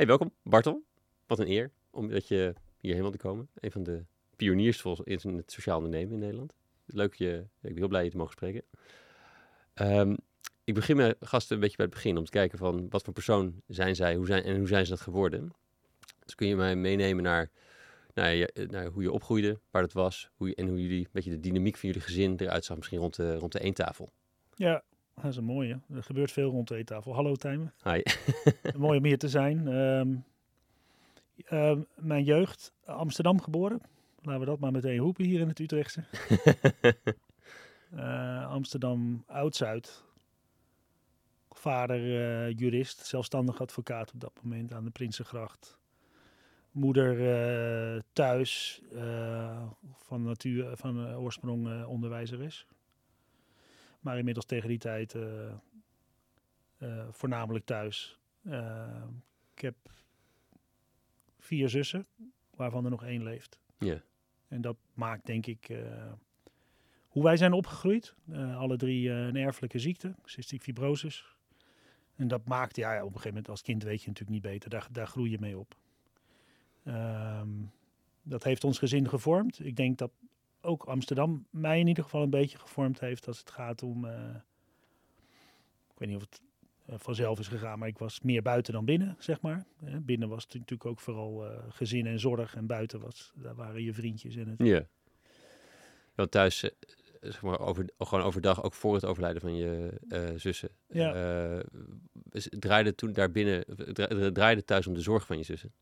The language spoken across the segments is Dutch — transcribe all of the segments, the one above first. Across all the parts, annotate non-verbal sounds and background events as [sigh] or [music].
Hey, welkom Bartel. Wat een eer om dat je hierheen wilde komen. Een van de pioniers in het sociaal ondernemen in Nederland. Leuk je, ik ben heel blij je te mogen spreken. Ehm, ik begin mijn gasten een beetje bij het begin om te kijken van wat voor persoon zijn zij hoe zijn, en hoe zijn ze dat geworden. Dus kun je mij meenemen naar hoe je opgroeide, waar dat was hoe je, en hoe jullie, een beetje de dynamiek van jullie gezin eruit zag misschien rond de, rond de eentafel. Ja, dat is een mooie. Er gebeurt veel rond de eettafel. Hallo Tijmen. Hi. [laughs] Mooi om hier te zijn. Ehm, ehm, mijn jeugd, Amsterdam geboren. Laten we dat maar meteen roepen hier in het Utrechtse. uh, [laughs] Amsterdam Oud-Zuid. Vader uh, jurist, zelfstandig advocaat op dat moment aan de Prinsengracht. Moeder uh, thuis, van, natuur, van oorsprong onderwijzeres. Maar inmiddels tegen die tijd voornamelijk thuis. ik heb vier zussen, waarvan er nog één leeft. Ja. En dat maakt denk ik hoe wij zijn opgegroeid. Uh, alle drie uh, een erfelijke ziekte, cystic fibrosis. En dat maakt, ja, op een gegeven moment als kind weet je natuurlijk niet beter. Daar, daar groei je mee op. Um, dat heeft ons gezin gevormd. Ik denk dat ook Amsterdam mij in ieder geval een beetje gevormd heeft als het gaat om. ik weet niet of het uh, vanzelf is gegaan. Maar ik was meer buiten dan binnen, zeg maar. Uh, binnen was het natuurlijk ook vooral uh, gezin en zorg. En buiten was, daar waren je vriendjes en het. Ja. Want thuis, eh, zeg maar, over, gewoon overdag, ook voor het overlijden van je zussen. Ja. draaide toen daarbinnen, draaide thuis om de zorg van je zussen?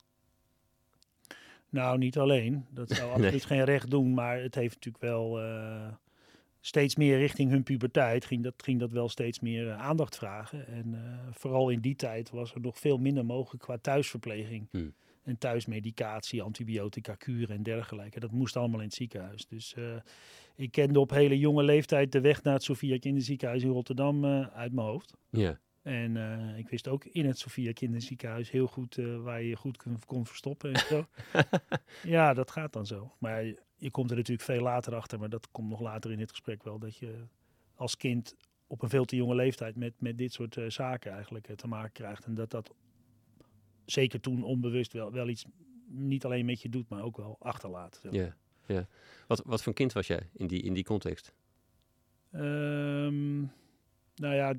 Nou, niet alleen. Dat zou [laughs] absoluut nee. geen recht doen. Maar het heeft natuurlijk wel steeds meer richting hun puberteit ging dat, ging dat wel steeds meer uh, aandacht vragen. En uh, vooral in die tijd was er nog veel minder mogelijk qua thuisverpleging. Hmm. En thuismedicatie, antibiotica, kuren en dergelijke. Dat moest allemaal in het ziekenhuis. Dus ik kende op hele jonge leeftijd de weg naar het Sofia Kinderziekenhuis in Rotterdam uit mijn hoofd. Ja. En ik wist ook in het Sofia Kinderziekenhuis heel goed waar je je goed kon, kon verstoppen en zo. [laughs] ja, dat gaat dan zo. Maar je komt er natuurlijk veel later achter, maar dat komt nog later in dit gesprek wel, dat je als kind op een veel te jonge leeftijd met, met dit soort uh, zaken eigenlijk te maken krijgt. En dat dat zeker toen onbewust wel, wel iets niet alleen met je doet, maar ook wel achterlaat. Ja, yeah, ja. Wat, wat voor kind was jij in die, in die context? Um, nou ja,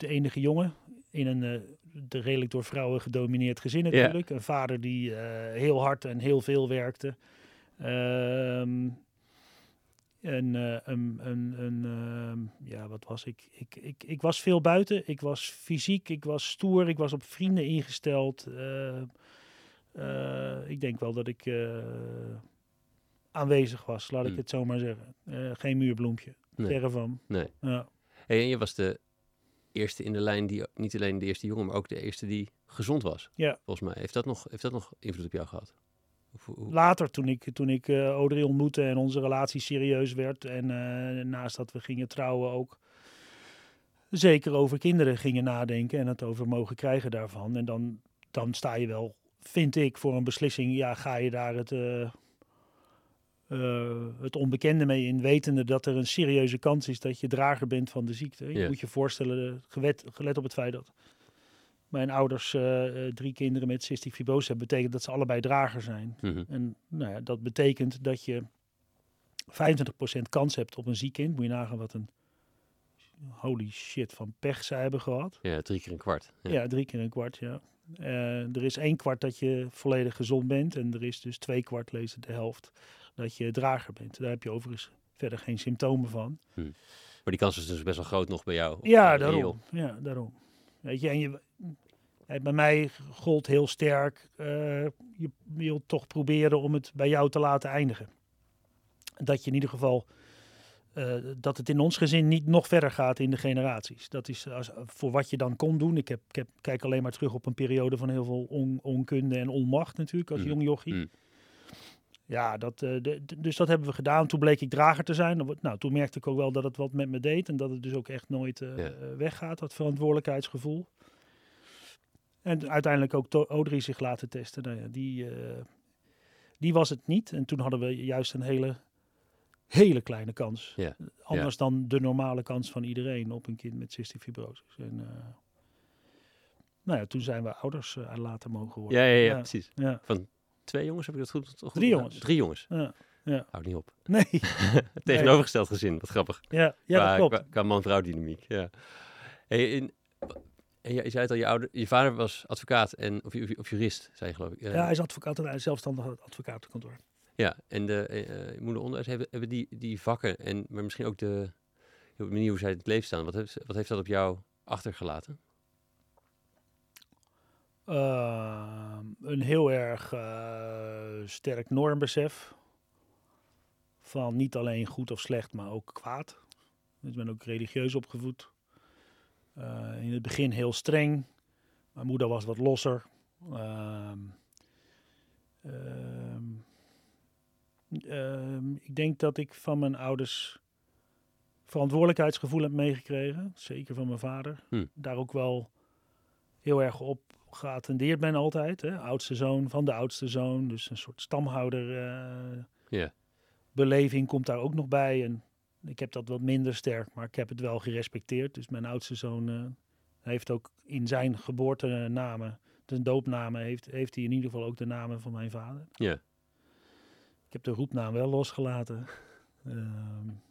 de, enige jongen in een uh, de redelijk door vrouwen gedomineerd gezin natuurlijk. Yeah. Een vader die heel hard en heel veel werkte. Um, en uh, een, een, een uh, ja, wat was ik? Ik, ik? ik was veel buiten. Ik was fysiek, ik was stoer, ik was op vrienden ingesteld. Uh, ik denk wel dat ik aanwezig was, laat ik Hmm. het zo maar zeggen. geen muurbloempje, Nee. verre van. Nee. Ja. Hey, en je was de eerste in de lijn die, niet alleen de eerste jongen, maar ook de eerste die gezond was. Ja. Volgens mij. Heeft dat nog, heeft dat nog invloed op jou gehad? Hoe- hoe- Later, toen ik, toen ik eh, Audrey ontmoette en onze relatie serieus werd. En eh, naast dat we gingen trouwen ook zeker over kinderen gingen nadenken. En het over mogen krijgen daarvan. En dan, dan sta je wel, vind ik, voor een beslissing. Ja, ga je daar het, eh, eh, het onbekende mee in. Wetende dat er een serieuze kans is dat je drager bent van de ziekte. Je moet je voorstellen, gewet, gelet op het feit dat mijn ouders eh, eh, drie kinderen met cystic fibrose hebben. Betekent dat ze allebei drager zijn. Mhm. En nou ja, dat betekent dat je 25% kans hebt op een ziek kind. Moet je nagaan wat een holy shit van pech zij hebben gehad. Ja, drie keer een kwart. Ja. Ja, drie keer een kwart, ja. Eh, er is één kwart dat je volledig gezond bent. En er is dus twee kwart, lezen de helft, dat je drager bent. Daar heb je overigens verder geen symptomen van. Maar die kans is dus best wel groot nog bij jou. Ja, Eh, daarom. Ja, daarom. Weet je, en je, eh, bij mij gold heel sterk, eh, je wil toch proberen om het bij jou te laten eindigen. Dat je in ieder geval, dat het in ons gezin niet nog verder gaat in de generaties. Dat is als, voor wat je dan kon doen. Ik, heb, ik heb, kijk alleen maar terug op een periode van heel veel on, onkunde en onmacht natuurlijk als Mm. jong jochie. Mm. Ja, dat, eh, de, dus dat hebben we gedaan. Toen bleek ik drager te zijn. Nou, toen merkte ik ook wel dat het wat met me deed. En dat het dus ook echt nooit eh, Ja. eh, weggaat, dat verantwoordelijkheidsgevoel. En uiteindelijk ook Audrey zich laten testen. Nou ja, die, die was het niet. En toen hadden we juist een hele, hele kleine kans. Anders dan de normale kans van iedereen op een kind met cystic fibrosis. En, nou ja, toen zijn we ouders uh, later mogen worden. Ja, ja, ja, Ja. precies. Ja. Van twee jongens, heb ik dat goed? goed Drie jongens. Drie jongens. Ja. Ja. Houd niet op. [laughs] Nee, Tegenovergesteld gezin, wat grappig. ja, ja qua, dat klopt. Qua, qua man-vrouw dynamiek, ja. Hey, in, en je, je zei het al, je, ouder, je vader was advocaat en, of, of, of jurist, zei je geloof ik. Eh, Ja, hij is advocaat en hij is zelfstandig advocatenkantoor. Ja, en de eh, je moeder onderwijs hebben, hebben die, die vakken en maar misschien ook de, de manier hoe zij in het leven staan. Wat heeft, wat heeft dat op jou achtergelaten? Uh, een heel erg uh, sterk normbesef. Van niet alleen goed of slecht, maar ook kwaad. Dus ik ben ook religieus opgevoed. Uh, in het begin heel streng. Mijn moeder was wat losser. Uh, ik denk dat ik van mijn ouders verantwoordelijkheidsgevoel heb meegekregen. Zeker van mijn vader. Hm. Daar ook wel heel erg op geattendeerd ben altijd. Hè? Oudste zoon van de oudste zoon. Dus een soort stamhouder uh, yeah. beleving komt daar ook nog bij. En ik heb dat wat minder sterk, maar ik heb het wel gerespecteerd. Dus mijn oudste zoon uh, heeft ook in zijn geboortenamen, de doopnamen, heeft, heeft hij in ieder geval ook de namen van mijn vader. Ja. Yeah. Ik heb de roepnaam wel losgelaten. Uh, [laughs]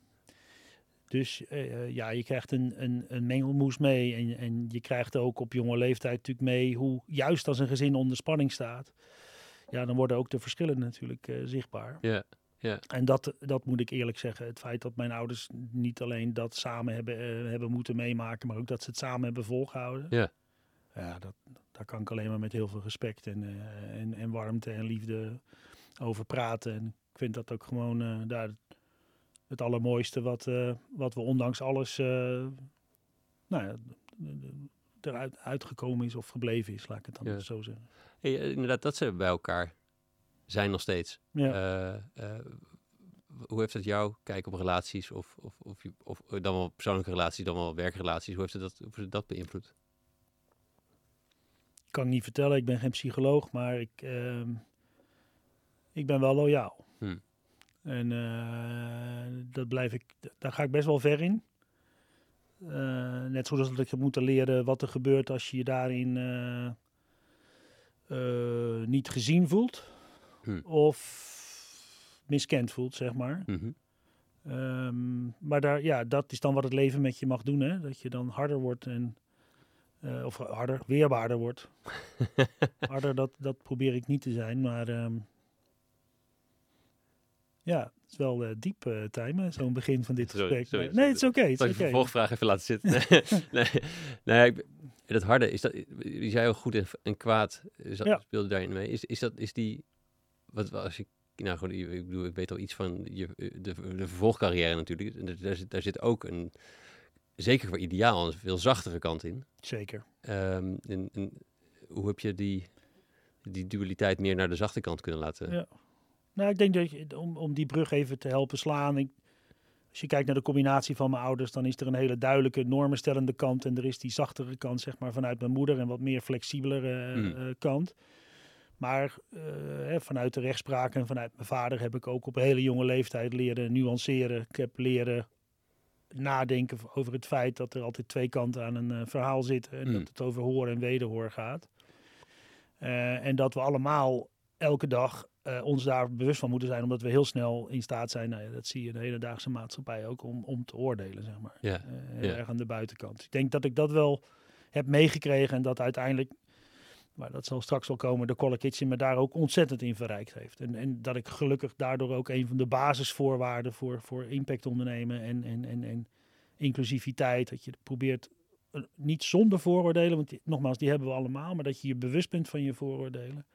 dus uh, ja, je krijgt een, een, een mengelmoes mee. En, en je krijgt ook op jonge leeftijd natuurlijk mee hoe juist als een gezin onder spanning staat. Ja, dan worden ook de verschillen natuurlijk uh, zichtbaar. Ja, ja. En dat, dat moet ik eerlijk zeggen. Het feit dat mijn ouders niet alleen dat samen hebben, uh, hebben moeten meemaken, maar ook dat ze het samen hebben volgehouden. Ja. Ja, dat, daar kan ik alleen maar met heel veel respect en, uh, en, en warmte en liefde over praten. En ik vind dat ook gewoon uh, daar het allermooiste wat, uh, wat we ondanks alles uh, nou ja, eruit uitgekomen is of gebleven is, laat ik het dan Ja. zo zeggen. Hey, eh, inderdaad, dat ze bij elkaar zijn nog steeds. Ja. Eh, eh, hoe heeft dat jou kijk op relaties of, of, of, je- of dan wel persoonlijke relaties, dan wel werkrelaties? Hoe heeft het dat, hoe heeft het dat beïnvloed? kan ik niet vertellen, ik ben geen psycholoog, maar ik, ehm, ik ben wel loyaal. Hmm. En eh, dat blijf ik, daar ga ik best wel ver in. Eh, net zoals dat ik heb moeten leren wat er gebeurt als je je daarin eh, niet gezien voelt. Hmm. Of miskend voelt, zeg maar. Mhm. Ehm, maar daar, ja, dat is dan wat het leven met je mag doen. Hè? Dat je dan harder wordt en. of harder, weerbaarder wordt. [laughs] harder, dat, dat probeer ik niet te zijn. Maar. ehm, ja, het is wel eh, diep, uh, Tijmen, zo'n begin van dit Sorry, gesprek. sorry, nee, het is oké. het Zal is ik de vervolgvraag even laten zitten? [laughs] Nee, nee, nee ik, dat harde, is dat, je zei ook goed en, en kwaad is dat, Ja. speelde daarin mee. Is, is dat, is die, wat als ik, nou goed, ik bedoel, ik weet al iets van je, de, de vervolgcarrière natuurlijk. Daar, zit, daar zit ook een, zeker voor ideaal, een veel zachtere kant in. Zeker. Ehm, en, en hoe heb je die, die dualiteit meer naar de zachte kant kunnen laten? Ja. Nou, ik denk dat je, om, om die brug even te helpen slaan. Ik, als je kijkt naar de combinatie van mijn ouders, dan is er een hele duidelijke normenstellende kant. En er is die zachtere kant, zeg maar, vanuit mijn moeder en wat meer flexibelere Mm. eh, kant. Maar eh, hè, vanuit de rechtspraak en vanuit mijn vader heb ik ook op een hele jonge leeftijd leren nuanceren. Ik heb leren nadenken over het feit dat er altijd twee kanten aan een eh, verhaal zitten. En Mm. dat het over hoor en wederhoor gaat. Eh, en dat we allemaal elke dag eh, ons daar bewust van moeten zijn, omdat we heel snel in staat zijn, nou ja, dat zie je in de hedendaagse maatschappij ook, om, om te oordelen, zeg maar. Ja, Eh, aan de buitenkant. Ik denk dat ik dat wel heb meegekregen en dat uiteindelijk, maar dat zal straks wel komen, de Collar Kitchen me daar ook ontzettend in verrijkt heeft. En, en dat ik gelukkig daardoor ook een van de basisvoorwaarden voor, voor impact ondernemen en, en, en, en inclusiviteit, dat je probeert eh, niet zonder vooroordelen, want die- nogmaals, die hebben we allemaal, maar dat je je bewust bent van je vooroordelen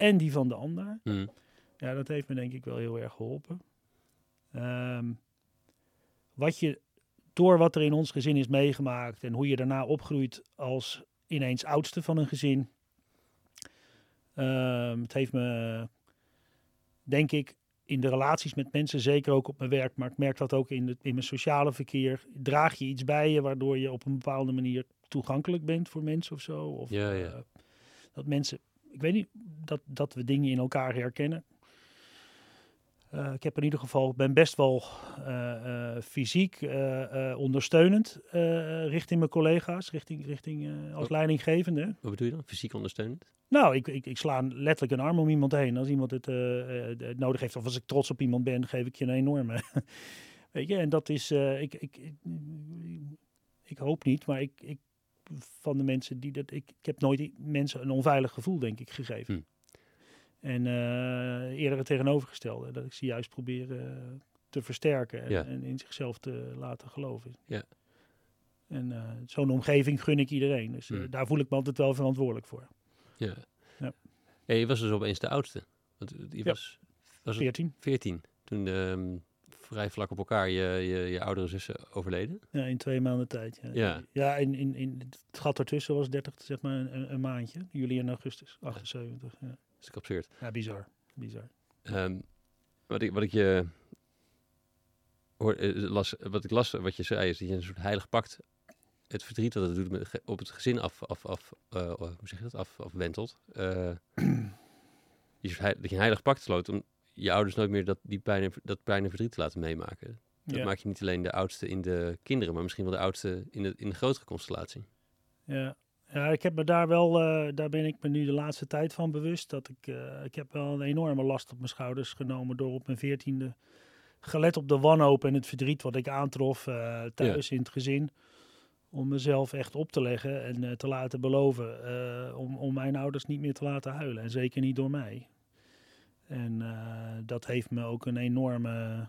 en die van de ander. Mm. Ja, dat heeft me denk ik wel heel erg geholpen. Ehm, wat je door wat er in ons gezin is meegemaakt en hoe je daarna opgroeit als ineens oudste van een gezin. Ehm, het heeft me, denk ik, in de relaties met mensen, zeker ook op mijn werk, maar ik merk dat ook in, het, in mijn sociale verkeer, draag je iets bij je waardoor je op een bepaalde manier toegankelijk bent voor mensen of zo. Of, Ja, ja. eh, dat mensen, ik weet niet, dat, dat we dingen in elkaar herkennen. Eh, ik heb in ieder geval, ben best wel eh, eh, fysiek ondersteunend richting mijn collega's, richting, richting als leidinggevende. Wat bedoel je dan? Fysiek ondersteunend? Nou, ik, ik, ik sla letterlijk een arm om iemand heen. Als iemand het, het nodig heeft, of als ik trots op iemand ben, geef ik je een enorme. [laughs] Weet je, en dat is, ik, ik, ik, ik hoop niet, maar ik, ik, van de mensen die dat, ik, ik heb nooit mensen een onveilig gevoel, denk ik, gegeven. Hm. En eh, eerder het tegenovergestelde, dat ik ze juist probeer eh, te versterken en, Ja. en in zichzelf te laten geloven. Ja. En eh, zo'n omgeving gun ik iedereen. Dus eh, Hm. daar voel ik me altijd wel verantwoordelijk voor. Ja. Ja. ja. Je was dus opeens de oudste. Want je was, was het 14. 14 toen ehm, vrij vlak op elkaar je, je, je oudere zussen overleden. Ja, in twee maanden tijd. Ja, Ja. ja in, in, in het gat ertussen was 30, zeg maar, een, een maandje. Juli en augustus, 78. Ja, Dat is absurd. ja bizar. bizar. Ehm, wat, ik, wat ik je hoor, eh, las, wat ik las, wat je zei, is dat je een soort heilig pact het verdriet dat het doet met, op het gezin af, af, af eh, hoe zeg je dat, af, afwentelt. Eh, [clears throat] je dat je een heilig pact sloot om je ouders nooit meer dat, die pijn en, dat pijn en verdriet te laten meemaken. Dat Ja, maak je niet alleen de oudste in de kinderen, maar misschien wel de oudste in de, in de grotere constellatie. ja. ja, ik heb me daar wel, eh, daar ben ik me nu de laatste tijd van bewust. Dat ik, eh, ik heb wel een enorme last op mijn schouders genomen door op mijn veertiende, gelet op de wanhoop en het verdriet wat ik aantrof eh, thuis in het gezin. Om mezelf echt op te leggen en te laten beloven om, om mijn ouders niet meer te laten huilen. En zeker niet door mij. En eh, dat heeft me ook een enorme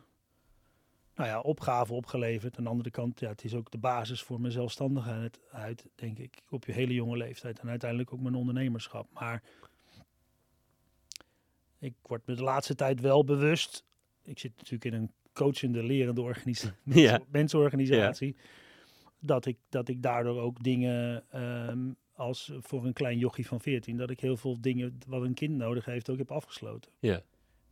nou ja, opgave opgeleverd. Aan de andere kant, ja, het is ook de basis voor mijn zelfstandigheid uit, denk ik, op je hele jonge leeftijd. En uiteindelijk ook mijn ondernemerschap. Maar ik word me de laatste tijd wel bewust. Ik zit natuurlijk in een coachende, lerende organisatie, [laughs] Ja. mensenorganisatie. Dat, ik, dat ik daardoor ook dingen ehm, als voor een klein jochie van 14, dat ik heel veel dingen wat een kind nodig heeft ook heb afgesloten. Ja,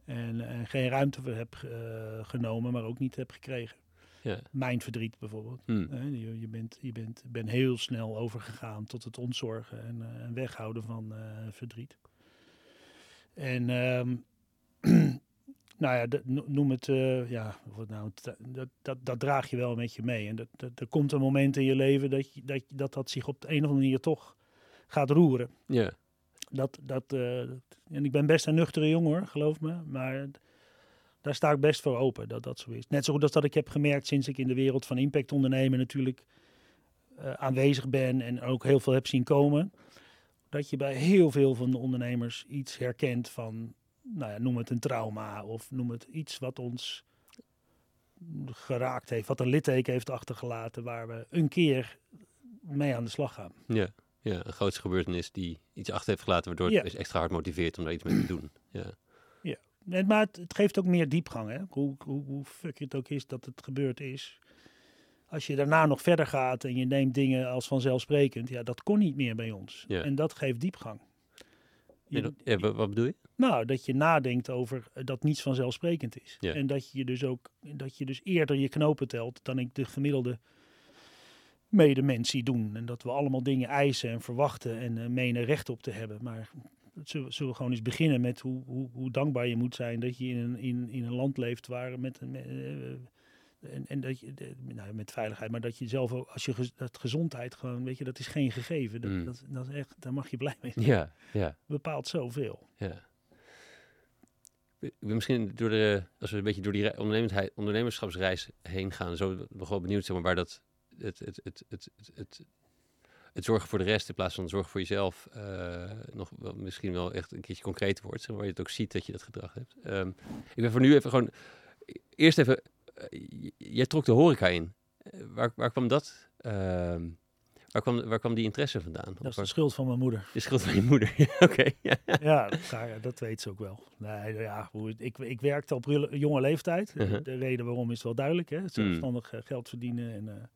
En, en geen ruimte voor heb eh, genomen, maar ook niet heb gekregen. ja. Mijn verdriet bijvoorbeeld. Hm. Hè, je, je, bent, je bent, ben heel snel overgegaan tot het ontzorgen en, en weghouden van eh, verdriet. En ehm, [clears throat] nou ja, noem het, ja, wat nou, dat, dat, dat draag je wel met je mee. En dat, dat, er komt een moment in je leven dat, je, dat, dat dat zich op de een of andere manier toch gaat roeren. ja. Dat, dat, eh, en ik ben best een nuchtere jongen hoor, geloof me. Maar daar sta ik best voor open dat dat zo is. Net zo goed als dat ik heb gemerkt sinds ik in de wereld van impact ondernemen natuurlijk eh, aanwezig ben en ook heel veel heb zien komen. Dat je bij heel veel van de ondernemers iets herkent van, nou ja, noem het een trauma of noem het iets wat ons geraakt heeft, wat een litteken heeft achtergelaten waar we een keer mee aan de slag gaan. Ja, ja, een grootste gebeurtenis die iets achter heeft gelaten, waardoor Ja. het is extra hard motiveert om daar iets mee te doen. Ja, Nee, maar het, het geeft ook meer diepgang. Hè? Hoe, hoe, hoe fuck het ook is dat het gebeurd is. Als je daarna nog verder gaat en je neemt dingen als vanzelfsprekend, ja, dat kon niet meer bij ons. Ja. En dat geeft diepgang. Je- En dat- ja, wa- wat bedoel je? nou, dat je nadenkt over eh, dat niets vanzelfsprekend is. Ja. En dat je dus ook dat je dus eerder je knopen telt dan ik de gemiddelde medemens zie doen. En dat we allemaal dingen eisen en verwachten en eh, menen recht op te hebben. Maar zullen, zullen we gewoon eens beginnen met hoe, hoe, hoe dankbaar je moet zijn dat je in een, in, in een land leeft waar met een. eh, en, en dat je, de- nou, met veiligheid, maar dat je zelf ook, als je gez- dat gezondheid gewoon, weet je, dat is geen gegeven. Dat, Mm. dat, dat is echt, daar mag je blij mee zijn. Ja, ja, bepaalt zoveel. ja. Misschien door de, als we een beetje door die ondernemerschapsreis heen gaan, zo wel benieuwd zeg maar, waar dat het, het, het, het, het, het, het zorgen voor de rest in plaats van zorgen voor jezelf eh, nog wel, misschien wel echt een keertje concreet wordt, zeg waar je het ook ziet dat je dat gedrag hebt. Ehm, ik ben voor nu even gewoon, eerst even, j- jij trok de horeca in. Eh, waar, waar kwam dat, ehm, waar, kwam, waar kwam die interesse vandaan? Dat is de schuld van mijn moeder. de schuld van je moeder. [laughs] Ja, Oké, ja. ja, dat, weet ze ook wel. Nee, ja, hoe het- ik, ik werkte op jonge leeftijd. De- Uh-huh. De reden waarom is wel duidelijk. Hè? Zelfstandig eh, geld verdienen. En,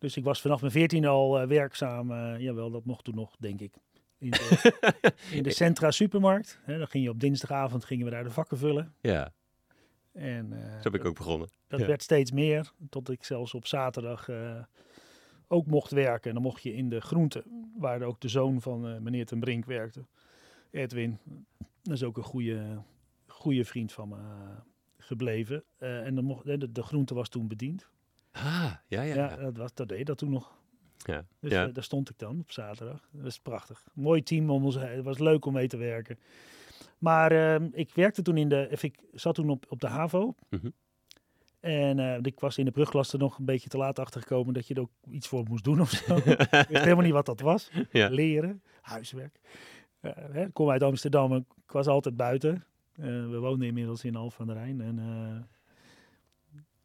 dus ik was vanaf mijn veertien al eh, werkzaam. eh, jawel, dat mocht toen nog, denk ik. In de, [laughs] in de Centra supermarkt. Hè, dan ging je op dinsdagavond gingen we daar de vakken vullen. ja, En, eh, zo ben ik ook begonnen. Dat Ja. werd steeds meer, tot ik zelfs op zaterdag ook mocht werken. En dan mocht je in de groente, waar ook de zoon van meneer ten Brink werkte, Edwin. Dat is ook een goede, goede vriend van me gebleven. En dan mocht, de, de groente was toen bediend. Ah, ja, ja. Ja, dat, was, dat deed dat toen nog. ja. Dus ja. eh, daar stond ik dan op zaterdag. Dat was prachtig. Mooi team om ons heen. Het was leuk om mee te werken. Maar ehm, ik werkte toen in de... Ik zat toen op, op de HAVO. Mhm. En eh, ik was in de brugklas er nog een beetje te laat achter gekomen dat je er ook iets voor moest doen of zo. [laughs] ik wist helemaal niet wat dat was. Ja. Leren, huiswerk. Eh, hè, ik kom uit Amsterdam en ik was altijd buiten. Eh, we woonden inmiddels in Alphen aan de Rijn. En eh,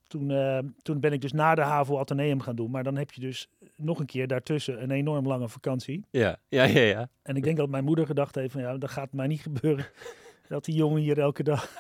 toen, eh, toen ben ik dus na de HAVO Atheneum gaan doen. Maar dan heb je dus nog een keer daartussen een enorm lange vakantie. Ja, ja, ja, ja. En ik denk dat mijn moeder gedacht heeft van ja, dat gaat mij niet gebeuren. [laughs] dat die jongen hier elke dag... [laughs]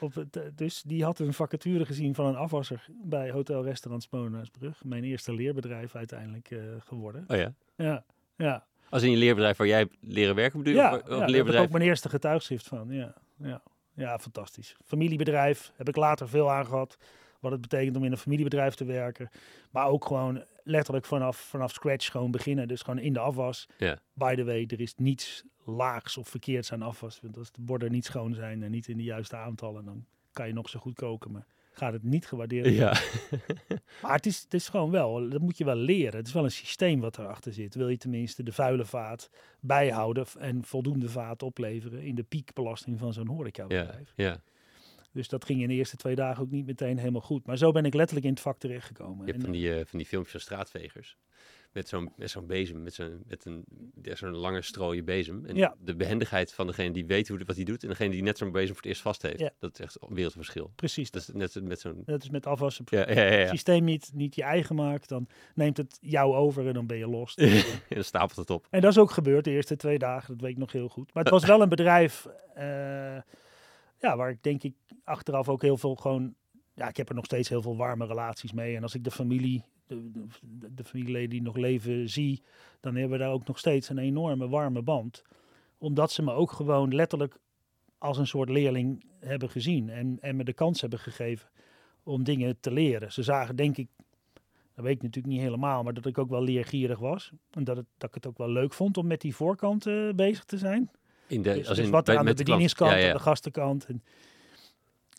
op het, eh, dus die had een vacature gezien van een afwasser bij Hotel Restaurant Spoonhuisbrug. Mijn eerste leerbedrijf uiteindelijk eh, geworden. Oh ja. Ja, ja. Als in je leerbedrijf waar jij leren werken bedoel je? Ja, Of, ja, daar heb ik ook mijn eerste getuigschrift van. Ja, ja, ja, fantastisch. Familiebedrijf heb ik later veel aan gehad. Wat het betekent om in een familiebedrijf te werken. Maar ook gewoon letterlijk vanaf, vanaf scratch gewoon beginnen. Dus gewoon in de afwas. Ja. By the way, er is niets laags of verkeerds aan afwas. Want als de borden niet schoon zijn en niet in de juiste aantallen, dan kan je nog zo goed koken. Maar gaat het niet gewaardeerd worden. Ja. [laughs] Maar het is, het is gewoon wel, dat moet je wel leren. Het is wel een systeem wat erachter zit. Wil je tenminste de vuile vaat bijhouden en voldoende vaat opleveren in de piekbelasting van zo'n ja, horecabedrijf. ja. Dus dat ging in de eerste twee dagen ook niet meteen helemaal goed. Maar zo ben ik letterlijk in het vak terechtgekomen. Je hebt En- van die, eh, van die filmpjes van straatvegers. Met zo'n met zo'n bezem, met zo'n met een zo'n lange strooien bezem. En Ja. de behendigheid van degene die weet hoe, wat hij doet. En degene die net zo'n bezem voor het eerst vast heeft. Ja. Dat is echt een wereldverschil. Precies, Dat dat, is net met zo'n... dat is met afwassen. Ja, ja, ja. Het systeem niet, niet je eigen maakt, dan neemt het jou over en dan ben je los. en [laughs] dan stapelt het op. En dat is ook gebeurd de eerste twee dagen, dat weet ik nog heel goed. Maar het was wel een bedrijf eh, ja, waar ik denk ik achteraf ook heel veel gewoon... Ja, ik heb er nog steeds heel veel warme relaties mee. En als ik de familie, de, de, de familieleden die nog leven zie, dan hebben we daar ook nog steeds een enorme warme band. Omdat ze me ook gewoon letterlijk als een soort leerling hebben gezien. En, en me de kans hebben gegeven om dingen te leren. Ze zagen denk ik dat weet ik natuurlijk niet helemaal, maar dat ik ook wel leergierig was. En dat, het, dat ik het ook wel leuk vond om met die voorkant eh, bezig te zijn. In de, Dus, als dus in, wat er bij- aan de bedieningskant, Ja, ja. aan de gastenkant. En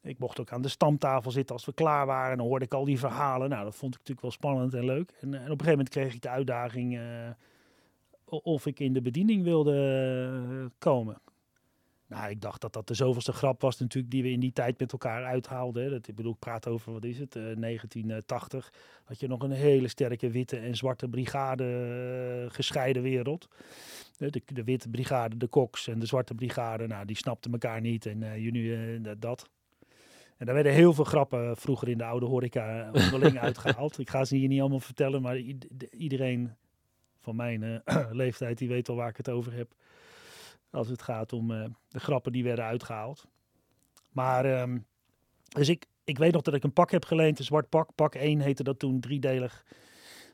ik mocht ook aan de stamtafel zitten als we klaar waren. En dan hoorde ik al die verhalen. Nou, dat vond ik natuurlijk wel spannend en leuk. En, eh, en op een gegeven moment kreeg ik de uitdaging eh, of ik in de bediening wilde eh, komen. Nou, ik dacht dat dat de zoveelste grap was natuurlijk die we in die tijd met elkaar uithaalden. Dat, ik bedoel, ik praat over, wat is het, eh, 1980. Had je nog een hele sterke witte en zwarte brigade gescheiden wereld. De, de, witte brigade, de koks en de zwarte brigade, nou, die snapten elkaar niet. En jullie, dat. En daar werden heel veel grappen vroeger in de oude horeca eh, onderling [laughs] uitgehaald. Ik ga ze hier niet allemaal vertellen, maar iedereen van mijn eh, [clears throat] leeftijd, die weet wel waar ik het over heb. Als het gaat om eh, de grappen die werden uitgehaald. Maar, ehm, dus ik, ik weet nog dat ik een pak heb geleend, een zwart pak. Pak 1 heette dat toen, driedelig.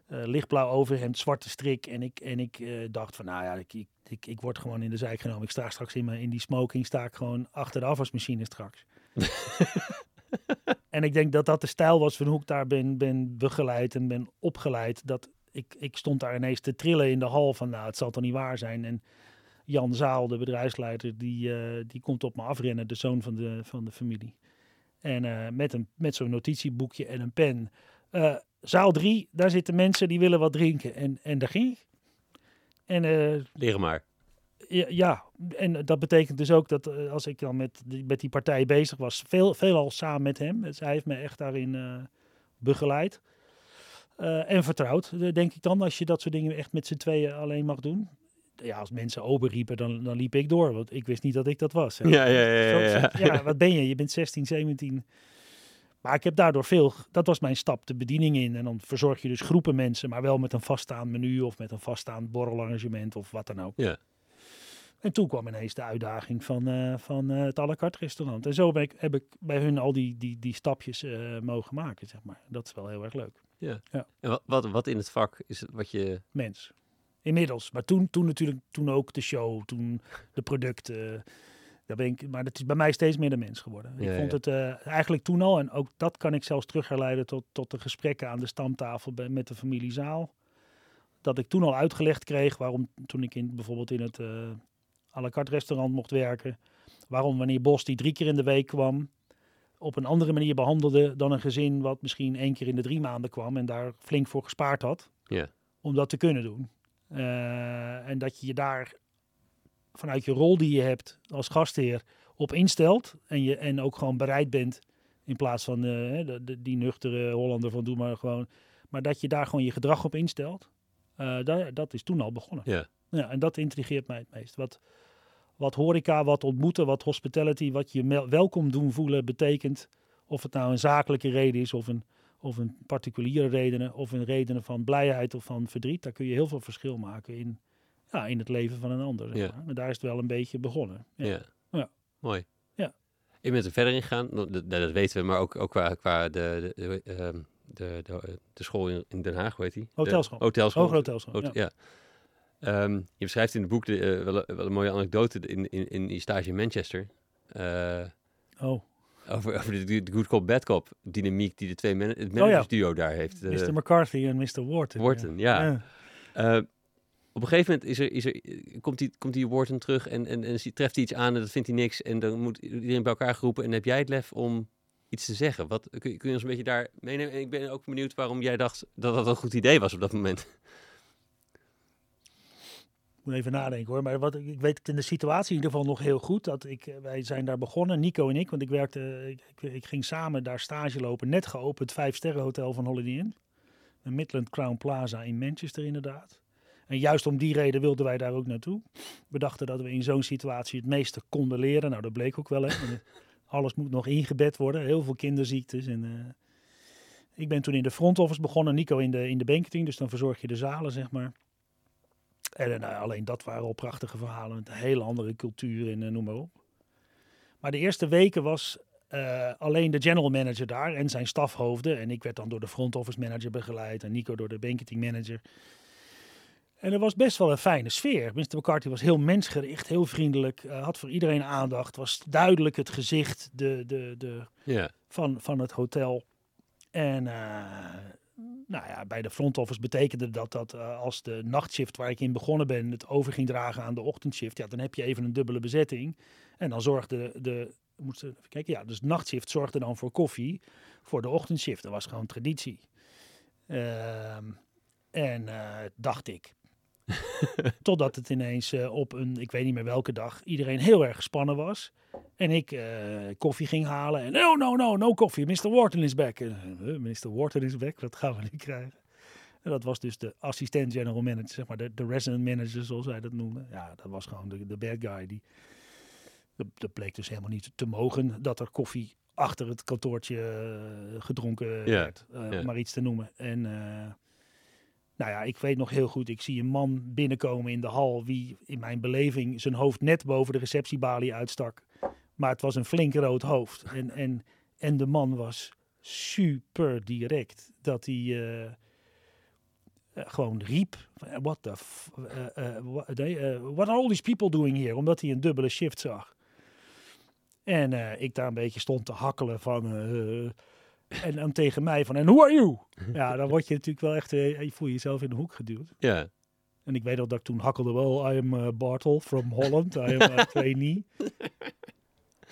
eh, lichtblauw overhemd, zwarte strik. En ik, en ik eh, dacht van, nou ja, ik, ik, ik, ik word gewoon in de zijk genomen. Ik sta straks in, mijn, in die smoking, sta ik gewoon achter de afwasmachine straks. [laughs] en ik denk dat dat de stijl was van hoe ik daar ben, ben begeleid en ben opgeleid. Dat ik, ik stond daar ineens te trillen in de hal van, nou, het zal toch niet waar zijn. En Jan Zaal, de bedrijfsleider, die, eh, die komt op me afrennen, de zoon van de, van de familie. En eh, met, een, met zo'n notitieboekje en een pen. Eh, zaal 3, daar zitten mensen die willen wat drinken. En, en daar ging ik. En Leren maar. Ja, en dat betekent dus ook dat eh, als ik dan met die, met die partij bezig was, veel, veelal samen met hem. Dus hij heeft me echt daarin eh, begeleid. Eh, en vertrouwd, denk ik dan, als je dat soort dingen echt met z'n tweeën alleen mag doen. Ja, als mensen ober riepen, dan, dan liep ik door, want ik wist niet dat ik dat was. Ja, ja, ja, ja, ja, wat ben je? Je bent 16, 17. Maar ik heb daardoor veel, dat was mijn stap, de bediening in. En dan verzorg je dus groepen mensen, maar wel met een vaststaand menu of met een vaststaand borrelarrangement of wat dan ook. Ja. En toen kwam ineens de uitdaging van, eh, van eh, het à la carte restaurant. En zo ik, heb ik bij hun al die, die, die stapjes eh, mogen maken, zeg maar. Dat is wel heel erg leuk. En wat, wat, wat in het vak is het wat je... Mens. Inmiddels. Maar toen, toen natuurlijk, toen ook de show, toen de producten. Daar ben ik, maar het is bij mij steeds meer de mens geworden. Ja, ik vond ja. het eigenlijk toen al, en ook dat kan ik zelfs terugherleiden tot, tot de gesprekken aan de stamtafel bij, met de familiezaal. Dat ik toen al uitgelegd kreeg waarom toen ik in, bijvoorbeeld in het, à la carte restaurant mocht werken. Waarom wanneer Bos die drie keer in de week kwam, op een andere manier behandelde dan een gezin wat misschien één keer in de drie maanden kwam en daar flink voor gespaard had. Ja. Om dat te kunnen doen. Eh, en dat je je daar vanuit je rol die je hebt als gastheer op instelt. En, je, en ook gewoon bereid bent, in plaats van eh, de, de, die nuchtere Hollander van doe maar gewoon. Maar dat je daar gewoon je gedrag op instelt. Uh, dat, dat is toen al begonnen. Ja. ja. En dat intrigeert mij het meest. Wat, wat horeca, wat ontmoeten, wat hospitality, wat je welkom doen voelen betekent. Of het nou een zakelijke reden is of een, of een particuliere redenen. Of een redenen van blijheid of van verdriet. Daar kun je heel veel verschil maken in, ja, in het leven van een ander. Zeg Ja. maar. Daar is het wel een beetje begonnen. Ja. Ja. Ja. Mooi. Ja. Ik ben er verder in gegaan, dat, dat- dat weten we, maar ook, ook qua, qua de, de, de, ehm, de, de, de school in, Den Haag, hoe heet die? Hotelschool. hotelschool. Hoger hotelschool, Hot- ja. Ehm, je beschrijft in het boek de, eh, wel, een- wel een mooie anekdote in, in, in die stage in Manchester. Eh, Oh, over over de, de good cop, bad cop dynamiek die de twee man, het Oh ja. managersduo daar heeft. Eh, Mr. McCarthy en Mr. Wharton. Wharton, ja. ja. Op een gegeven moment is er, is er, komt, die, komt die Wharton terug en, en, en treft hij iets aan en dat vindt hij niks. En dan moet iedereen bij elkaar geroepen. En heb jij het lef om iets te zeggen? Wat, kun, je- kun je ons een beetje daar meenemen? En ik ben ook benieuwd waarom jij dacht dat dat een goed idee was op dat moment. Even nadenken hoor. Maar wat, ik weet in de situatie in ieder geval nog heel goed. Dat ik, eh, wij zijn daar begonnen, Nico en ik. Want ik werkte, ik, ging samen daar stage lopen. Net geopend vijf sterren hotel van Holiday Inn. Een Midland Crown Plaza in Manchester inderdaad. En juist om die reden wilden wij daar ook naartoe. We dachten dat we in zo'n situatie het meeste konden leren. Nou, dat bleek ook wel. Hè. Alles moet nog ingebed worden. Heel veel kinderziektes. En, eh, ik ben toen in de front office begonnen. Nico in de, in de banketing. Dus dan verzorg je de zalen, zeg maar. En eh, nou, alleen dat waren al prachtige verhalen met een hele andere cultuur en eh, noem maar op. Maar de eerste weken was eh, alleen de general manager daar en zijn stafhoofden. En ik werd dan door de front office manager begeleid en Nico door de banketing manager. En er was best wel een fijne sfeer. Mr. McCarthy was heel mensgericht, heel vriendelijk, had voor iedereen aandacht. Was duidelijk het gezicht de, de, de, van, van het hotel. En eh, nou ja, bij de front office betekende dat dat eh, als de nachtshift waar ik in begonnen ben het over ging dragen aan de ochtendshift, ja, dan heb je even een dubbele bezetting. En dan zorgde de, moest even kijken, ja, dus nachtshift zorgde dan voor koffie voor de ochtendshift. Dat was gewoon traditie. Ehm, en eh, dacht ik. [laughs] Totdat het ineens eh, op een, ik weet niet meer welke dag, iedereen heel erg gespannen was. En ik eh, koffie ging halen. En no, no, no, no koffie. Mr. Wharton is back. En, Mr. Wharton is back. Wat gaan we nu krijgen? En dat was dus de assistent general manager, zeg maar, de, de resident manager, zoals zij dat noemden. Ja, dat was gewoon de, de bad guy. Die, dat, dat bleek dus helemaal niet te mogen dat er koffie achter het kantoortje eh, gedronken werd. Om maar iets te noemen. En nou ja, ik weet nog heel goed, ik zie een man binnenkomen in de hal, wie in mijn beleving zijn hoofd net boven de receptiebalie uitstak. Maar het was een flink rood hoofd. En, [laughs] en, en de man was super direct. Dat hij eh, eh, gewoon riep, van, what the, f eh, eh, what, eh, what are all these people doing here? Omdat hij een dubbele shift zag. En eh, ik daar een beetje stond te hakkelen van... eh, en dan tegen mij van, en who are you? [laughs] Ja, dan word je natuurlijk wel echt, eh, je voel je jezelf in de hoek geduwd. ja, En ik weet nog dat ik toen hakkelde wel, I am eh, Bartel from Holland, I am a trainee. [laughs]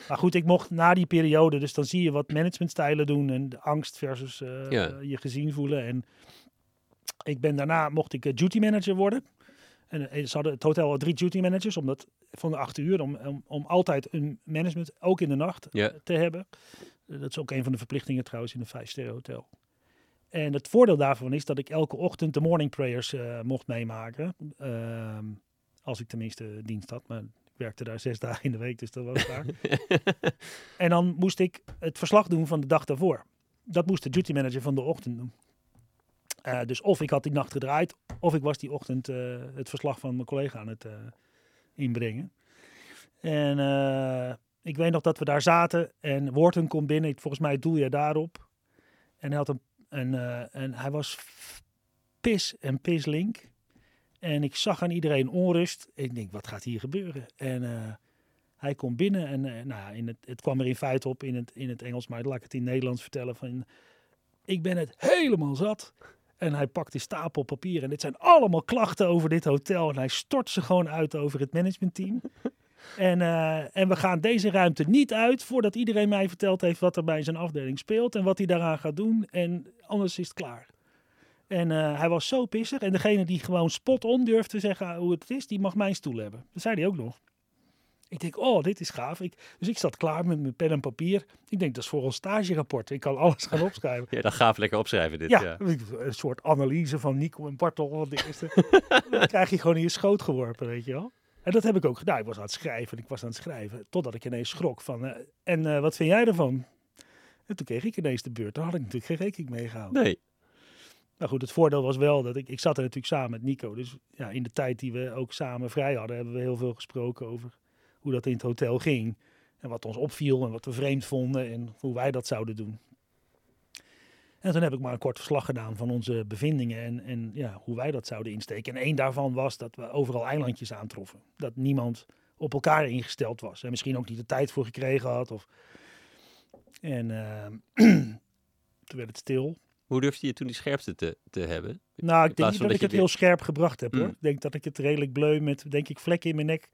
Maar goed, ik mocht na die periode, dus dan zie je wat managementstijlen doen en de angst versus eh, Ja. je gezien voelen. En ik ben daarna, mocht ik eh, duty manager worden. En eh, ze hadden het hotel had drie duty managers, omdat van de acht uur, om, om, om altijd een management, ook in de nacht, Ja. eh, te hebben. Eh, dat is ook een van de verplichtingen trouwens in een vijf-sterren hotel. En het voordeel daarvan is dat ik elke ochtend de morning prayers eh, mocht meemaken. Ehm, als ik tenminste dienst had. Maar ik werkte daar zes [laughs] dagen in de week, dus dat was waar. [laughs] en dan moest ik het verslag doen van de dag daarvoor. Dat moest de duty manager van de ochtend doen. Eh, dus of ik had die nacht gedraaid, of ik was die ochtend het verslag van mijn collega aan het inbrengen. En ik weet nog dat we daar zaten en Wharton komt binnen. Ik- Volgens mij doel je daarop. En hij had een, een eh, en hij was pis en pislink. En ik zag aan iedereen onrust. Ik denk, wat gaat hier gebeuren? En eh, hij komt binnen en eh, nou, in het, het kwam er in feite op in het, in het Engels, maar laat ik het in Nederlands vertellen. Van, ik ben het helemaal zat. En hij pakt die stapel papier. En dit zijn allemaal klachten over dit hotel. En hij stort ze gewoon uit over het managementteam. En, eh, en we gaan deze ruimte niet uit voordat iedereen mij verteld heeft wat er bij zijn afdeling speelt en wat hij daaraan gaat doen. En anders is het klaar. En eh, hij was zo pissig. En degene die gewoon spot on durft te zeggen hoe het is, die mag mijn stoel hebben. Dat zei hij ook nog. Ik denk, oh, dit is gaaf. Ik, dus ik zat klaar met mijn pen en papier. Ik denk, dat is voor ons stagerapport. Ik kan alles gaan [laughs] opschrijven. Ja, dat gaaf lekker opschrijven dit. Ja, ja, een soort analyse van Nico en Bartel. De eerste. [laughs] dan krijg je gewoon in je schoot geworpen, weet je wel. En dat heb ik ook gedaan. Ik was aan het schrijven, ik was aan het schrijven. Totdat ik ineens schrok van, uh, en uh, wat vind jij ervan? En toen kreeg ik ineens de beurt. Daar had ik natuurlijk geen rekening mee gehouden. Nee. Nou goed, het voordeel was wel dat ik, ik zat er natuurlijk samen met Nico. Dus ja, in de tijd die we ook samen vrij hadden, hebben we heel veel gesproken over hoe dat in het hotel ging. En wat ons opviel en wat we vreemd vonden en hoe wij dat zouden doen. En toen heb ik maar een kort verslag gedaan van onze bevindingen en, en ja, hoe wij dat zouden insteken. En één daarvan was dat we overal eilandjes aantroffen. Dat niemand op elkaar ingesteld was. En misschien ook niet de tijd voor gekregen had. Of... En uh, [clears throat] toen werd het stil. Hoe durfde je toen die scherpte te, te hebben? Nou, ik denk niet dat, ik het heel scherp gebracht heb. Hoor. Mm. Ik denk dat ik het redelijk bleu met, denk ik, vlekken in mijn nek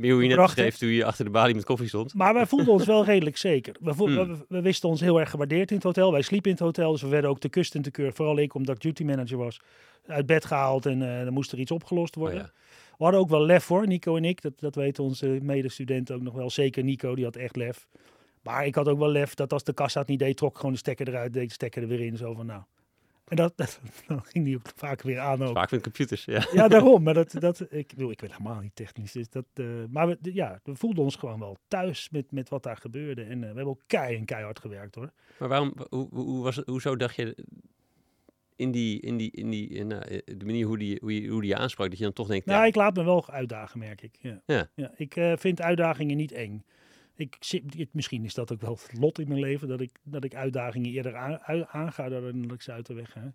meer hoe je net beschreef toen je achter de balie met koffie stond. Maar wij voelden ons wel redelijk [laughs] zeker. We, hmm. we, wisten ons heel erg gewaardeerd in het hotel. Wij sliepen in het hotel, dus we werden ook de kust en te keur. Vooral ik, omdat ik duty manager was. Uit bed gehaald en uh, dan moest er iets opgelost worden. Oh, ja. We hadden ook wel lef hoor, Nico en ik. Dat, dat weten onze medestudenten ook nog wel. Zeker Nico, die had echt lef. Maar ik had ook wel lef dat als de kassa het niet deed, trok gewoon de stekker eruit, deed de stekker er weer in. Zo van nou, en dat, [laughs] dat, dan ging die ook vaak weer aan. Ook. Vaak met computers, ja. Ja, daarom. Maar dat, [laughs] dat, ik, wil, ik ben helemaal niet technisch. Dus dat, uh, maar we, ja, we voelden ons gewoon wel thuis met, met wat daar gebeurde. En uh, we hebben ook kei en keihard gewerkt hoor. Maar waarom, hoe, hoe was het, hoezo dacht je in die, in die, in die, in, uh, de manier hoe die, hoe, je, hoe die je aansprak, dat je dan toch denkt... Nou, ja. ik laat me wel uitdagen, merk ik. Ja. ja. ja ik vind uitdagingen niet eng ik, misschien is dat ook wel het lot in mijn leven, dat ik, dat ik uitdagingen eerder aan, aanga dan dat ik ze uit de weg ga.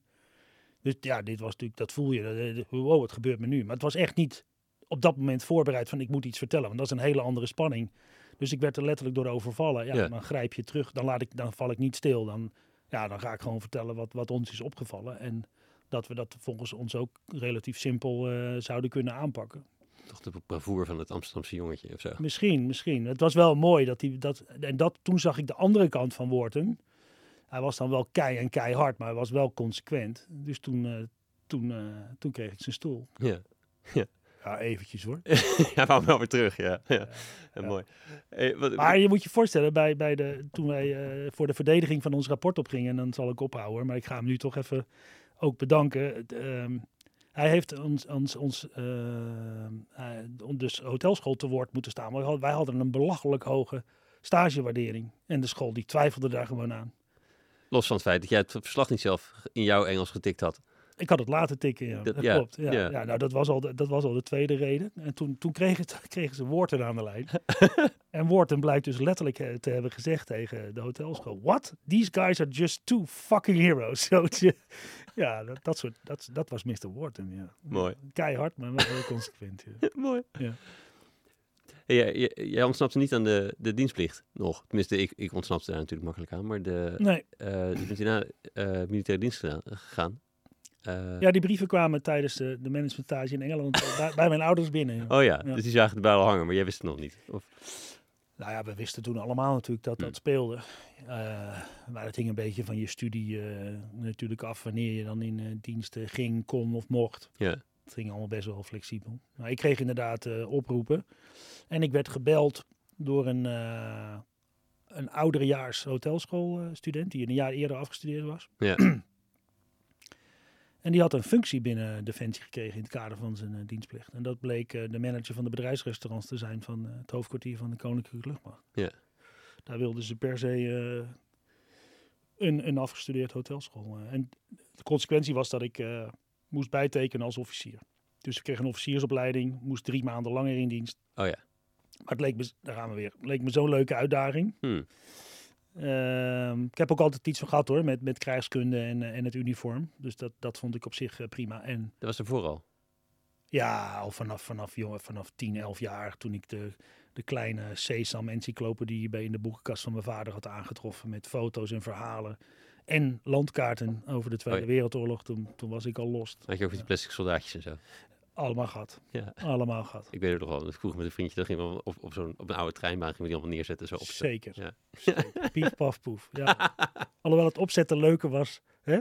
Dus ja, dit was natuurlijk, dat voel je, wow, het gebeurt me nu. Maar het was echt niet op dat moment voorbereid van ik moet iets vertellen, want dat is een hele andere spanning. Dus ik werd er letterlijk door overvallen. Ja, dan grijp je terug, dan, laat ik, dan val ik niet stil. Dan, ja, dan ga ik gewoon vertellen wat, wat ons is opgevallen. En dat we dat volgens ons ook relatief simpel uh, zouden kunnen aanpakken toch de bravoer van het Amsterdamse jongetje of zo. Misschien, misschien. Het was wel mooi dat hij dat. En dat, toen zag ik de andere kant van Worten. Hij was dan wel kei en keihard, maar hij was wel consequent. Dus toen, uh, toen, uh, toen kreeg ik zijn stoel. Ja. ja. Ja, eventjes hoor. [laughs] ja, maar wel weer terug, ja. ja. ja. Mooi. Hey, wat, maar je moet je voorstellen, bij, bij de, toen wij uh, voor de verdediging van ons rapport opgingen, en dan zal ik ophouden, maar ik ga hem nu toch even ook bedanken. Uh, hij heeft ons, ons, ons uh, dus hotelschool te woord moeten staan. Maar wij hadden een belachelijk hoge stagewaardering. En de school die twijfelde daar gewoon aan. Los van het feit dat jij het verslag niet zelf in jouw Engels getikt had. Ik had het laten tikken, ja. Dat, klopt. Ja, ja. ja, nou, dat, was al de, dat was al de tweede reden. En toen, toen kregen, [laughs] kregen ze Woorden aan de lijn. [laughs] en Woorden blijkt dus letterlijk eh, te hebben gezegd tegen de hotelschool. What? These guys are just two fucking heroes. [laughs] ja, dat, dat, soort, dat, dat was Mr. Wharton, ja. Mooi. Keihard, maar wel heel consequent. Ja. [laughs] Mooi. Ja. Hey, jij, ontsnapte niet aan de, de dienstplicht nog. Tenminste, ik, ik ontsnapte daar natuurlijk makkelijk aan. Maar de, nee. Uh, je bent hierna uh, militaire dienst gegaan. Uh, ja, die brieven kwamen tijdens de, de managementage in Engeland bij, bij, mijn ouders binnen. Oh ja, dus die zagen de bijl hangen, maar jij wist het nog niet? Of? Nou ja, we wisten toen allemaal natuurlijk dat dat hmm. speelde. Uh, maar het hing een beetje van je studie uh, natuurlijk af wanneer je dan in uh, diensten ging, kon of mocht. Ja. Het ging allemaal best wel flexibel. Maar ik kreeg inderdaad oproepen. En ik werd gebeld door een, een ouderejaars hotelschoolstudent die een jaar eerder afgestudeerd was. Ja. [clears throat] En die had een functie binnen Defensie gekregen in het kader van zijn uh, dienstplicht. En dat bleek uh, de manager van de bedrijfsrestaurants te zijn van uh, het hoofdkwartier van de Koninklijke Luchtmacht. Ja. Daar wilden ze per se een, een afgestudeerd hotelschool. en de consequentie was dat ik moest bijtekenen als officier. Dus ik kreeg een officiersopleiding, moest drie maanden langer in dienst. Oh ja. Maar het leek me, daar gaan we weer, het leek me zo'n leuke uitdaging. Hmm. Ehm, ik heb ook altijd iets van gehad hoor, met, met krijgskunde en, eh, en het uniform. Dus dat, dat vond ik op zich uh, prima. En, dat was er vooral? Ja, al vanaf, vanaf, jongen, vanaf 10, 11 jaar. Toen ik de, de kleine Sesam encyclopedie bij in de boekenkast van mijn vader had aangetroffen. Met foto's en verhalen. en landkaarten over de Tweede. Wereldoorlog. Toen, toen was ik al lost. Had je over die plastic soldaatjes en zo. Allemaal gehad. Ja. Allemaal gehad. Ik weet het nog wel. Vroeger met een vriendje, dan gingen we op, op, zo'n, op een oude treinbaan gingen we die allemaal neerzetten. Zo op Zeker. Ja. Zeker. [laughs] Pief, paf, poef. Ja. Alhoewel het opzetten leuker was. Hè?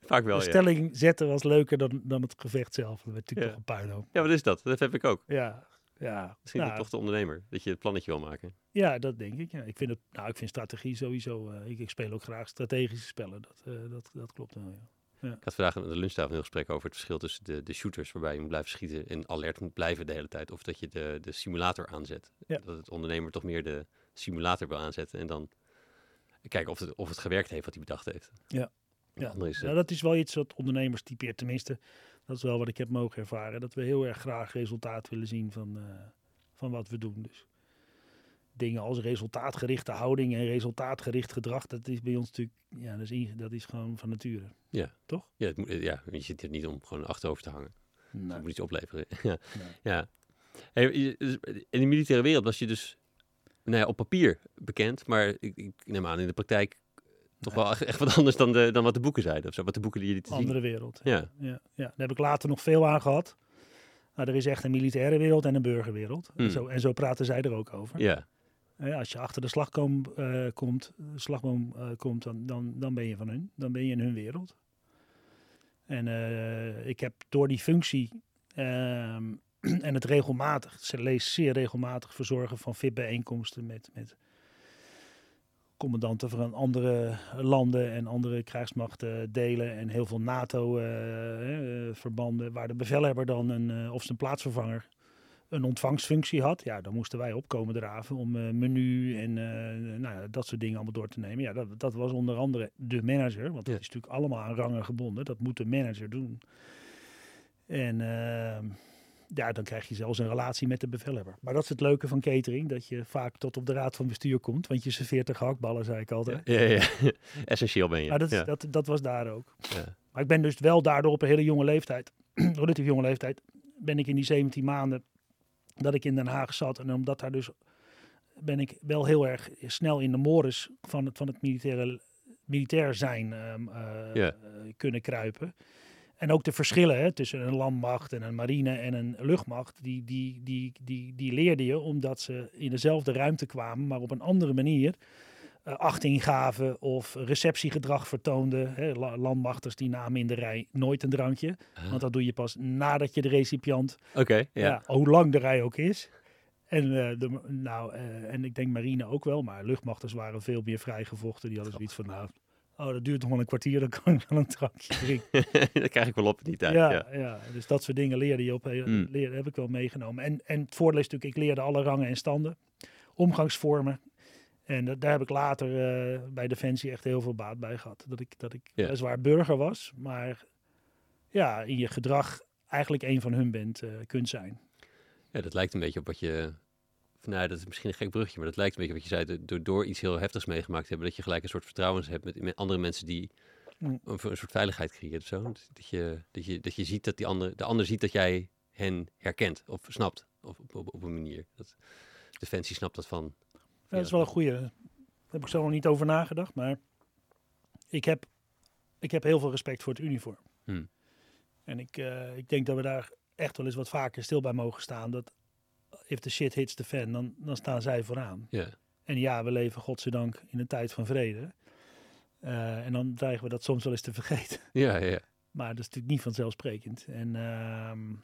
Vaak wel, de ja. stelling zetten was leuker dan, dan het gevecht zelf. Dat werd natuurlijk Ja. toch een puinhoop. Ja, wat is dat? Dat heb ik ook. Ja, ja. Misschien Nou, toch de ondernemer. Dat je het plannetje wil maken. ja, dat denk ik. Ja. Ik, vind het, nou, ik vind strategie sowieso... eh, ik, ik speel ook graag strategische spellen. Dat, eh, dat, dat klopt wel, ja. Ik had vandaag aan de lunchtafel een heel gesprek over het verschil tussen de, de shooters, waarbij je moet blijven schieten en alert moet blijven de hele tijd. Of dat je de, de simulator aanzet. Ja. Dat het ondernemer toch meer de simulator wil aanzetten. En dan kijken of het, of het gewerkt heeft wat hij bedacht heeft. Ja. Ja. is, eh, Nou, dat is wel iets wat ondernemers typeert. Tenminste, dat is wel wat ik heb mogen ervaren. Dat we heel erg graag resultaat willen zien van, eh, van wat we doen. Dus dingen als resultaatgerichte houding en resultaatgericht gedrag, dat is bij ons natuurlijk, ja, dat is, dat is gewoon van nature. ja. toch? Ja, het moet, ja, je zit er niet om gewoon achterover te hangen. Het Nou, moet iets opleveren. [laughs] ja. nee. ja. Hey, dus in de militaire wereld was je dus nou ja, op papier bekend, maar ik, ik neem aan in de praktijk toch wel echt, wat anders dan, de, dan wat de boeken zeiden. Of zo, wat de boeken die lieten zien. Andere wereld. Ja. Ja, ja. Daar heb ik later nog veel aan gehad. Maar er is echt een militaire wereld en een burgerwereld. En, Hmm. zo, en zo praten zij er ook over. Ja, als je achter de slagboom, eh, komt, slagboom eh, komt dan, dan, dan ben je van hun. Dan ben je in hun wereld. En eh, ik heb door die functie ehm, [clears throat] en het regelmatig, ze lees zeer regelmatig verzorgen van VIP-bijeenkomsten met, met commandanten van andere landen en andere krijgsmachten delen. En heel veel NATO-verbanden, waar de bevelhebber dan een, of zijn plaatsvervanger een ontvangstfunctie had, ja, dan moesten wij opkomen draven om eh, menu en eh, nou ja, dat soort dingen allemaal door te nemen. Ja, dat, dat was onder andere de manager, want Ja. het is natuurlijk allemaal aan rangen gebonden. Dat moet de manager doen. En eh, ja, dan krijg je zelfs een relatie met de bevelhebber. Maar dat is het leuke van catering, dat je vaak tot op de raad van bestuur komt, want je serveert de gehaktballen, zei ik altijd. ja, ja, ja. [laughs] essentieel ben je. Maar dat, ja. dat, dat was daar ook. Ja. Maar ik ben dus wel daardoor op een hele jonge leeftijd, [clears throat] relatief jonge leeftijd, ben ik in die 17 maanden dat ik in Den Haag zat. En omdat daar dus ben ik wel heel erg snel in de mores van het, van het militaire, militair zijn ehm, eh, kunnen kruipen. En ook de verschillen hè, tussen een landmacht en een marine en een luchtmacht, die, die, die, die, die leerde je omdat ze in dezelfde ruimte kwamen, maar op een andere manier achting gaven of receptiegedrag vertoonden. Hè, la- landmachters die namen in de rij nooit een drankje, want dat doe je pas nadat je de recipiënt Oké, ja. ja. hoe lang de rij ook is. En, eh, de, nou, eh, en ik denk marine ook wel, maar luchtmachters waren veel meer vrijgevochten. Die hadden zoiets van, nou, oh, dat duurt nog wel een kwartier, dan kan ik wel een drankje drinken. [laughs] dat krijg ik wel op in die tijd. ja, Ja. ja. dus dat soort dingen leerde je op, eh, Mm. leerde, heb ik wel meegenomen. En, en het voordeel is natuurlijk, ik leerde alle rangen en standen, omgangsvormen. En dat- daar heb ik later eh, bij Defensie echt heel veel baat bij gehad. Dat ik, dat ik Ja. weliswaar burger was, maar ja, in je gedrag eigenlijk een van hun bent, eh, kunt zijn. Ja, dat lijkt een beetje op wat je... Nou, ja, dat is misschien een gek brugje, maar dat lijkt een beetje op wat je zei. Door, door iets heel heftigs meegemaakt te hebben, dat je gelijk een soort vertrouwen hebt met, met andere mensen die Mm. een, een soort veiligheid creëren of zo. Dat, dat je, dat, je, dat je ziet dat die ander, de ander ziet dat jij hen herkent of snapt of op, op, op een manier. Dat, Defensie snapt dat van. Ja, dat is wel een goeie. Daar heb ik zo nog niet over nagedacht, maar ik heb, ik heb heel veel respect voor het uniform. Hmm. En ik, eh, ik denk dat we daar echt wel eens wat vaker stil bij mogen staan. Dat if the shit hits the fan, dan, dan staan zij vooraan. En ja, we leven godzijdank in een tijd van vrede. Eh, en dan dreigen we dat soms wel eens te vergeten. ja, [laughs] ja. ja. Maar dat is natuurlijk niet vanzelfsprekend. En ehm,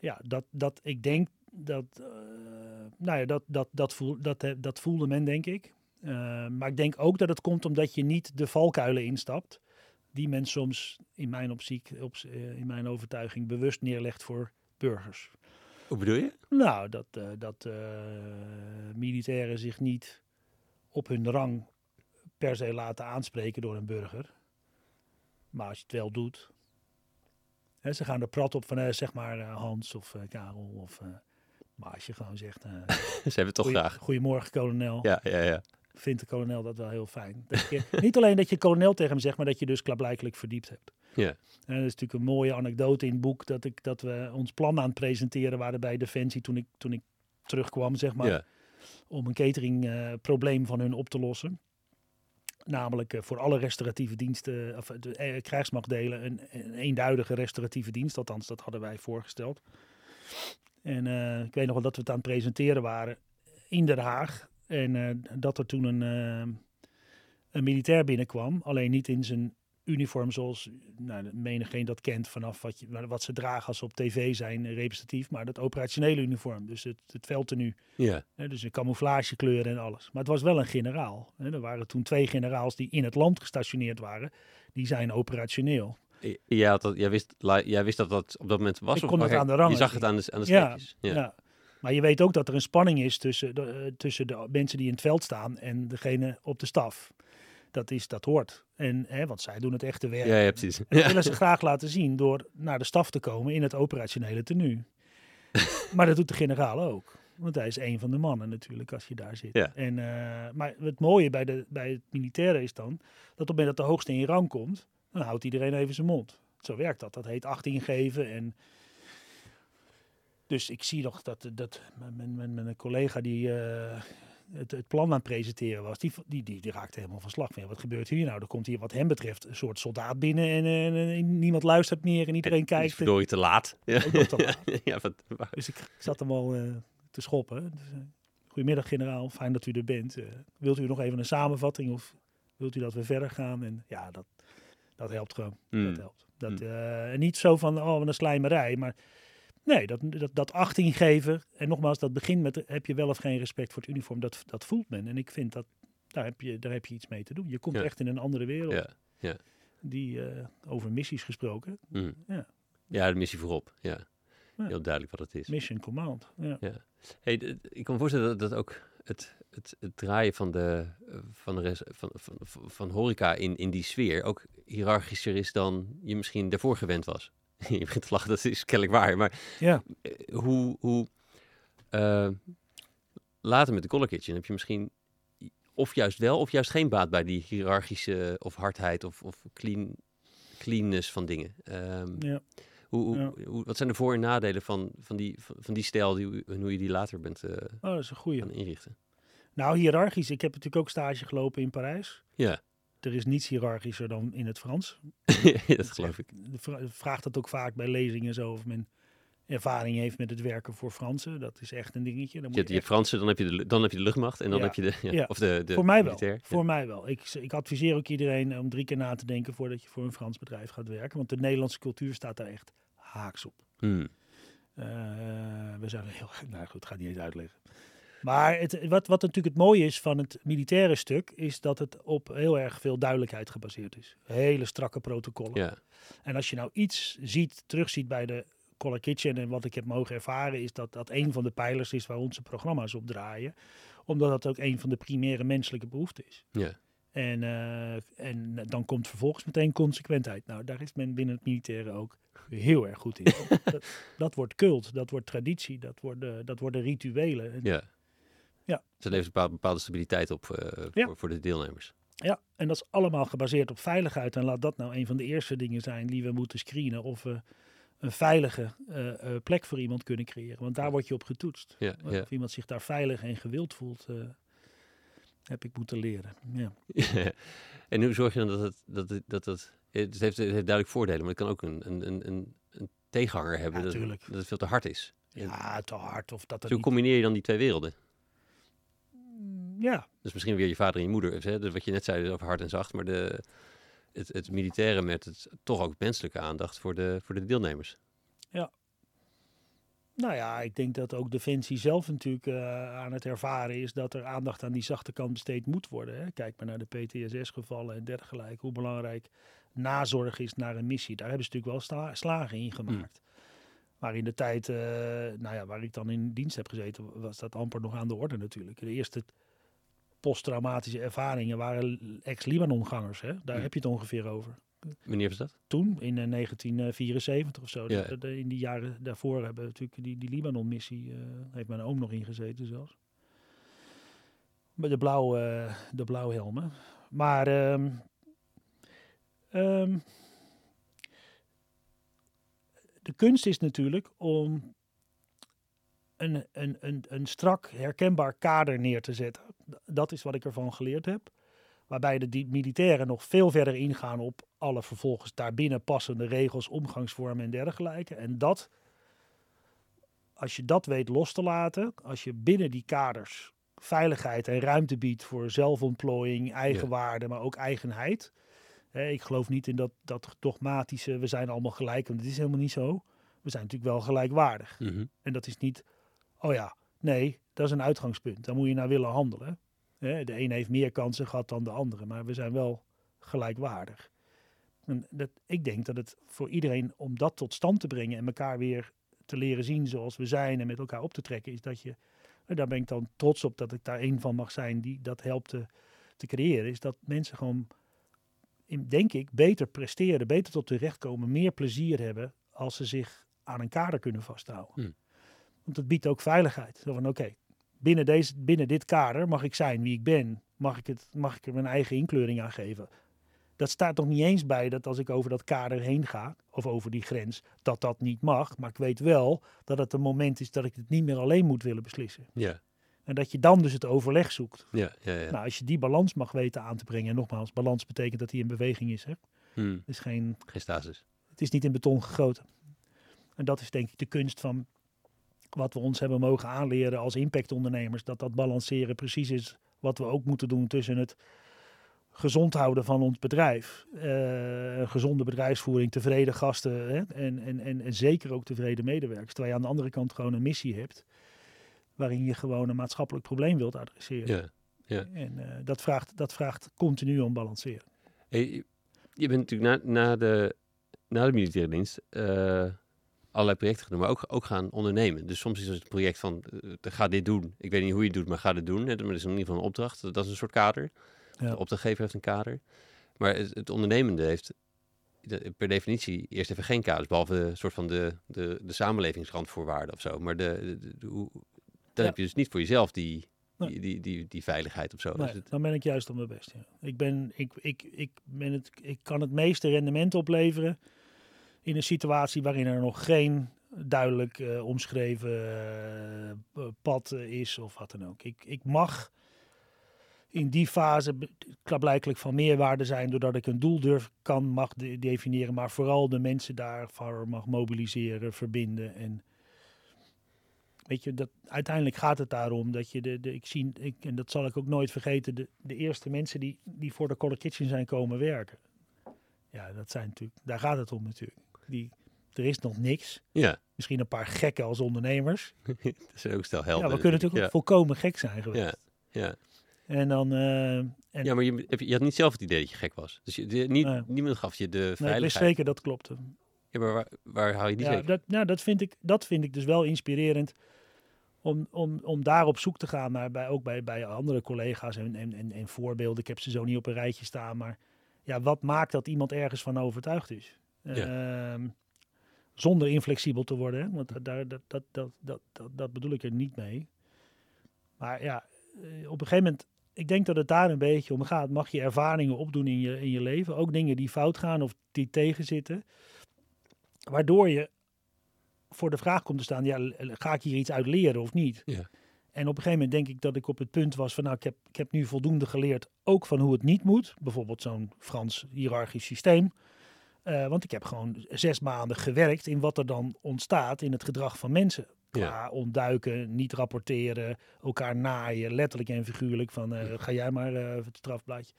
ja, dat, dat ik denk dat, eh, nou ja, dat, dat, dat, voel, dat, eh, dat voelde men, denk ik. Eh, maar ik denk ook dat het komt omdat je niet de valkuilen instapt. Die men soms in mijn optiek, op, in mijn overtuiging, bewust neerlegt voor burgers. Hoe bedoel je? Nou, dat, dat militairen zich niet op hun rang per se laten aanspreken door een burger. Maar als je het wel doet. Hè, ze gaan er prat op van eh, zeg maar Hans of Karel. Of, maar als je gewoon zegt. eh, [laughs] Ze hebben het toch goeie- graag. Goedemorgen, kolonel. Ja, ja, ja. Vindt de kolonel dat wel heel fijn. Dat je, [laughs] niet alleen dat je kolonel tegen hem zegt, maar dat je dus klaarblijkelijk verdiept hebt. Ja. En dat is natuurlijk een mooie anekdote in het boek dat, ik, dat we ons plan aan het presenteren waren bij Defensie toen ik, toen ik terugkwam, zeg maar, ja. om een cateringprobleem van hun op te lossen. Namelijk eh, voor alle restauratieve diensten, of de eh, krijgsmachtdelen, een, een eenduidige restauratieve dienst. Althans, dat hadden wij voorgesteld. En eh, ik weet nog wel dat we het aan het presenteren waren in Den Haag. En eh, dat er toen een, eh, een militair binnenkwam. Alleen niet in zijn uniform zoals nou, menigeen dat kent vanaf wat, je, wat ze dragen als ze op tv zijn, representatief. Maar dat operationele uniform, dus het, het veldtenu. Ja. Hè, dus een camouflagekleur en alles. Maar het was wel een generaal. Hè. Er waren toen twee generaals die in het land gestationeerd waren. Die zijn operationeel. I- Jij, had dat, jij, wist, jij wist dat dat op dat moment was? Ik of- kon het oké, aan de rangen Je zag het aan de, aan de Ja. Ja. Ja. Maar je weet ook dat er een spanning is tussen de, eh, tussen de mensen die in het veld staan en degene op de staf. Dat, is, dat hoort. En, hè, want zij doen het echte werk. Ja, ja, precies. En dat willen ze graag laten zien door naar de staf te komen in het operationele tenue. [laughs] maar dat doet de generaal ook. Want hij is een van de mannen natuurlijk als je daar zit. Ja. En, eh, maar het mooie bij, de, bij het militaire is dan dat op het moment dat de hoogste in rang komt, dan houdt iedereen even zijn mond. Zo werkt dat. Dat heet acht ingeven. En dus ik zie nog dat, dat mijn, mijn, mijn collega die eh, het, het plan aan het presenteren was, die, die, die, die raakte helemaal van slag. Van, wat gebeurt hier nou? Er komt hier wat hem betreft een soort soldaat binnen en, eh, en niemand luistert meer en iedereen kijkt. verdorie te laat. Ja, te laat. [laughs] ja wat, waar- Dus ik, ik zat hem al eh, te schoppen. Dus, eh, goedemiddag generaal, fijn dat u er bent. Eh, wilt u nog even een samenvatting of wilt u dat we verder gaan? En ja, dat, dat helpt gewoon. Hmm. Dat helpt. Dat, Hmm. eh, niet zo van, oh, wat een slijmerij. Maar nee, dat, dat, dat achting geven. En nogmaals, dat begint met, heb je wel of geen respect voor het uniform. Dat, dat voelt men. En ik vind dat, daar heb je, daar heb je iets mee te doen. Je komt Ja. echt in een andere wereld. Ja. Die, eh, over missies gesproken. Mm. Ja. Ja, de missie voorop. Ja. Ja. Heel duidelijk wat het is. Mission Command. Ja. Hey, ik kan me voorstellen dat, dat ook het, het, het draaien van de, eh, van, de res- van, van, van, van horeca in, in die sfeer ook hiërarchischer is dan je misschien daarvoor gewend was. [laughs] je begint te lachen, dat is kennelijk waar. Maar ja. eh, hoe, hoe eh, later met de Color Kitchen heb je misschien of juist wel of juist geen baat bij die hiërarchische of hardheid of, of clean, cleanness van dingen. Ehm, ja. Hoe, hoe, Ja. hoe- wat zijn de voor- en nadelen van, van, die, van, die stijl die, en hoe je die later bent eh, Oh, dat is een goeie. gaan inrichten? Nou, hiërarchisch. Ik heb natuurlijk ook stage gelopen in Parijs. Ja, Er is niets hiërarchischer dan in het Frans. [laughs] dat geloof ik. Vraagt dat ook vaak bij lezingen zo. Of men ervaring heeft met het werken voor Fransen. Dat is echt een dingetje. Dan Je moet hebt je je echt- Fransen, dan heb je de, dan heb je de luchtmacht en dan Ja. heb je de, ja, Ja. of de, de voor mij wel. militair. Ja. Voor mij wel. Ik, ik adviseer ook iedereen om drie keer na te denken voordat je voor een Frans bedrijf gaat werken. Want de Nederlandse cultuur staat daar echt haaks op. Hmm. Eh, we zijn heel. Nou goed, ga niet eens uitleggen. Maar het, wat, wat natuurlijk het mooie is van het militaire stuk, is dat het op heel erg veel duidelijkheid gebaseerd is. Hele strakke protocollen. Ja, En als je nou iets ziet, terugziet bij de Color Kitchen en wat ik heb mogen ervaren, is dat dat een van de pijlers is waar onze programma's op draaien. Omdat dat ook een van de primaire menselijke behoeften is. ja. En, eh, en dan komt vervolgens meteen consequentheid. Nou, daar is men binnen het militaire ook heel erg goed in. [laughs] dat, dat wordt cult, dat wordt traditie, dat worden, dat worden rituelen. En, ja. Ja. Ze levert een bepaalde, bepaalde stabiliteit op eh, Ja. voor, voor de deelnemers. ja, en dat is allemaal gebaseerd op veiligheid. En laat dat nou een van de eerste dingen zijn die we moeten screenen. Of we een veilige eh, plek voor iemand kunnen creëren. Want daar word je op getoetst. Ja, ja. Of iemand zich daar veilig en gewild voelt, heb ik moeten leren. Ja. [laughs] en hoe zorg je dan dat het, dat het, dat het, het heeft, het heeft duidelijk voordelen, maar het kan ook een, een, een, een, tegenhanger hebben Ja, dat, het veel te hard is. ja, te hard. Of dat Dus hoe niet... combineer je dan die twee werelden? Ja, Dus misschien weer je vader en je moeder. Hè? Dus wat je net zei over hard en zacht. Maar de, het, het militaire met het toch ook menselijke aandacht voor de, voor de deelnemers. Nou ja, ik denk dat ook Defensie zelf natuurlijk eh, aan het ervaren is dat er aandacht aan die zachte kant besteed moet worden. Hè. Kijk maar naar de PTSS-gevallen en dergelijke. Hoe belangrijk nazorg is naar een missie. Daar hebben ze natuurlijk wel slagen in gemaakt. Maar in de tijd eh, nou ja, waar ik dan in dienst heb gezeten, was dat amper nog aan de orde natuurlijk. De eerste posttraumatische ervaringen waren ex-Libanon-gangers. Daar Hmm. heb je het ongeveer over. Wanneer was dat? toen, in eh, 1974 of zo. Ja. Dat- in die jaren daarvoor hebben we natuurlijk die, die Libanon-missie, eh, heeft mijn oom nog ingezeten zelfs. Met de, blauwe, eh, de blauwhelmen. Maar ehm, ehm, de kunst is natuurlijk om een, een, een, een strak, herkenbaar kader neer te zetten. Dat is wat ik ervan geleerd heb. Waarbij de militairen nog veel verder ingaan op alle vervolgens daarbinnen passende regels, omgangsvormen en dergelijke. En dat, als je dat weet los te laten, als je binnen die kaders veiligheid en ruimte biedt voor zelfontplooiing, eigenwaarde, maar ook eigenheid. Hè, ik geloof niet in dat, dat dogmatische, we zijn allemaal gelijk, want het is helemaal niet zo. We zijn natuurlijk wel gelijkwaardig. Mhm. En dat is niet, oh ja, nee, dat is een uitgangspunt. Daar moet je naar willen handelen. De een heeft meer kansen gehad dan de andere, maar we zijn wel gelijkwaardig. En dat, ik denk dat het voor iedereen om dat tot stand te brengen en elkaar weer te leren zien zoals we zijn en met elkaar op te trekken, is dat je, en daar ben ik dan trots op dat ik daar een van mag zijn die dat helpt te, te creëren, is dat mensen gewoon, in, denk ik, beter presteren, beter tot hun recht komen, meer plezier hebben als ze zich aan een kader kunnen vasthouden. Hmm. Want het biedt ook veiligheid. Zo van oké, binnen, deze, binnen dit kader mag ik zijn wie ik ben. Mag ik, het, mag ik er mijn eigen inkleuring aan geven. Dat staat toch niet eens bij dat als ik over dat kader heen ga, of over die grens, dat dat niet mag. Maar ik weet wel dat het een moment is dat ik het niet meer alleen moet willen beslissen. Ja, En dat je dan dus het overleg zoekt. ja, ja. ja. Nou, als je die balans mag weten aan te brengen. En nogmaals, balans betekent dat hij in beweging is. Hè? Hmm. Het, is geen, Geen stasis. het is niet in beton gegoten. En dat is denk ik de kunst van wat we ons hebben mogen aanleren als impactondernemers. Dat dat balanceren precies is wat we ook moeten doen tussen het gezond houden van ons bedrijf. een gezonde bedrijfsvoering, tevreden gasten hè? En, en, en, en zeker ook tevreden medewerkers. Terwijl je aan de andere kant gewoon een missie hebt waarin je gewoon een maatschappelijk probleem wilt adresseren. Ja. En eh, dat, vraagt, dat vraagt continu om balanceren. Hey, je- je bent natuurlijk na, na, de, na de militaire dienst eh, allerlei projecten gedaan, maar ook, ook gaan ondernemen. Dus soms is het project van, eh, ga dit doen. Ik weet niet hoe je het doet, maar ga dit doen. Hè, Maar dat is in ieder geval een opdracht. Dat is een soort kader. Ja. De opdrachtgever heeft een kader. Maar het, het ondernemende heeft de- per definitie eerst even geen kaders, behalve een soort van de, de, de samenlevingsrandvoorwaarden of zo. Maar de, de, de- de- hoe, dan Ja. heb je dus niet voor jezelf die, Nee. die, die, die, die veiligheid of zo. Nee, Dus het- dan ben ik juist op mijn best. Ja. Ik, ben, ik, ik, ik, ben het, ik kan het meeste rendement opleveren in een situatie waarin er nog geen duidelijk eh, omschreven eh, pad eh, is of wat dan ook. Ik, ik mag in die fase klaarblijkelijk van meerwaarde zijn doordat ik een doel durf kan mag de- definiëren, maar vooral de mensen daarvoor mag mobiliseren, verbinden en Weet je, dat, uiteindelijk gaat het daarom dat je de, de ik zie, ik, en dat zal ik ook nooit vergeten, de, de eerste mensen die, die voor de Color Kitchen zijn komen werken. Ja, dat zijn natuurlijk, daar gaat het om natuurlijk. Die, er is nog niks. ja, Misschien een paar gekken als ondernemers. [laughs] dat is ook stel helpen. ja, we kunnen natuurlijk volkomen gek zijn geweest. Ja, ja. En dan, eh, en, Ja, maar je, je had niet zelf het idee dat je gek was. Dus je, de- niet, Nee. niemand gaf je de nee, ik wist veiligheid. zeker dat klopte. Ja, maar waar, waar haal je die Ja, zeker? dat, nou, dat, vind ik, dat vind ik dus wel inspirerend. Om, om, om daar op zoek te gaan, maar bij, ook bij, bij andere collega's en, en, en, en voorbeelden. Ik heb ze zo niet op een rijtje staan, maar ja, wat maakt dat iemand ergens van overtuigd is? Ehm, zonder inflexibel te worden, hè? want daar, dat, dat, dat, dat, dat, dat bedoel ik er niet mee. Maar ja, eh, op een gegeven moment, ik denk dat het daar een beetje om gaat. Mag je ervaringen opdoen in je, in je leven, ook dingen die fout gaan of die tegenzitten. Waardoor je voor de vraag komt te staan, ja, ga ik hier iets uit leren of niet? Ja. En op een gegeven moment denk ik dat ik op het punt was van, nou, ik heb, ik heb nu voldoende geleerd, ook van hoe het niet moet. Bijvoorbeeld zo'n Frans hiërarchisch systeem. Eh, want ik heb gewoon zes maanden gewerkt in wat er dan ontstaat in het gedrag van mensen. Ja. Qua ontduiken, niet rapporteren, elkaar naaien, letterlijk en figuurlijk. Van eh, ga jij maar eh, het strafblaadje.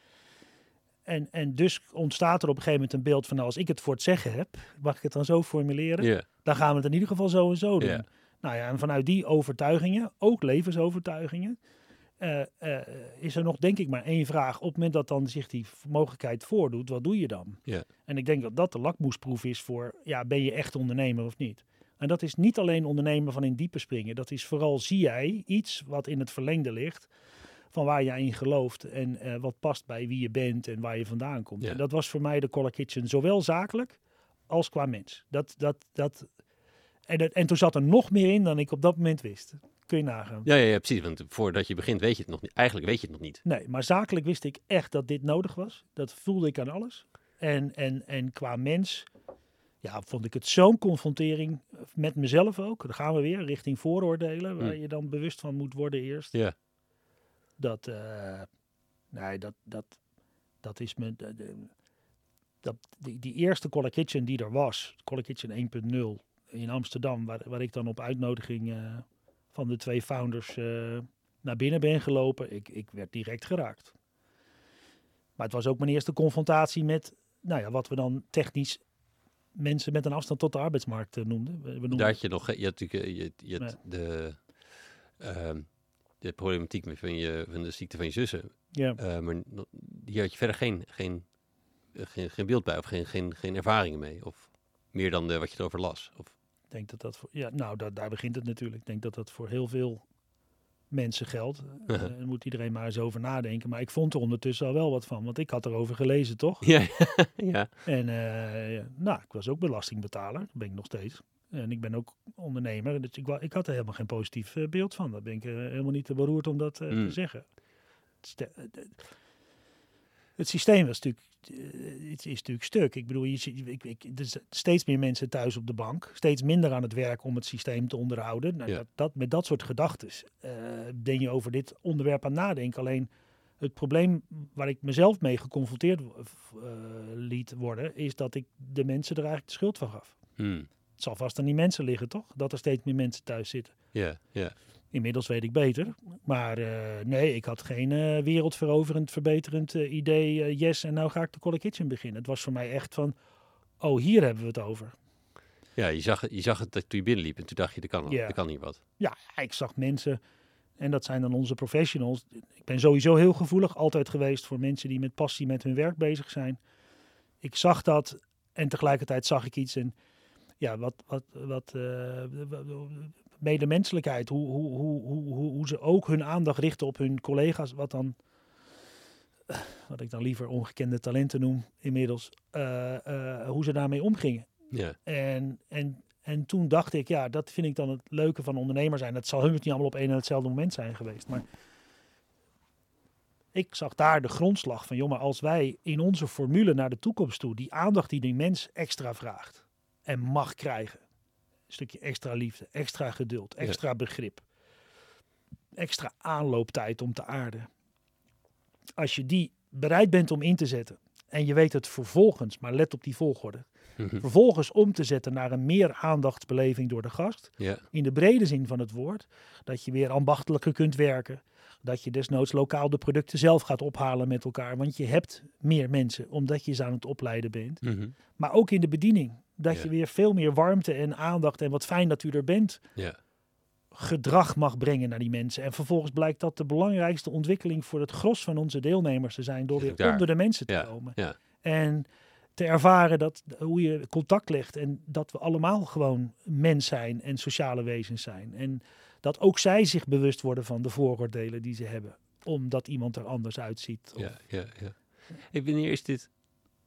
En, en dus ontstaat er op een gegeven moment een beeld van, nou, als ik het voor het zeggen heb, mag ik het dan zo formuleren? Ja, dan gaan we het in ieder geval zo en zo doen. Ja. Nou ja, en vanuit die overtuigingen, ook levensovertuigingen, eh, eh, is er nog denk ik maar één vraag. Op het moment dat dan zich die mogelijkheid voordoet, wat doe je dan? Ja. En ik denk dat dat de lakmoesproef is voor, ja, ben je echt ondernemer of niet? En dat is niet alleen ondernemer van in diepe springen. Dat is vooral, zie jij iets wat in het verlengde ligt van waar jij in gelooft en eh, wat past bij wie je bent en waar je vandaan komt. Ja. En dat was voor mij de Collar Kitchen, zowel zakelijk als qua mens. Dat, dat, dat, en, en toen zat er nog meer in dan ik op dat moment wist. Kun je nagaan. ja, ja, ja, precies. Want voordat je begint weet je het nog niet. Eigenlijk weet je het nog niet. Nee, maar zakelijk wist ik echt dat dit nodig was. Dat voelde ik aan alles. En, en, en qua mens, ja, vond ik het zo'n confrontering met mezelf ook. Dan gaan we weer richting vooroordelen, waar Hmm. je dan bewust van moet worden eerst. Ja. Dat, eh, nee, dat, dat, dat is me. de- de- dat, die, die eerste Kitchen die er was, Collar Kitchen 1.0 in Amsterdam, waar, waar ik dan op uitnodiging eh, van de twee founders eh, naar binnen ben gelopen, ik, ik werd direct geraakt. Maar het was ook mijn eerste confrontatie met, nou ja, wat we dan technisch mensen met een afstand tot de arbeidsmarkt eh, noemden. We, we noemden Daar had je nog, je had natuurlijk eh, je, je had Ja. de, ehm, de problematiek met van, je, van de ziekte van je zussen. ja, maar hier had je verder geen, geen, geen, geen beeld bij of geen, geen, geen ervaringen mee. Of meer dan de, wat je erover las. Of, denk dat dat voor, ja, nou, daar, daar begint het natuurlijk. Ik denk dat dat voor heel veel mensen geldt. [laughs] Eh. Daar moet iedereen maar eens over nadenken. Maar ik vond er ondertussen al wel wat van, want ik had erover gelezen, toch? ja, [laughs] ja. En eh, nou, ik was ook belastingbetaler, dat ben ik nog steeds. En ik ben ook ondernemer, dus ik, ik had er helemaal geen positief eh, beeld van. Daar ben ik helemaal niet te beroerd om dat eh, Mm. te zeggen. Het, systeem was natuurlijk, eh, het is natuurlijk stuk. Ik bedoel, je, ik, ik, er zijn steeds meer mensen thuis op de bank, steeds minder aan het werk om het systeem te onderhouden. Nou, Ja. dat, dat, met dat soort gedachten ben je over dit onderwerp aan nadenken. Alleen het probleem waar ik mezelf mee geconfronteerd eh, liet worden, is dat ik de mensen er eigenlijk de schuld van gaf. Hmm. Het zal vast aan die mensen liggen, toch? Dat er steeds meer mensen thuis zitten. ja, ja. Inmiddels weet ik beter. Maar eh, nee, ik had geen eh, wereldveroverend, verbeterend eh, idee. yes, en nou ga ik de Collar Kitchen beginnen. Het was voor mij echt van, oh, hier hebben we het over. Ja, je zag, het- je zag het toen je binnenliep en toen dacht je, er kan, Ja. er kan hier wat. Ja, ik zag mensen, en dat zijn dan onze professionals. Ik ben sowieso heel gevoelig, altijd geweest voor mensen die met passie met hun werk bezig zijn. Ik zag dat en tegelijkertijd zag ik iets en ja, wat, wat, wat medemenselijkheid, hoe, hoe, hoe, hoe, hoe, hoe ze ook hun aandacht richten op hun collega's, wat dan, eh, wat ik dan liever ongekende talenten noem inmiddels, eh, eh, hoe ze daarmee omgingen. Ja, En, en, en toen dacht ik, ja, dat vind ik dan het leuke van ondernemer zijn. Dat zal hun niet allemaal op één en hetzelfde moment zijn geweest. Maar ik zag daar de grondslag van, joh, maar als wij in onze formule naar de toekomst toe, die aandacht die die mens extra vraagt en mag krijgen, stukje extra liefde, extra geduld, extra begrip, extra aanlooptijd om te aarden. Als je die bereid bent om in te zetten en je weet het vervolgens, maar let op die volgorde, Mhm. vervolgens om te zetten naar een meer aandachtsbeleving door de gast. ja, In de brede zin van het woord. Dat je weer ambachtelijker kunt werken. Dat je desnoods lokaal de producten zelf gaat ophalen met elkaar. Want je hebt meer mensen omdat je ze aan het opleiden bent. Mhm. Maar ook in de bediening. Dat Ja. je weer veel meer warmte en aandacht en wat fijn dat u er bent. ja, Gedrag mag brengen naar die mensen. En vervolgens blijkt dat de belangrijkste ontwikkeling voor het gros van onze deelnemers te zijn. Door weer daar. onder de mensen te Ja, komen. ja. En te ervaren dat hoe je contact legt en dat we allemaal gewoon mens zijn en sociale wezens zijn. En dat ook zij zich bewust worden van de vooroordelen die ze hebben. Omdat iemand er anders uitziet. Of- ja, ja, ja. Hey, wanneer is dit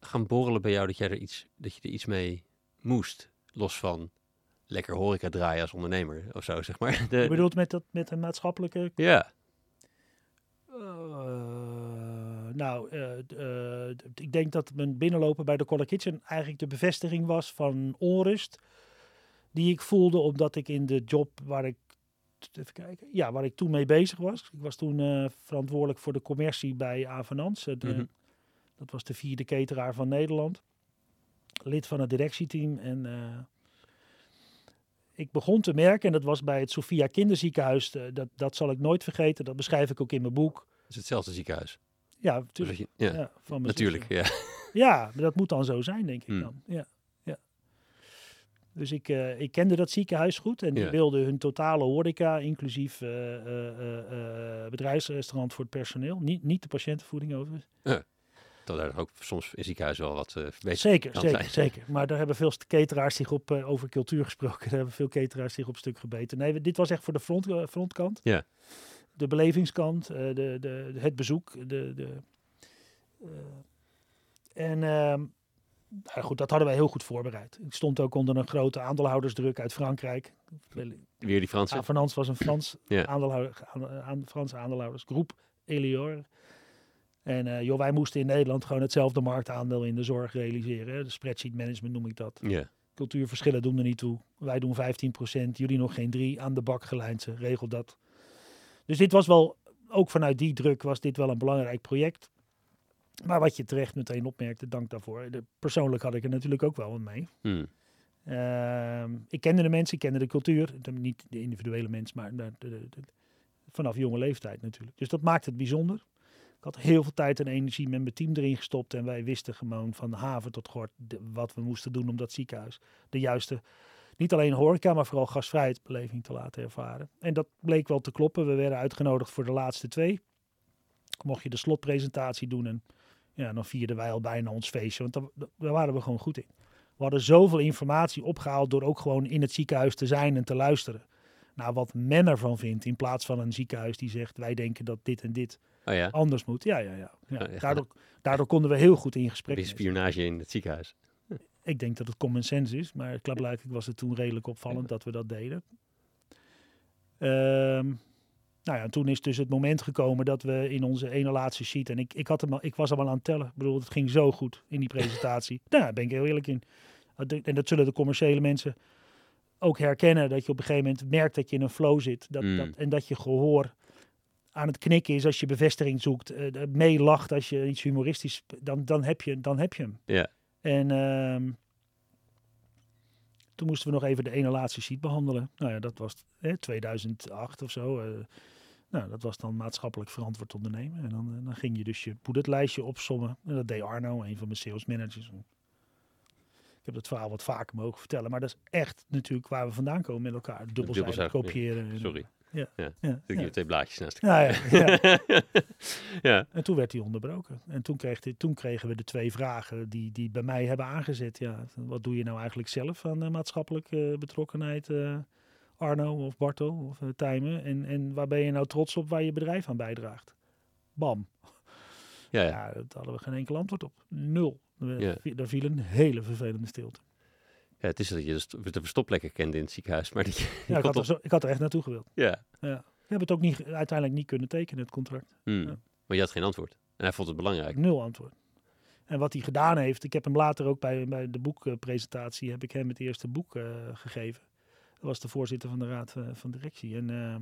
gaan borrelen bij jou dat, jij er iets, dat je er iets mee moest? Los van lekker horeca draaien als ondernemer of zo, zeg maar. De, Je bedoelt met, dat, met een maatschappelijke... ja, eh, nou, eh, eh, ik denk dat mijn binnenlopen bij de Collar Kitchen eigenlijk de bevestiging was van onrust. Die ik voelde omdat ik in de job waar ik... Even kijken. Ja, waar ik toen mee bezig was. Ik was toen verantwoordelijk voor de commercie bij Avenans. de- Mhm. Dat was de vierde cateraar van Nederland. Lid van het directieteam. En eh, ik begon te merken, en dat was bij het Sophia Kinderziekenhuis. eh, dat, dat zal ik nooit vergeten. Dat beschrijf ik ook in mijn boek. het is hetzelfde ziekenhuis. Ja, natuurlijk. ja, Ja, van natuurlijk. Ja. Ja, maar dat moet dan zo zijn, denk ik Hmm. dan. Ja, ja. Dus ik, eh, ik kende dat ziekenhuis goed en die wilden hun totale horeca, inclusief bedrijfsrestaurant voor het personeel. Niet, niet de patiëntenvoeding overigens. Dat daar ook soms in ziekenhuis wel wat uh, Zeker, zeker, zijn. zeker. Maar daar hebben veel cateraars zich op, eh, over cultuur gesproken, [laughs] daar hebben veel cateraars zich op stuk gebeten. Nee, dit was echt voor de front, eh, frontkant. Ja. De belevingskant, de, de, het bezoek. De, de, en ehm, nou goed, dat hadden wij heel goed voorbereid. Ik stond ook onder een grote aandeelhoudersdruk uit Frankrijk. Weer die Franse. Avenans was een Frans Ja. aandeelhouder, aan, aan, Franse aandeelhoudersgroep, Elior. En eh, joh, wij moesten in Nederland gewoon hetzelfde marktaandeel in de zorg realiseren. hè. De spreadsheet management noem ik dat. Cultuurverschillen doen er niet toe. Wij doen 15%, jullie nog geen 3. Aan de bak gelijnd, regel dat. Dus dit was wel, ook vanuit die druk was dit wel een belangrijk project. Maar wat je terecht meteen opmerkte, dank daarvoor. De, persoonlijk had ik er natuurlijk ook wel wat mee. Hmm. Ehm, ik kende de mensen, ik kende de cultuur. De- Niet de individuele mens, maar de- vanaf jonge leeftijd natuurlijk. Dus dat maakt het bijzonder. Heel veel tijd en energie met mijn team erin gestopt. En wij wisten gewoon van haven tot gort wat we moesten doen om dat ziekenhuis de juiste, niet alleen horeca, maar vooral gastvrijheidsbeleving te laten ervaren. En dat bleek wel te kloppen. We werden uitgenodigd voor de laatste twee. Mocht je de slotpresentatie doen en ja, dan vierden wij al bijna ons feestje. Want daar, daar waren we gewoon goed in. We hadden zoveel informatie opgehaald door ook gewoon in het ziekenhuis te zijn en te luisteren. Naar wat men ervan vindt, in plaats van een ziekenhuis die zegt wij denken dat dit en dit Oh ja, anders moet. Ja, ja, ja. ja. Daardoor, daardoor konden we heel goed in gesprek. ze. spionage in het ziekenhuis. Ik denk dat het common sense is, maar klaarblijkelijk was het toen redelijk opvallend dat we dat deden. Ehm, nou ja, en toen is dus het moment gekomen dat we in onze ene laatste sheet, en ik, ik, had hem al, ik was hem al aan het tellen, ik bedoel, het ging zo goed in die presentatie. [laughs] nou, daar ben ik heel eerlijk in. En dat zullen de commerciële mensen ook herkennen, dat je op een gegeven moment merkt dat je in een flow zit. Dat, Mm. dat, en dat je gehoor aan het knikken is als je bevestiging zoekt, eh, meelacht als je iets humoristisch, dan, dan, heb, je, dan heb je hem. Ja. En ehm, toen moesten we nog even de ene laatste sheet behandelen. Nou ja, dat was hè, 2008 of zo. eh, nou, dat was dan maatschappelijk verantwoord ondernemen. En dan, eh, dan ging je dus je poedetlijstje opsommen. En dat deed Arno, een van mijn sales managers. Ik heb dat verhaal wat vaker mogen vertellen. Maar dat is echt natuurlijk waar we vandaan komen met elkaar. Dubbelzijdig ja. kopiëren. en- Sorry. Ja. Ja. Ja, ja. twee blaadjes naast Ja, ja, ja. [laughs] elkaar. En toen werd hij onderbroken. En toen, kreeg toen kregen we de twee vragen die, die bij mij hebben aangezet. Ja, wat doe je nou eigenlijk zelf aan eh, maatschappelijke betrokkenheid, eh, Arno of Bartel of uh, Tijmen? En, en waar ben je nou trots op waar je bedrijf aan bijdraagt? Bam. Ja, ja. Ja, daar hadden we geen enkel antwoord op. Nul. Er, daar viel een hele vervelende stilte. Ja, het is dat je de de verstopplekken kende in het ziekenhuis, maar dat je, Ja, ik, had er zo, ik had er echt naartoe gewild. ja. Ja. We hebben het ook niet, uiteindelijk niet kunnen tekenen, het contract. Hmm. Ja. Maar je had geen antwoord. En hij vond het belangrijk. Nul antwoord. En wat hij gedaan heeft, ik heb hem later ook bij, bij de boekpresentatie, heb ik hem het eerste boek eh, gegeven. Dat was de voorzitter van de raad eh, van directie. En eh,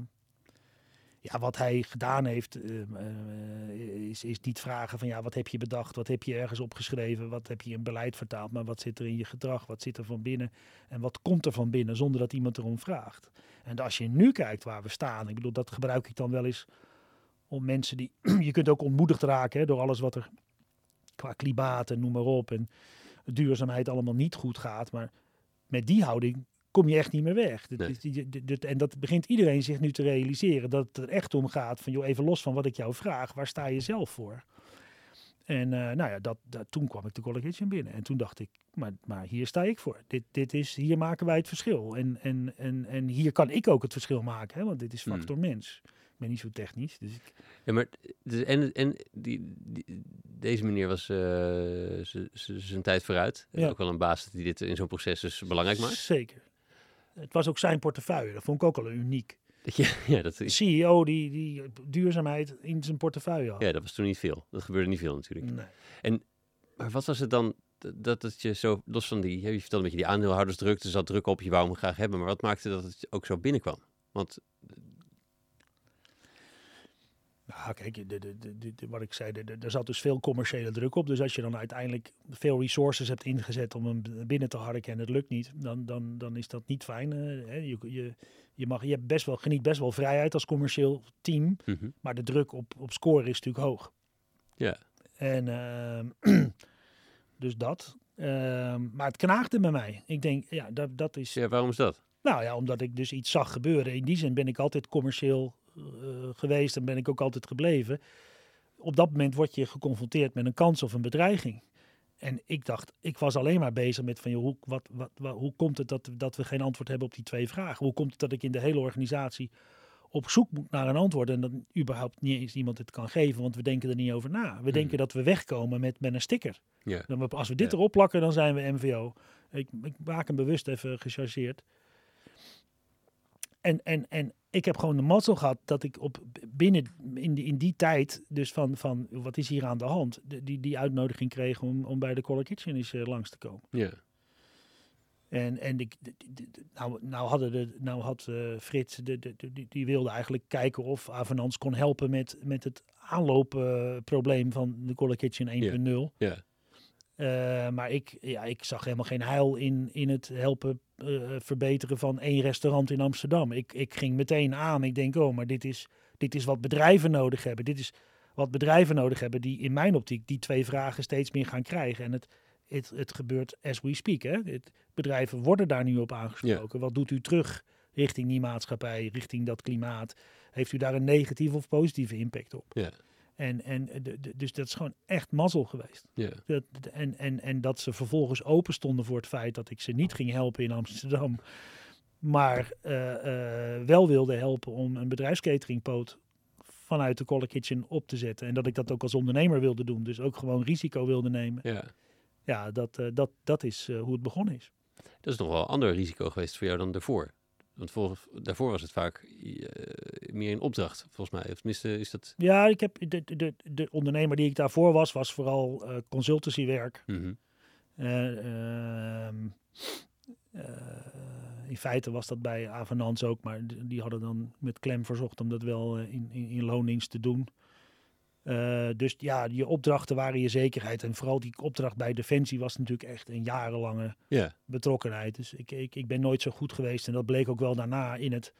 ja, wat hij gedaan heeft, eh, eh, is, is niet vragen van ja, wat heb je bedacht, wat heb je ergens opgeschreven, wat heb je in beleid vertaald, maar wat zit er in je gedrag, wat zit er van binnen? En wat komt er van binnen zonder dat iemand erom vraagt. En als je nu kijkt waar we staan, ik bedoel, dat gebruik ik dan wel eens om mensen die, [clears throat] je kunt ook ontmoedigd raken hè, door alles wat er qua klimaat en noem maar op en duurzaamheid allemaal niet goed gaat. Maar met die houding kom je echt niet meer weg. Dit Nee. dit- en dat begint iedereen zich nu te realiseren. Dat het er echt om gaat van, joh, even los van wat ik jou vraag, waar sta je zelf voor? En eh, nou ja, dat, dat, toen kwam ik de College Kitchen binnen. En toen dacht ik, maar, maar hier sta ik voor. Dit, dit is, hier maken wij het verschil. En, en, en, en hier kan ik ook het verschil maken, hè, want dit is Hmm. factor mens. Ik ben niet zo technisch, dus ik, Ja, maar dus, en, en die, die- deze meneer was eh, z- z- zijn tijd vooruit. En Ja. Ook wel een baas die dit in zo'n proces dus belangrijk maakt. Zeker. Het was ook zijn portefeuille. Dat vond ik ook al uniek. Dat je, [laughs] ja, dat, De is- CEO die, die duurzaamheid in zijn portefeuille had. ja, dat was toen niet veel. Dat gebeurde niet veel natuurlijk. Nee. Maar wat was het dan dat het je zo, los van die, je vertelde met je die aandeelhoudersdruk, er zat druk op, je wou hem graag hebben. Maar wat maakte dat het ook zo binnenkwam? Want Nou, kijk, de, de, de, de- de- wat ik zei, er zat dus veel commerciële druk op. Dus als je dan uiteindelijk veel resources hebt ingezet om hem binnen te harken en het lukt niet, dan, dan, dan is dat niet fijn. eh, hè. Je, je, je, mag, je hebt best wel, geniet best wel vrijheid als commercieel team, mhm, maar de druk op, op scoren is natuurlijk hoog. ja, En ehm, [clears throat] dus dat. Ehm, maar het knaagde bij mij. Ik denk, ja, dat, dat is. ja, waarom is dat? Nou ja, omdat ik dus iets zag gebeuren. In die zin ben ik altijd commercieel geweest en ben ik ook altijd gebleven. Op dat moment word je geconfronteerd met een kans of een bedreiging. En ik dacht, ik was alleen maar bezig met van, joh, hoe, wat, wat, wat- hoe komt het dat, dat we geen antwoord hebben op die twee vragen? Hoe komt het dat ik in de hele organisatie op zoek moet naar een antwoord en dat überhaupt niet eens iemand het kan geven, want we denken er niet over na. We denken dat we wegkomen met, met een sticker. Ja, Dan we- als we dit Ja. erop plakken, dan zijn we MVO. Ik, ik maak hem bewust even gechargeerd. En, en, en ik heb gewoon de mazzel gehad dat ik op binnen in die, in die tijd, dus van, van wat is hier aan de hand, de- die, die uitnodiging kreeg om, om bij de Color Kitchen eens eh, langs te komen. ja, En, en ik, nou, nou, hadden de, nou had eh, Frits, de, de, die, die wilde eigenlijk kijken of Avenans kon helpen met, met het aanloopprobleem van de Color Kitchen 1.0. Ja. Eh, maar ik, ja, ik zag helemaal geen heil in, in het helpen eh, verbeteren van één restaurant in Amsterdam. Ik, ik ging meteen aan. Ik denk, oh, maar dit is, dit is wat bedrijven nodig hebben. Dit is wat bedrijven nodig hebben die in mijn optiek die twee vragen steeds meer gaan krijgen. En het, het, het gebeurt as we speak. Hè? Het, bedrijven worden daar nu op aangesproken. Wat doet u terug richting die maatschappij, richting dat klimaat? Heeft u daar een negatieve of positieve impact op? Ja. En, en de, de- dus dat is gewoon echt mazzel geweest. Dat, en, en, en dat ze vervolgens open stonden voor het feit dat ik ze niet ging helpen in Amsterdam. Maar eh, eh, wel wilde helpen om een bedrijfscateringpoot vanuit de Color Kitchen op te zetten. En dat ik dat ook als ondernemer wilde doen. Dus ook gewoon risico wilde nemen. ja. Ja, dat, eh, dat, dat is hoe het begonnen is. Dat is nog wel een ander risico geweest voor jou dan daarvoor. Want voor, daarvoor was het vaak eh, meer een opdracht, volgens mij. Of tenminste, is dat... Ja, ik heb de, de, de ondernemer die ik daarvoor was, was vooral eh, consultancywerk. Mhm. Eh, ehm, eh, in feite was dat bij Avenans ook, maar die hadden dan met klem verzocht om dat wel in, in, in loondienst te doen. Eh, dus ja, je opdrachten waren je zekerheid. En vooral die opdracht bij Defensie was natuurlijk echt een jarenlange Ja, betrokkenheid. Dus ik, ik, ik ben nooit zo goed geweest. En dat bleek ook wel daarna in het.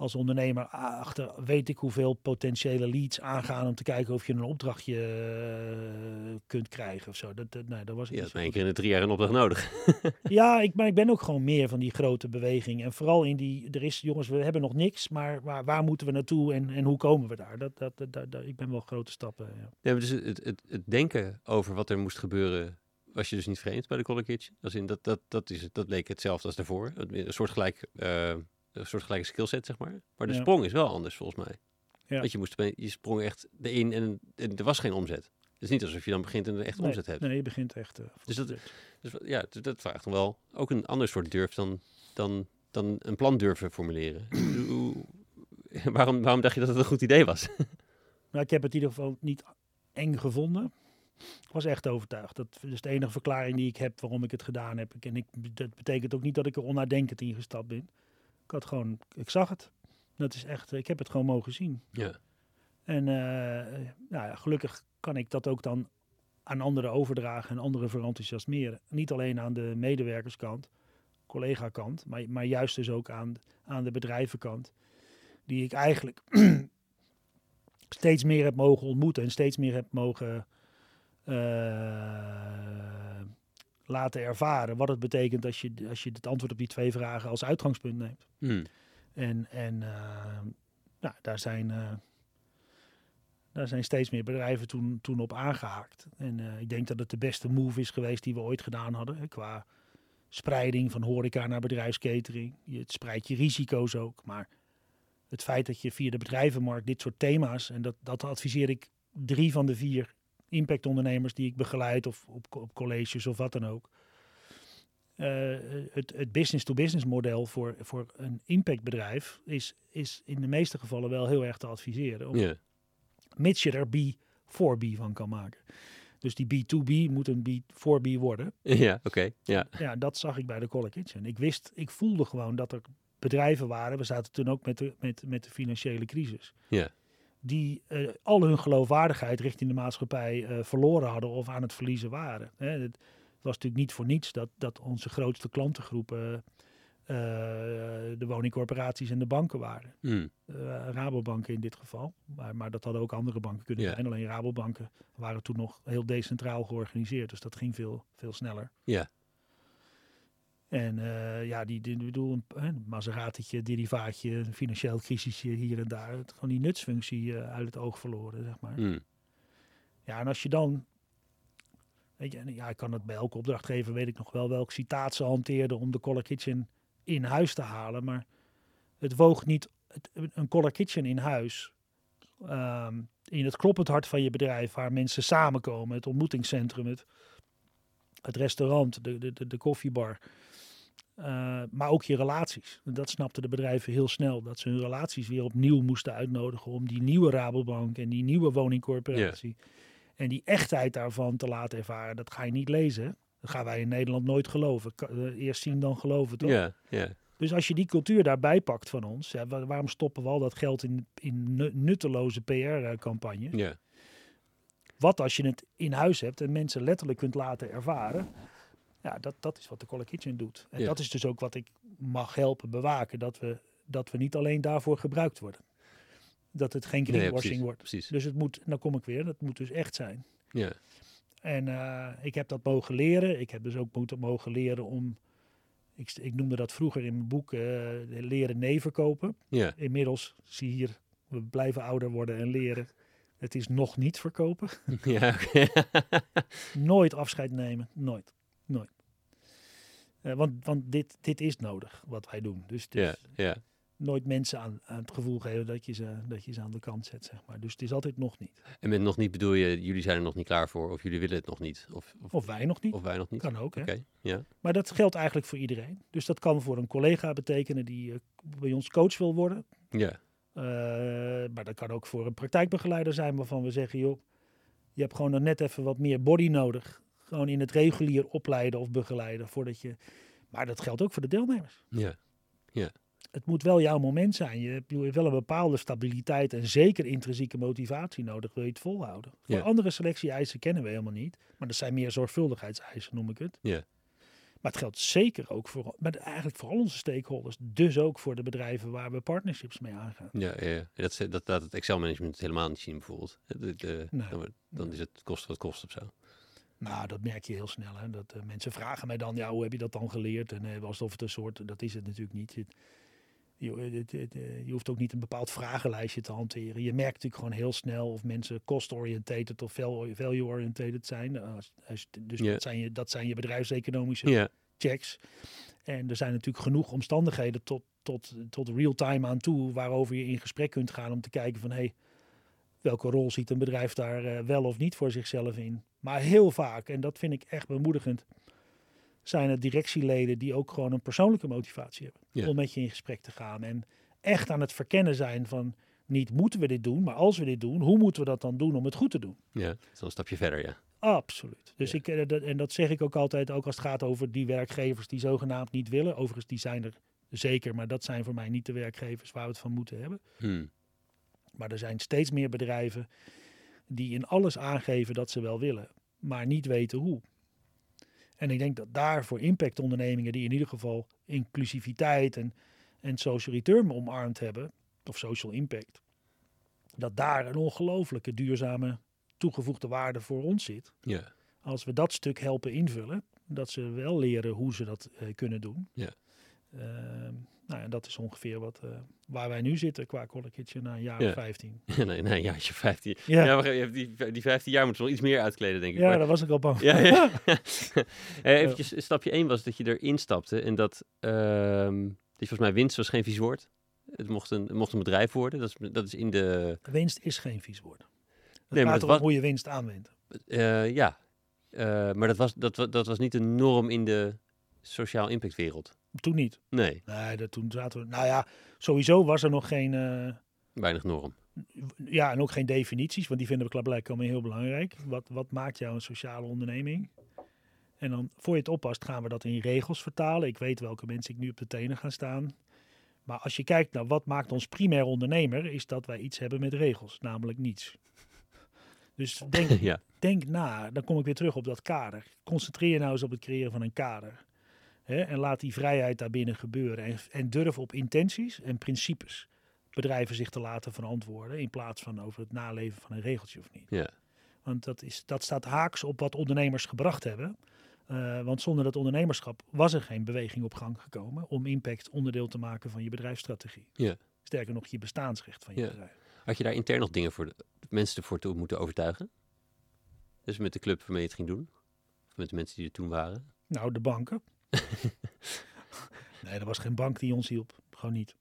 Als ondernemer achter weet ik hoeveel potentiële leads aangaan om te kijken of je een opdrachtje eh, kunt krijgen of zo. Dat, dat, nee, dat was ik maar één keer in de drie jaar een opdracht nodig. [laughs] ja, ik, maar ik ben ook gewoon meer van die grote beweging. En vooral in die, er is, jongens, we hebben nog niks, maar waar, waar moeten we naartoe en, en hoe komen we daar? Dat, dat, dat, dat- dat- ik ben wel grote stappen. Ja. Ja, dus het, het, het denken over wat er moest gebeuren, was je dus niet vreemd bij de Kitchen. Als in dat, dat, dat, is, dat leek hetzelfde als daarvoor. Een een soortgelijk, eh een soortgelijke skillset, zeg maar. Maar de Ja. sprong is wel anders, volgens mij. Ja. Want je, moest, je sprong echt erin en, en er was geen omzet. Het is niet alsof je dan begint en er echt Nee, omzet hebt. Nee, je begint echt. eh, Dus dat- Dus ja, dat- dat vraagt dan wel ook een ander soort durf dan, dan, dan een plan durven formuleren. [clears throat] [laughs] Waarom, waarom dacht je dat het een goed idee was? [laughs] Nou, ik heb het in ieder geval niet eng gevonden. Ik was echt overtuigd. Dat is de enige verklaring die ik heb waarom ik het gedaan heb. En ik, dat betekent ook niet dat ik er onnadenkend in gestapt ben. Ik had gewoon, ik zag het. Dat is echt, ik heb het gewoon mogen zien. Ja, En eh, nou ja, gelukkig kan ik dat ook dan aan anderen overdragen en anderen verenthousiasmeren. Niet alleen aan de medewerkerskant, collega-kant, maar, maar juist dus ook aan, aan de bedrijvenkant. Die ik eigenlijk [clears throat] steeds meer heb mogen ontmoeten en steeds meer heb mogen eh, laten ervaren. Wat het betekent als je, als je het antwoord op die twee vragen als uitgangspunt neemt. Hm. En, en eh, nou, daar, zijn, eh, daar zijn steeds meer bedrijven toen, toen op aangehaakt. En eh, ik denk dat het de beste move is geweest die we ooit gedaan hadden. Hè, qua spreiding van horeca naar bedrijfskatering. Je, het spreidt je risico's ook. Maar het feit dat je via de bedrijvenmarkt dit soort thema's... en dat, dat adviseer ik drie van de vier impactondernemers die ik begeleid... of op, op colleges of wat dan ook... Eh, het, het business-to-business model voor, voor een impactbedrijf is, is in de meeste gevallen wel heel erg te adviseren. Om, ja. Mits je er B4B van kan maken. Dus die B2B moet een B4B worden. [laughs] ja oké. Ja. Ja, dat zag ik bij de Color Kitchen. Ik wist, ik voelde gewoon dat er bedrijven waren. We zaten toen ook met de, met, met de financiële crisis. Ja. Die eh, al hun geloofwaardigheid richting de maatschappij eh, verloren hadden of aan het verliezen waren. Hè, het, was natuurlijk niet voor niets dat, dat onze grootste klantengroepen eh, de woningcorporaties en de banken waren. Eh, Rabobanken in dit geval. Maar, maar dat hadden ook andere banken kunnen Ja. zijn. Alleen Rabobanken waren toen nog heel decentraal georganiseerd. Dus dat ging veel, veel sneller. Ja. En eh, ja, die, die bedoel, een, een derivaatje, een financieel crisisje hier en daar. Het, gewoon die nutsfunctie eh, uit het oog verloren, zeg maar. Hm. Ja, en als je dan... Weet je, en ja, ik kan het bij elke opdrachtgever, weet ik nog wel, welk citaat ze hanteerden om de Color Kitchen in huis te halen. Maar het woog niet, het, een Color Kitchen in huis, ehm, in het kloppend hart van je bedrijf, waar mensen samenkomen, het ontmoetingscentrum, het, het restaurant, de, de, de, de koffiebar. Eh, maar ook je relaties. Dat snapten de bedrijven heel snel. Dat ze hun relaties weer opnieuw moesten uitnodigen om die nieuwe Rabobank en die nieuwe woningcorporatie. En die echtheid daarvan te laten ervaren, dat ga je niet lezen. Dat gaan wij in Nederland nooit geloven. Eh, Eerst zien dan geloven, toch? Ja, ja, Dus als je die cultuur daarbij pakt van ons, ja, waarom stoppen we al dat geld in, in nu- nutteloze PR-campagnes? ja. Wat als je het in huis hebt en mensen letterlijk kunt laten ervaren? Ja, dat, dat is wat de Color Kitchen doet. En Ja. dat is dus ook wat ik mag helpen bewaken. Dat we, dat we niet alleen daarvoor gebruikt worden. Dat het geen Nee, ja, greenwashing wordt. Precies. Dus het moet, dan kom ik weer, dat moet dus echt zijn. Ja, En eh, ik heb dat mogen leren. Ik heb dus ook moeten mogen leren om, ik, ik noemde dat vroeger in mijn boek, eh, leren nee verkopen. ja, Inmiddels zie je hier, we blijven ouder worden en leren. Het is nog niet verkopen. [laughs] ja. [laughs] Nooit afscheid nemen. Nooit. Nooit. Eh, want want dit, dit is nodig, wat wij doen. Dus, dus ja, ja. nooit mensen aan, aan het gevoel geven dat je, ze, dat je ze aan de kant zet, zeg maar. Dus het is altijd nog niet. En met nog niet bedoel je, jullie zijn er nog niet klaar voor, of jullie willen het nog niet, of, of, Of wij nog niet. of wij nog niet? Kan ook, hè. Oké, ja. Maar dat geldt eigenlijk voor iedereen. Dus dat kan voor een collega betekenen die eh, bij ons coach wil worden. Ja, Eh, maar dat kan ook voor een praktijkbegeleider zijn waarvan we zeggen, joh, je hebt gewoon nog net even wat meer body nodig. Gewoon in het regulier opleiden of begeleiden voordat je. Maar dat geldt ook voor de deelnemers. ja, Het moet wel jouw moment zijn. Je hebt, wel een bepaalde stabiliteit en zeker intrinsieke motivatie nodig, wil je het volhouden. Voor Ja. andere selectie-eisen kennen we helemaal niet. Maar dat zijn meer zorgvuldigheidseisen, noem ik het. Ja. Maar het geldt zeker ook voor, maar eigenlijk voor al onze stakeholders. Dus ook voor de bedrijven waar we partnerships mee aangaan. ja, ja. ja. Dat, dat laat het Excel-management helemaal niet zien, bijvoorbeeld. De- de- de- Nee. dan, dan is het kost wat kost of zo. Nou, dat merk je heel snel. Hè? Dat eh, mensen vragen mij dan, ja, hoe heb je dat dan geleerd? En eh, alsof het een soort, dat is het natuurlijk niet. Je, je, het- het, eh, je hoeft ook niet een bepaald vragenlijstje te hanteren. Je merkt natuurlijk gewoon heel snel of mensen cost-orientated of val- value-orientated zijn. Als- als- dus dat, zijn je, dat zijn je bedrijfseconomische checks. En er zijn natuurlijk genoeg omstandigheden tot, tot, tot real-time aan toe waarover je in gesprek kunt gaan om te kijken van hey, welke rol ziet een bedrijf daar eh, wel of niet voor zichzelf in. Maar heel vaak, en dat vind ik echt bemoedigend, zijn het directieleden die ook gewoon een persoonlijke motivatie hebben Ja. om met je in gesprek te gaan. En echt aan het verkennen zijn van niet moeten we dit doen, maar als we dit doen, hoe moeten we dat dan doen om het goed te doen? ja. Een stapje verder, ja. Absoluut. Dus Ja. ik, eh, dat, en dat zeg ik ook altijd, ook als het gaat over die werkgevers die zogenaamd niet willen. Overigens, die zijn er zeker, maar dat zijn voor mij niet de werkgevers waar we het van moeten hebben. Hm. Maar er zijn steeds meer bedrijven die in alles aangeven dat ze wel willen, maar niet weten hoe. En ik denk dat daar voor impactondernemingen die in ieder geval inclusiviteit en, en social return omarmd hebben, of social impact, dat daar een ongelooflijke duurzame toegevoegde waarde voor ons zit. Ja, Als we dat stuk helpen invullen, dat ze wel leren hoe ze dat eh, kunnen doen. Ja. Ehm, nou, en dat is ongeveer wat, eh, waar wij nu zitten qua Kitchen na een jaar Ja. of 15. [laughs] nee, nee, ja, als je 15... Ja, Ja, maar je hebt die, die 15 jaar moet wel iets meer uitkleden, denk ik. ja Maar- daar was ik al bang Ja, [laughs] [laughs] ja. Eventjes, stapje 1 was dat je erin stapte en dat, ehm die volgens mij winst was geen vies woord. Het mocht een, het mocht een bedrijf worden. Dat is, dat is in de, Winst is geen vies woord. Het Nee, maar gaat was- hoe je winst aanwendt. eh, ja. Eh, maar dat was, dat, dat was niet een norm in de sociaal impact wereld. Toen niet. Nee, Nee, dat, toen zaten we... Nou ja, sowieso was er nog geen... eh, weinig norm. ja, en ook geen definities, want die vinden we blijkbaar allemaal heel belangrijk. Wat, wat maakt jou een sociale onderneming? En dan, voor je het oppast, gaan we dat in regels vertalen. Ik weet welke mensen ik nu op de tenen ga staan. Maar als je kijkt naar wat maakt ons primair ondernemer, is dat wij iets hebben met regels, namelijk niets. Dus denk, [laughs] ja, denk na, dan kom ik weer terug op dat kader. Concentreer je nou eens op het creëren van een kader. Hè? En laat die vrijheid daarbinnen gebeuren. En, en durf op intenties en principes bedrijven zich te laten verantwoorden. In plaats van over het naleven van een regeltje of niet. ja, Want dat, is, dat staat haaks op wat ondernemers gebracht hebben. Eh, want zonder dat ondernemerschap was er geen beweging op gang gekomen om impact onderdeel te maken van je bedrijfsstrategie. Ja. Sterker nog, je bestaansrecht van je Ja. bedrijf. Had je daar intern nog dingen voor de, mensen ervoor te moeten overtuigen? Dus met de club waarmee je het ging doen? Of met de mensen die er toen waren? Nou, de banken. [laughs] nee, er was geen bank die ons hielp. Gewoon niet.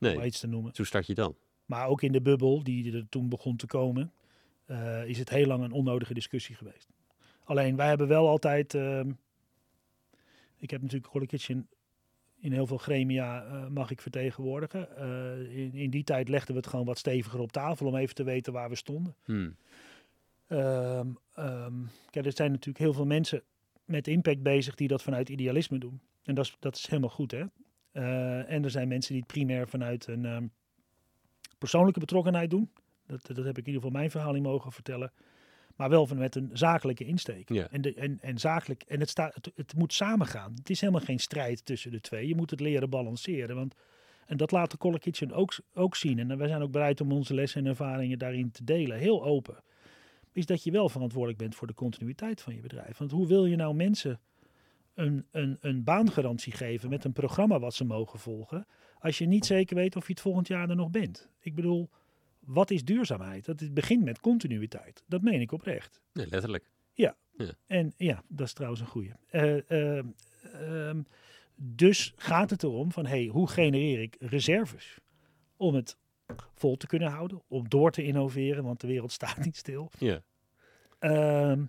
Om Nee, iets te noemen. hoe start je dan? Maar ook in de bubbel die er toen begon te komen, eh, is het heel lang een onnodige discussie geweest. Alleen wij hebben wel altijd. ehm, ik heb natuurlijk Color Kitchen in heel veel gremia eh, mag ik vertegenwoordigen. Eh, in, in die tijd legden we het gewoon wat steviger op tafel om even te weten waar we stonden. Hm. Ehm, ehm, kijk, er zijn natuurlijk heel veel mensen met impact bezig die dat vanuit idealisme doen. En dat is, dat is helemaal goed, hè? Eh, en er zijn mensen die het primair vanuit een ehm, persoonlijke betrokkenheid doen. Dat, dat heb ik in ieder geval mijn verhaal niet mogen vertellen. Maar wel van met een zakelijke insteek. Ja. En, de, en, en zakelijk, en het, staat, het, het moet samengaan. Het is helemaal geen strijd tussen de twee. Je moet het leren balanceren. Want, en dat laat de Color Kitchen ook, ook zien. En wij zijn ook bereid om onze lessen en ervaringen daarin te delen. Heel open. Is dat je wel verantwoordelijk bent voor de continuïteit van je bedrijf. Want hoe wil je nou mensen een, een, een baangarantie geven met een programma wat ze mogen volgen. Als je niet zeker weet of je het volgend jaar er nog bent. Ik bedoel, wat is duurzaamheid? Dat het begint met continuïteit. Dat meen ik oprecht. Nee, letterlijk. En ja, dat is trouwens een goede. dus gaat het erom van, hey, hoe genereer ik reserves om het vol te kunnen houden, om door te innoveren, want de wereld [laughs] staat niet stil. Ja. Ehm,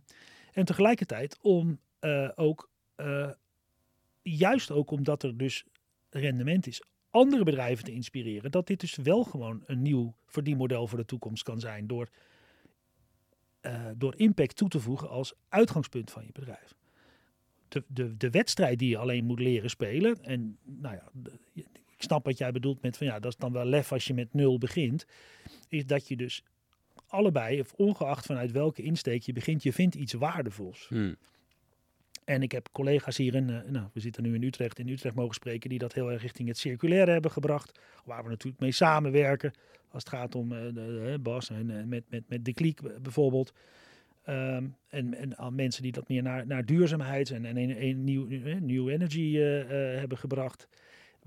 en tegelijkertijd om eh, ook, eh, juist ook omdat er dus rendement is, andere bedrijven te inspireren. Dat dit dus wel gewoon een nieuw verdienmodel voor de toekomst kan zijn. Door, eh, door impact toe te voegen als uitgangspunt van je bedrijf. De, de, de wedstrijd die je alleen moet leren spelen. En nou ja, de- ik snap wat jij bedoelt met van ja, dat is dan wel lef als je met nul begint. Is dat je dus allebei, of ongeacht vanuit welke insteek je begint, je vindt iets waardevols. Hm. En ik heb collega's hier in, eh, nou, we zitten nu in Utrecht, in Utrecht mogen spreken, die dat heel erg richting het circulaire hebben gebracht. Waar we natuurlijk mee samenwerken. Als het gaat om eh, de, de, Bas en eh, met, met, met de kliek bijvoorbeeld. Ehm, en, en aan mensen die dat meer naar, naar duurzaamheid en, en een, een nieuw, new energy hebben gebracht.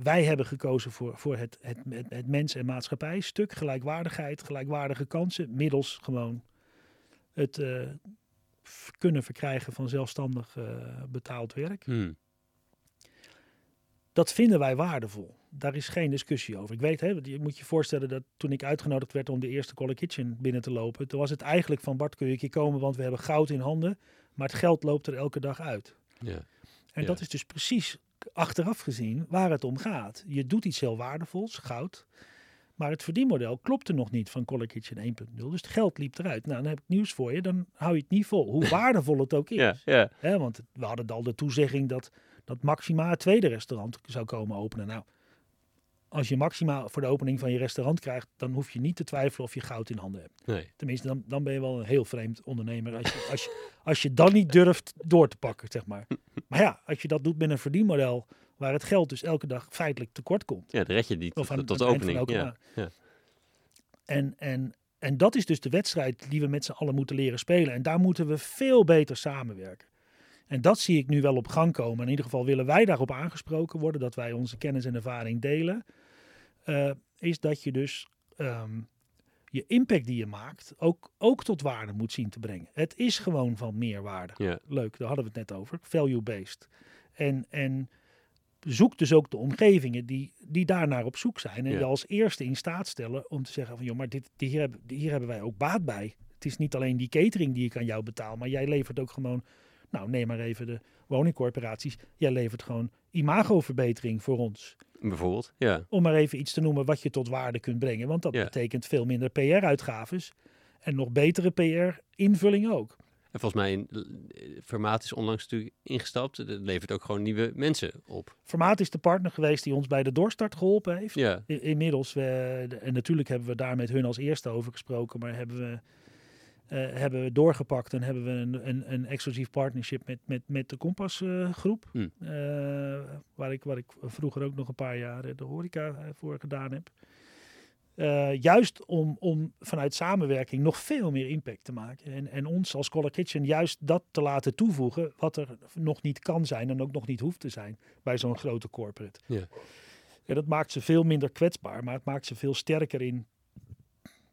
Wij hebben gekozen voor, voor het, het, het, het mens- en maatschappij stuk, gelijkwaardigheid, gelijkwaardige kansen, middels gewoon het eh, kunnen verkrijgen van zelfstandig eh, betaald werk. Hm. Dat vinden wij waardevol. Daar is geen discussie over. Ik weet, hè, je moet je voorstellen dat toen ik uitgenodigd werd om de eerste Color Kitchen binnen te lopen, toen was het eigenlijk van Bart kun je een keer komen, want we hebben goud in handen, maar het geld loopt er elke dag uit. Ja. En Ja. dat is dus precies achteraf gezien waar het om gaat. Je doet iets heel waardevols, goud. Maar het verdienmodel klopte nog niet van Color Kitchen 1.0. Dus het geld liep eruit. Nou, dan heb ik nieuws voor je. Dan hou je het niet vol. Hoe [laughs] waardevol het ook is. Ja, ja. Hè, want we hadden al de toezegging dat, dat Maxima het tweede restaurant zou komen openen. Nou, als je Maxima voor de opening van je restaurant krijgt, dan hoef je niet te twijfelen of je goud in handen hebt. Nee. Tenminste, dan, dan ben je wel een heel vreemd ondernemer als je, als, je, als je dan niet durft door te pakken, zeg maar. Maar ja, als je dat doet met een verdienmodel waar het geld dus elke dag feitelijk tekort komt. Ja, dan red je die Of tot, aan- tot de opening. Ja. Ja. En, en, en dat is dus de wedstrijd die we met z'n allen moeten leren spelen. En daar moeten we veel beter samenwerken. En dat zie ik nu wel op gang komen. In ieder geval willen wij daarop aangesproken worden, dat wij onze kennis en ervaring delen. Eh, is dat je dus ehm, je impact die je maakt ook, ook tot waarde moet zien te brengen. Het is gewoon van meerwaarde. Ja. Leuk, daar hadden we het net over. Value-based. En, en zoek dus ook de omgevingen die, die daarnaar op zoek zijn. En je als eerste in staat stellen om te zeggen van... joh, maar dit, dit hier, hebben, hier hebben wij ook baat bij. Het is niet alleen die catering die ik aan jou betaal... maar jij levert ook gewoon... Nou, neem maar even de woningcorporaties. Jij levert gewoon imagoverbetering voor ons. Bijvoorbeeld. Ja. Om maar even iets te noemen wat je tot waarde kunt brengen. Want dat Ja. betekent veel minder PR-uitgaves... en nog betere PR-invulling ook. En volgens mij, eh, Formaat is onlangs natuurlijk ingestapt. Dat levert ook gewoon nieuwe mensen op. Formaat is de partner geweest die ons bij de doorstart geholpen heeft. Ja. Inmiddels, we, en natuurlijk hebben we daar met hun als eerste over gesproken, maar hebben we, eh, hebben we doorgepakt en hebben we een, een, een exclusief partnership met, met, met de Kompas eh, groep. Hm. Eh, waar, ik, waar ik vroeger ook nog een paar jaar eh, de horeca eh, voor gedaan heb. Eh, juist om, om vanuit samenwerking nog veel meer impact te maken. En, en ons als Color Kitchen juist dat te laten toevoegen wat er nog niet kan zijn en ook nog niet hoeft te zijn bij zo'n grote corporate. Ja. En dat maakt ze veel minder kwetsbaar, maar het maakt ze veel sterker in.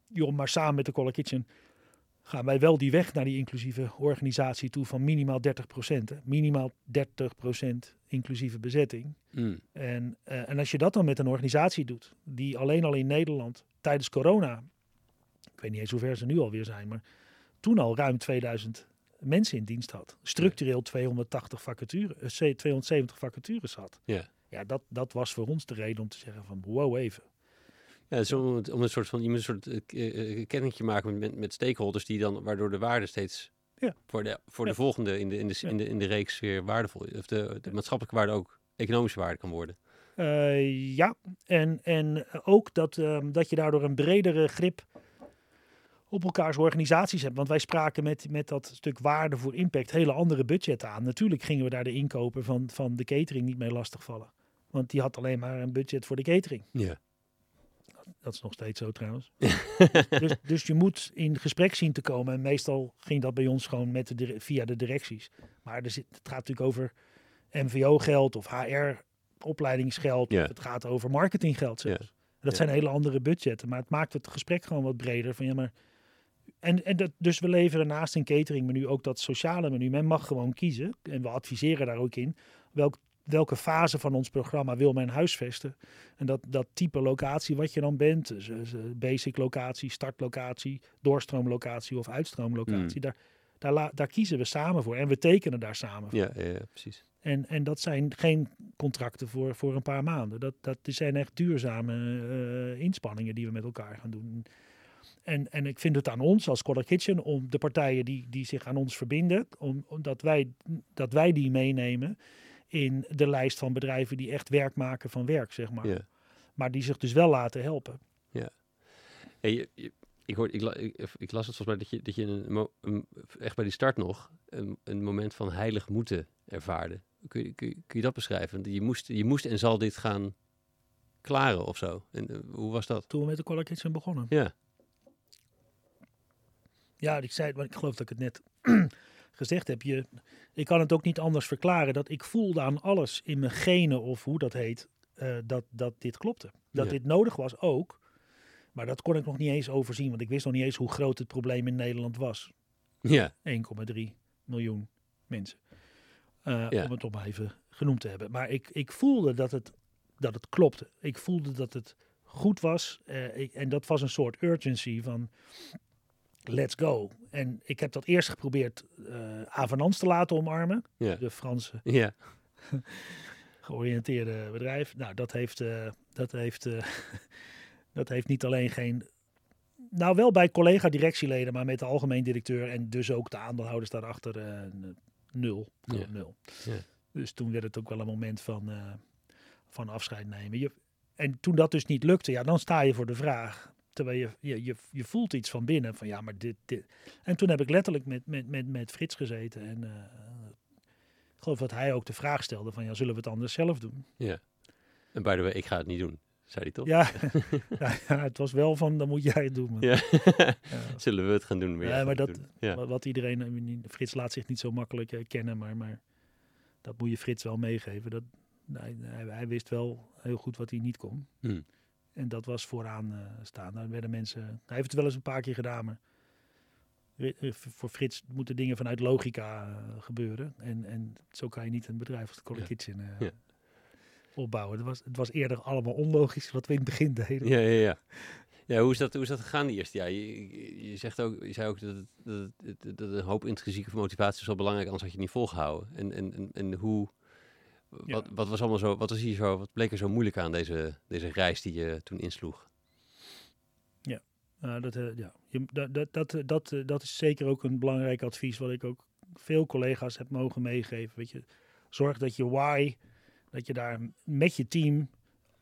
Joh, maar samen met de Color Kitchen gaan wij wel die weg naar die inclusieve organisatie toe van minimaal 30%. Hè? Minimaal 30% inclusieve bezetting. Mm. En, eh, en als je dat dan met een organisatie doet, die alleen al in Nederland tijdens corona, ik weet niet eens hoe ver ze nu alweer zijn, maar toen al ruim 2000 mensen in dienst had. Structureel 280 vacatures, eh, 270 vacatures had. Ja. Ja, dat, dat was voor ons de reden om te zeggen van wow even. Ja, dus om, om een soort van, je moet een soort eh, k- eh, kenningje maken met, met, stakeholders die dan, waardoor de waarde steeds Ja. Voor de, voor de Ja. volgende in de, in, de, in, de, in de reeks weer waardevol is. Of de, de maatschappelijke waarde ook economische waarde kan worden. Eh, ja, en, en ook dat, ehm, dat je daardoor een bredere grip op elkaars organisaties hebt. Want wij spraken met, met dat stuk waarde voor impact hele andere budgetten aan. Natuurlijk gingen we daar de inkoper van, van de catering niet mee lastigvallen. Want die had alleen maar een budget voor de catering. Ja. Dat is nog steeds zo trouwens. dus, dus je moet in gesprek zien te komen. En meestal ging dat bij ons gewoon met de, via de directies. Maar er zit, het gaat natuurlijk over MVO-geld of HR-opleidingsgeld. Ja. Het gaat over marketinggeld zelfs. Ja. Dat zijn hele andere budgetten. Maar het maakt het gesprek gewoon wat breder. Van, ja, maar... En, en dat, dus we leveren naast een cateringmenu ook dat sociale menu. Men mag gewoon kiezen. En we adviseren daar ook in. Welk, welke fase van ons programma wil men huisvesten? En dat, dat type locatie wat je dan bent. Dus, dus, eh, basic locatie, startlocatie, doorstroomlocatie of uitstroomlocatie. Daar, daar, la- daar kiezen we samen voor. En we tekenen daar samen voor. Ja, ja, ja, precies. En, en dat zijn geen contracten voor, voor een paar maanden. Dat, dat zijn echt duurzame eh, inspanningen die we met elkaar gaan doen. En, en ik vind het aan ons als Color Kitchen om de partijen die, die zich aan ons verbinden, om, omdat wij, dat wij die meenemen in de lijst van bedrijven die echt werk maken van werk, zeg maar. Ja. Maar die zich dus wel laten helpen. Hey, je- je- ik, hoor, ik, ik, ik las het volgens mij dat je, dat je een, echt bij die start nog een, een moment van heilig moeten ervaarde. Kun je, kun, je, kun je dat beschrijven? Je moest, je moest en zal dit gaan klaren of zo. En eh, hoe was dat? Toen we met de Color Kitchen begonnen. Ja, Ja, ik zei het, maar ik geloof dat ik het net gezegd heb. Je, ik kan het ook niet anders verklaren dat ik voelde aan alles in mijn genen of hoe dat heet, eh, dat, dat dit klopte. Dat Ja. dit nodig was ook. Maar dat kon ik nog niet eens overzien, want ik wist nog niet eens hoe groot het probleem in Nederland was. ja, 1,3 miljoen mensen. Eh, Ja. Om het maar even genoemd te hebben. Maar ik, ik voelde dat het, dat het klopte. Ik voelde dat het goed was. Eh, ik, en dat was een soort urgency van let's go. En ik heb dat eerst geprobeerd eh Avenans te laten omarmen. ja, De Franse ja, [laughs] georiënteerde bedrijf. Nou, dat heeft, eh, dat heeft, eh, [laughs] dat heeft niet alleen geen... Nou, wel bij collega-directieleden, maar met de algemeen directeur en dus ook de aandeelhouders daarachter nul. Ja. nul. Ja. Dus toen werd het ook wel een moment van, van afscheid nemen. Je, en toen dat dus niet lukte, ja, dan sta je voor de vraag. Terwijl je, je, je, je voelt iets van binnen van ja, maar dit, dit. En toen heb ik letterlijk met, met, met, met Frits gezeten en eh, ik geloof dat hij ook de vraag stelde van ja, zullen we het anders zelf doen? ja. En by the way, ik ga het niet doen, zei hij toch? Ja, [laughs] [laughs] ja, ja, het was wel van dan moet jij het doen. Ja. [laughs] Ja. Zullen we het gaan doen? Jij maar dat-. Ja. Wat, iedereen, eh, Frits laat zich niet zo makkelijk eh, kennen, maar, maar dat moet je Frits wel meegeven. Dat, hij, hij, hij wist wel heel goed wat hij niet kon. Hmm. En dat was vooraan eh, staan. Daar werden mensen, hij heeft het wel eens een paar keer gedaan, maar eh, voor Frits moeten dingen vanuit logica eh, gebeuren. En, en zo kan je niet een bedrijf als de Color Ja. Kitchen Ja. opbouwen. Het was, het was eerder allemaal onlogisch wat we in het begin deden. Ja, ja, ja. Ja, hoe is dat, hoe is dat gegaan die eerste jaar? Je, je, je zegt ook, je zei ook dat, het, dat, het- dat een hoop intrinsieke motivatie is wel belangrijk, anders had je het niet volgehouden. En, en, en, en hoe, wat, wat was allemaal zo, wat was hier zo, wat bleek er zo moeilijk aan deze, deze reis die je toen insloeg? Nou, dat, eh, ja. je, dat, dat, dat, eh, dat, eh, dat is zeker ook een belangrijk advies wat ik ook veel collega's heb mogen meegeven. Weet je, zorg dat je why, dat je daar met je team,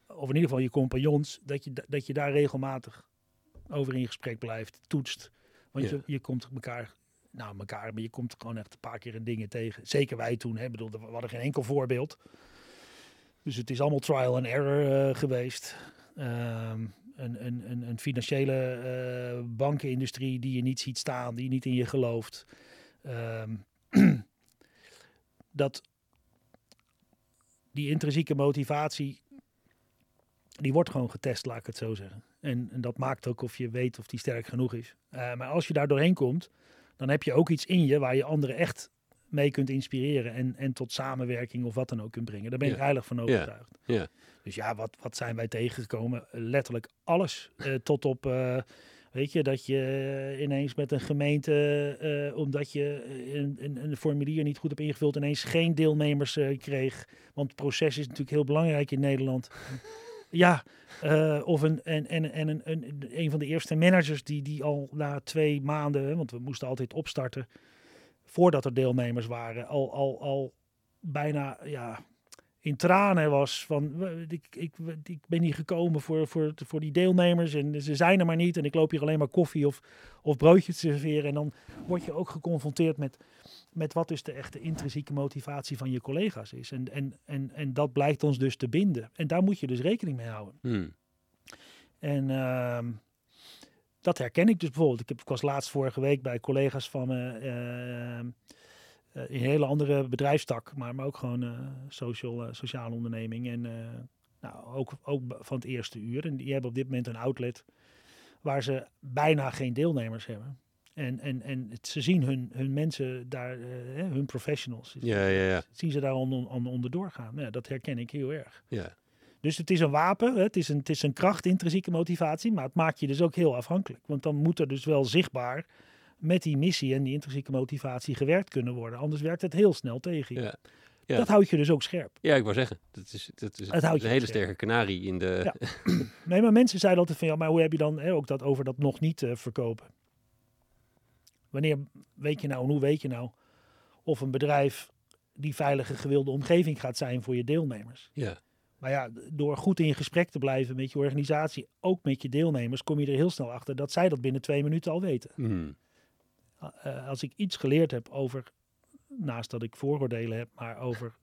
of in ieder geval je compagnons, dat je, da- dat je daar regelmatig over in gesprek blijft, toetst. Want Ja. je, je komt elkaar, nou elkaar, maar je komt gewoon echt een paar keer in dingen tegen. Zeker wij toen, hè, bedoel, we hadden geen enkel voorbeeld. Dus het is allemaal trial and error eh, geweest. Ehm, een, een, een, een financiële eh, bankenindustrie die je niet ziet staan, die niet in je gelooft. Ehm, [clears throat] dat die intrinsieke motivatie, die wordt gewoon getest, laat ik het zo zeggen. En, en dat maakt ook of je weet of die sterk genoeg is. Eh, maar als je daar doorheen komt, dan heb je ook iets in je waar je anderen echt mee kunt inspireren en, en tot samenwerking of wat dan ook kunt brengen. Daar ben ik Ja. heilig van overtuigd. Ja. Dus ja, wat, wat zijn wij tegengekomen? Letterlijk alles. Eh, tot op, eh, weet je, dat je ineens met een gemeente, eh, omdat je een, een, een formulier niet goed hebt ingevuld, ineens geen deelnemers kreeg. Want het proces is natuurlijk heel belangrijk in Nederland. Ja, eh, of een, en, en, en een, een, een van de eerste managers die, die al na twee maanden, want we moesten altijd opstarten, voordat er deelnemers waren, al, al, al bijna ja, in tranen was van "We- ik, ik, ik ben niet gekomen voor, voor, voor die deelnemers en ze zijn er maar niet en ik loop hier alleen maar koffie of, of broodjes te serveren. En dan word je ook geconfronteerd met, met wat dus de echte intrinsieke motivatie van je collega's is. En, en, en, en dat blijkt ons dus te binden. En daar moet je dus rekening mee houden. Hmm. En ehm, dat herken ik dus bijvoorbeeld. Ik, heb, ik was laatst vorige week bij collega's van me ehm, eh, in een hele andere bedrijfstak, maar, maar ook gewoon eh, social, eh, sociale onderneming. En nou, ook, ook van het eerste uur. En die hebben op dit moment een outlet waar ze bijna geen deelnemers hebben. En, en, en het- ze zien hun, hun mensen daar, eh, hun professionals, Ja, ja, ja. zien ze daar onder, onder, onderdoor gaan. Nou, ja, dat herken ik heel erg. ja. Dus het is een wapen, het is een, het is een kracht, intrinsieke motivatie, maar het maakt je dus ook heel afhankelijk. Want dan moet er dus wel zichtbaar met die missie en die intrinsieke motivatie gewerkt kunnen worden. Anders werkt het heel snel tegen je. Ja. Ja. Dat houdt je dus ook scherp. Ja, ik wou zeggen, dat is, dat is je een hele scherp. sterke kanarie in de... Ja. [laughs] Nee, maar mensen zeiden altijd van ja, maar hoe heb je dan hè, ook dat over dat nog niet eh, verkopen? Wanneer weet je nou en hoe weet je nou of een bedrijf die veilige gewilde omgeving gaat zijn voor je deelnemers? Ja. Maar ja, door goed in gesprek te blijven met je organisatie, ook met je deelnemers, kom je er heel snel achter dat zij dat binnen twee minuten al weten. Hmm. Eh, als ik iets geleerd heb over, naast dat ik vooroordelen heb, maar over,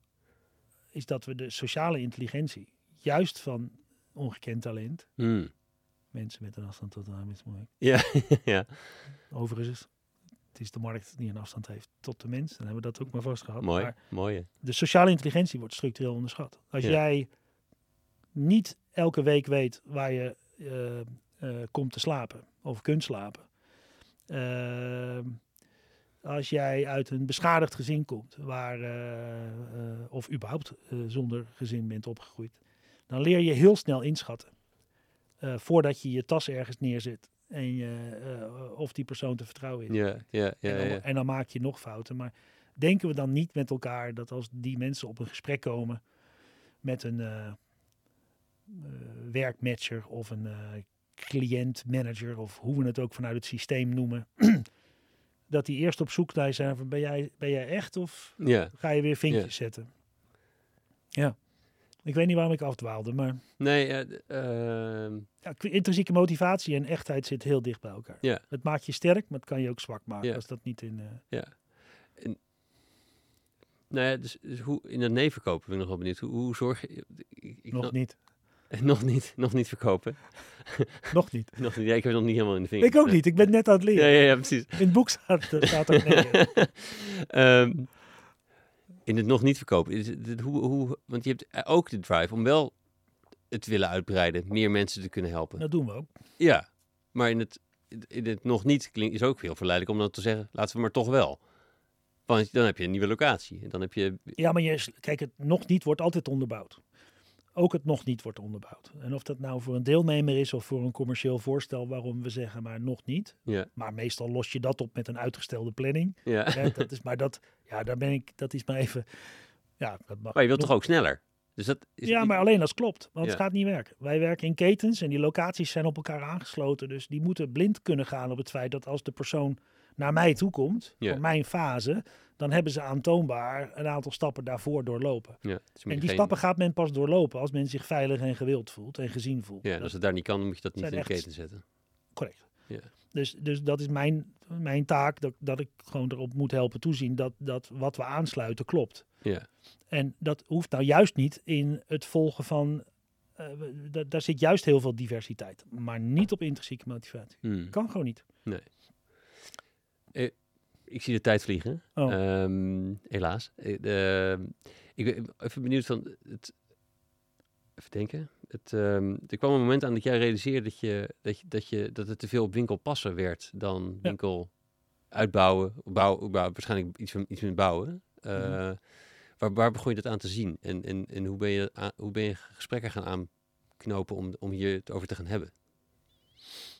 is dat we de sociale intelligentie, juist van ongekend talent, Hmm. mensen met een afstand tot de arbeidsmarkt, Ja, [laughs] ja. overigens, het is de markt die een afstand heeft tot de mens, dan hebben we dat ook maar vast gehad. Mooi, Maar mooi. de sociale intelligentie wordt structureel onderschat. Als Ja. jij niet elke week weet waar je eh, eh, komt te slapen of kunt slapen. Ehm, als jij uit een beschadigd gezin komt, waar, eh, eh, of überhaupt eh, zonder gezin bent opgegroeid, dan leer je heel snel inschatten. eh, voordat je je tas ergens neerzet en je, eh, of die persoon te vertrouwen is. Ja, ja, ja, En, dan, ja. en dan maak je nog fouten. Maar denken we dan niet met elkaar dat als die mensen op een gesprek komen met een eh, werkmatcher of een cliëntmanager of hoe we het ook vanuit het systeem noemen, [clears throat] dat die eerst op zoek naar zijn van ben jij, ben jij echt of ga je weer vinkjes Ja. zetten? Ja. Ik weet niet waarom ik afdwaalde, maar Nee, ja, d- ehm, ja, intrinsieke motivatie en echtheid zitten heel dicht bij elkaar. Ja. Het maakt je sterk, maar het kan je ook zwak maken Ja. als dat niet in... eh, nou ja, dus, dus hoe, in het nevenkopen ben ik nog wel benieuwd. Hoe, hoe zorg je... Ik, ik nog niet. [laughs] nog niet, nog niet verkopen. [laughs] Nog niet. Nog niet, ja, ik heb het nog niet helemaal in de vinger. Ik ook niet. Ik ben net aan het Ja, leren. ja, ja, precies. In het boek staat, eh, staat ook nee. [laughs] eh, in het nog niet verkopen. Is het, hoe, hoe, want je hebt eh, ook de drive om wel het willen uitbreiden, meer mensen te kunnen helpen. Dat doen we ook. Ja, maar in het, in het nog niet klinkt is ook heel verleidelijk om dan te zeggen, laten we maar toch wel. Want dan heb je een nieuwe locatie. En dan heb je, Ja, maar je, kijk, het nog niet wordt altijd onderbouwd. Ook het nog niet wordt onderbouwd. En of dat nou voor een deelnemer is of voor een commercieel voorstel waarom we zeggen maar nog niet. ja, Maar meestal los je dat op met een uitgestelde planning. ja. [laughs] Dat is, maar dat, ja, daar ben ik, dat is maar even. Ja, dat mag. Maar je wilt nog- toch ook sneller? Dus dat is Ja, maar alleen als klopt. Want Ja. het gaat niet werken. Wij werken in ketens en die locaties zijn op elkaar aangesloten. Dus die moeten blind kunnen gaan op het feit dat als de persoon naar mij toe komt, voor mijn fase, dan hebben ze aantoonbaar een aantal stappen daarvoor doorlopen. Ja, dus En die geen- stappen gaat men pas doorlopen als men zich veilig en gewild voelt en gezien voelt. Ja, Dat- als het daar niet kan, moet je dat niet in de keten zetten. correct. Ja. Dus, dus dat is mijn, mijn taak, dat, dat ik gewoon erop moet helpen toezien dat, dat wat we aansluiten klopt. Ja, En dat hoeft nou juist niet in het volgen van. da- daar zit juist heel veel diversiteit, maar niet op intrinsieke motivatie. Hmm. Kan gewoon niet. Ik zie de tijd vliegen. Oh. Ehm, helaas. Eh, ik ben even benieuwd van het. Even denken. Het, ehm, er kwam een moment aan dat jij realiseerde dat, je, dat, je, dat, je, dat het te veel op winkel passen werd dan winkel uitbouwen. Bouw, bouw, waarschijnlijk iets, van, iets met bouwen. Eh, Mhm. waar, waar begon je dat aan te zien? En, en, en hoe, ben je, aan- hoe ben je gesprekken gaan aanknopen om, om hier het over te gaan hebben?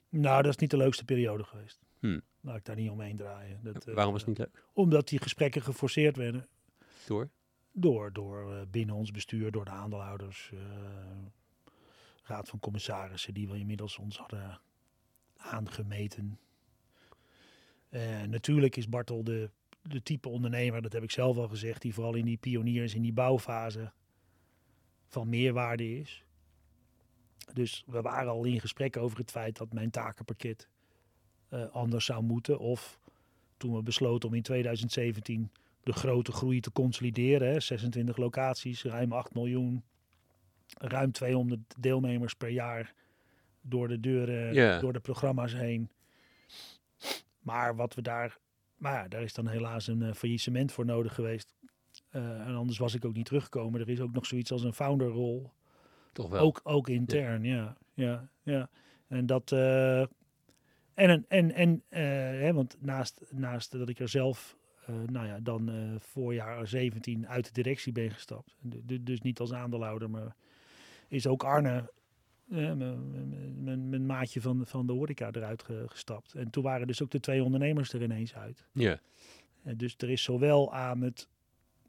Nou, dat is niet de leukste periode geweest. Hmm. Laat ik daar niet omheen draaien. Dat, eh, Waarom was het niet leuk? Omdat die gesprekken geforceerd werden Door? door, door eh, binnen ons bestuur, door de aandeelhouders, eh, raad van commissarissen, die we inmiddels ons hadden aangemeten. Eh, natuurlijk is Bartel de de type ondernemer, dat heb ik zelf al gezegd, die vooral in die pioniers, in die bouwfase van meerwaarde is. Dus we waren al in gesprek over het feit dat mijn takenpakket uh, anders zou moeten. Of toen we besloten om in 2017 de grote groei te consolideren. Hè, 26 locaties, ruim 8 miljoen, ruim 200 deelnemers per jaar door de deuren, door de programma's heen. Maar wat we daar, maar ja, daar is dan helaas een eh, faillissement voor nodig geweest. Eh, en anders was ik ook niet teruggekomen. Er is ook nog zoiets als een founderrol. Toch wel. Ook, ook intern, ja. ja, ja. En dat. eh, en en, en, eh, hè, want naast, naast dat ik er zelf, eh, nou ja, dan eh, voorjaar 17 uit de directie ben gestapt. Du- du- Dus niet als aandeelhouder, maar is ook Arne, mijn- maatje van, van de horeca, eruit ge- gestapt. En toen waren dus ook de twee ondernemers er ineens uit. Ja. Eh, Dus er is zowel aan het,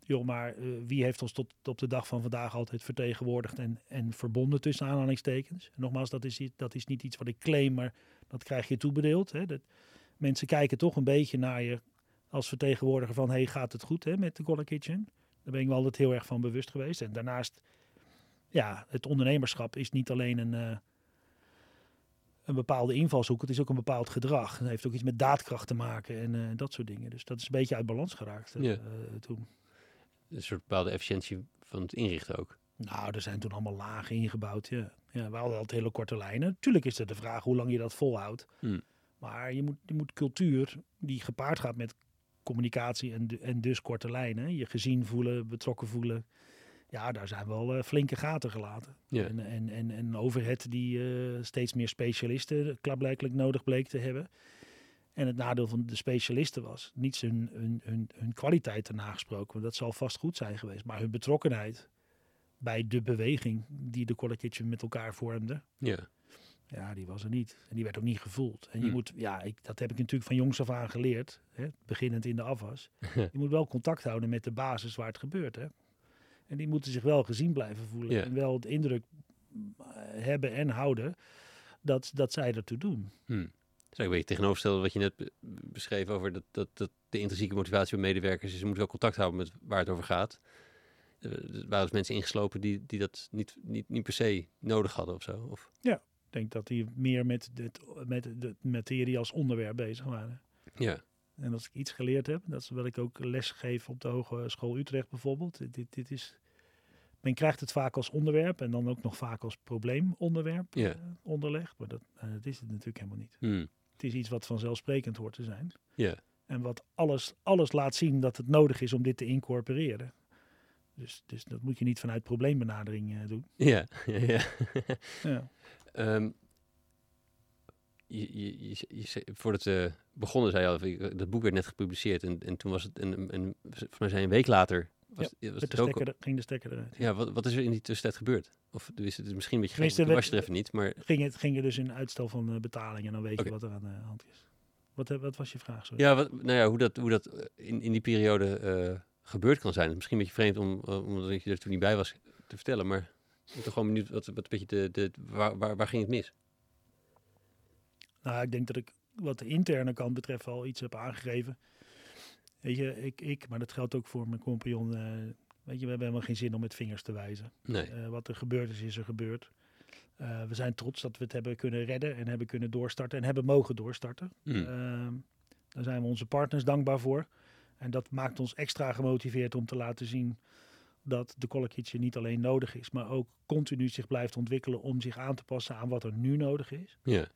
joh, maar eh, wie heeft ons tot op de dag van vandaag altijd vertegenwoordigd en, en verbonden tussen aanhalingstekens. En nogmaals, dat is, niet- dat is niet iets wat ik claim, maar dat krijg je toebedeeld. Hè. Dat, mensen kijken toch een beetje naar je als vertegenwoordiger van, hey, gaat het goed hè, met de Collar Kitchen? Daar ben ik me altijd heel erg van bewust geweest. En daarnaast, ja, het ondernemerschap is niet alleen een, eh, een bepaalde invalshoek, het is ook een bepaald gedrag. Het heeft ook iets met daadkracht te maken en eh, dat soort dingen. Dus dat is een beetje uit balans geraakt toen. Een soort bepaalde efficiëntie van het inrichten ook. Nou, er zijn toen allemaal lagen ingebouwd. Ja. Ja, we hadden altijd hele korte lijnen. Tuurlijk is het de vraag hoe lang je dat volhoudt. Hmm. Maar je moet, je moet cultuur die gepaard gaat met communicatie en, en dus korte lijnen. Je gezien voelen, betrokken voelen. Ja, daar zijn wel eh, flinke gaten gelaten. Ja. En, en, en, overhead die eh, steeds meer specialisten klaarblijkelijk nodig bleek te hebben. En het nadeel van de specialisten was niet hun, hun, hun, hun kwaliteit erna gesproken. Want dat zal vast goed zijn geweest. Maar hun betrokkenheid bij de beweging die de Kitchen met elkaar vormde. Ja. Ja, die was er niet. En die werd ook niet gevoeld. En je Hmm. moet, ja, ik, dat heb ik natuurlijk van jongs af aan geleerd. Hè, beginnend in de afwas. [laughs] je moet wel contact houden met de basis waar het gebeurt. Hè. En die moeten zich wel gezien blijven voelen. Ja. En wel de indruk eh, hebben en houden dat, dat zij ertoe doen. Hm. Is eigenlijk een beetje tegenovergestelde wat je net be- beschreef over dat, dat, dat de intrinsieke motivatie van medewerkers is. Ze moeten wel contact houden met waar het over gaat. Eh, Er waren dus mensen ingeslopen die, die dat niet, niet, niet per se nodig hadden of zo. Of, Ik denk dat die meer met, dit, met de materie als onderwerp bezig waren. ja. En als ik iets geleerd heb, dat is wat ik ook les geef op de Hogeschool Utrecht bijvoorbeeld. Dit, dit, is, men krijgt het vaak als onderwerp en dan ook nog vaak als probleemonderwerp Ja. eh, onderlegd. Maar dat, eh, dat is het natuurlijk helemaal niet. Hm. Het is iets wat vanzelfsprekend hoort te zijn. Ja. En wat alles, alles laat zien dat het nodig is om dit te incorporeren. Dus, dus dat moet je niet vanuit probleembenadering eh, doen. Ja. ja, ja. Ja. [laughs] Ehm, je, je, je, je voordat we begonnen, zei je al, dat boek werd net gepubliceerd. En, en toen was het, een, een, een, volgens mij zei een week later, was, was Met het de ook... stekker, ging de stekker eruit. Ja, wat, wat is er in die tussentijd gebeurd? Of is het misschien een beetje gek, was je er even niet, maar Ging het ging er dus in uitstel van eh, betaling en dan weet je wat er aan de hand is. Wat, eh, wat was je vraag? Sorry. ja, wat, nou ja, hoe dat, hoe dat eh, in, in die periode gebeurd kan zijn. Misschien een beetje vreemd om, eh, omdat je er toen niet bij was te vertellen, maar ik ben toch gewoon benieuwd wat, wat een beetje de, de, waar, waar, waar ging het mis? Nou, ik denk dat ik wat de interne kant betreft al iets heb aangegeven. Weet je, ik, ik maar dat geldt ook voor mijn compagnon. eh, weet je, we hebben helemaal geen zin om met vingers te wijzen. Nee. Eh, wat er gebeurd is, is er gebeurd. Eh, we zijn trots dat we het hebben kunnen redden en hebben kunnen doorstarten en hebben mogen doorstarten. Hm. Ehm, daar zijn we onze partners dankbaar voor. En dat maakt ons extra gemotiveerd om te laten zien dat de Kitchen niet alleen nodig is, maar ook continu zich blijft ontwikkelen om zich aan te passen aan wat er nu nodig is. Ja.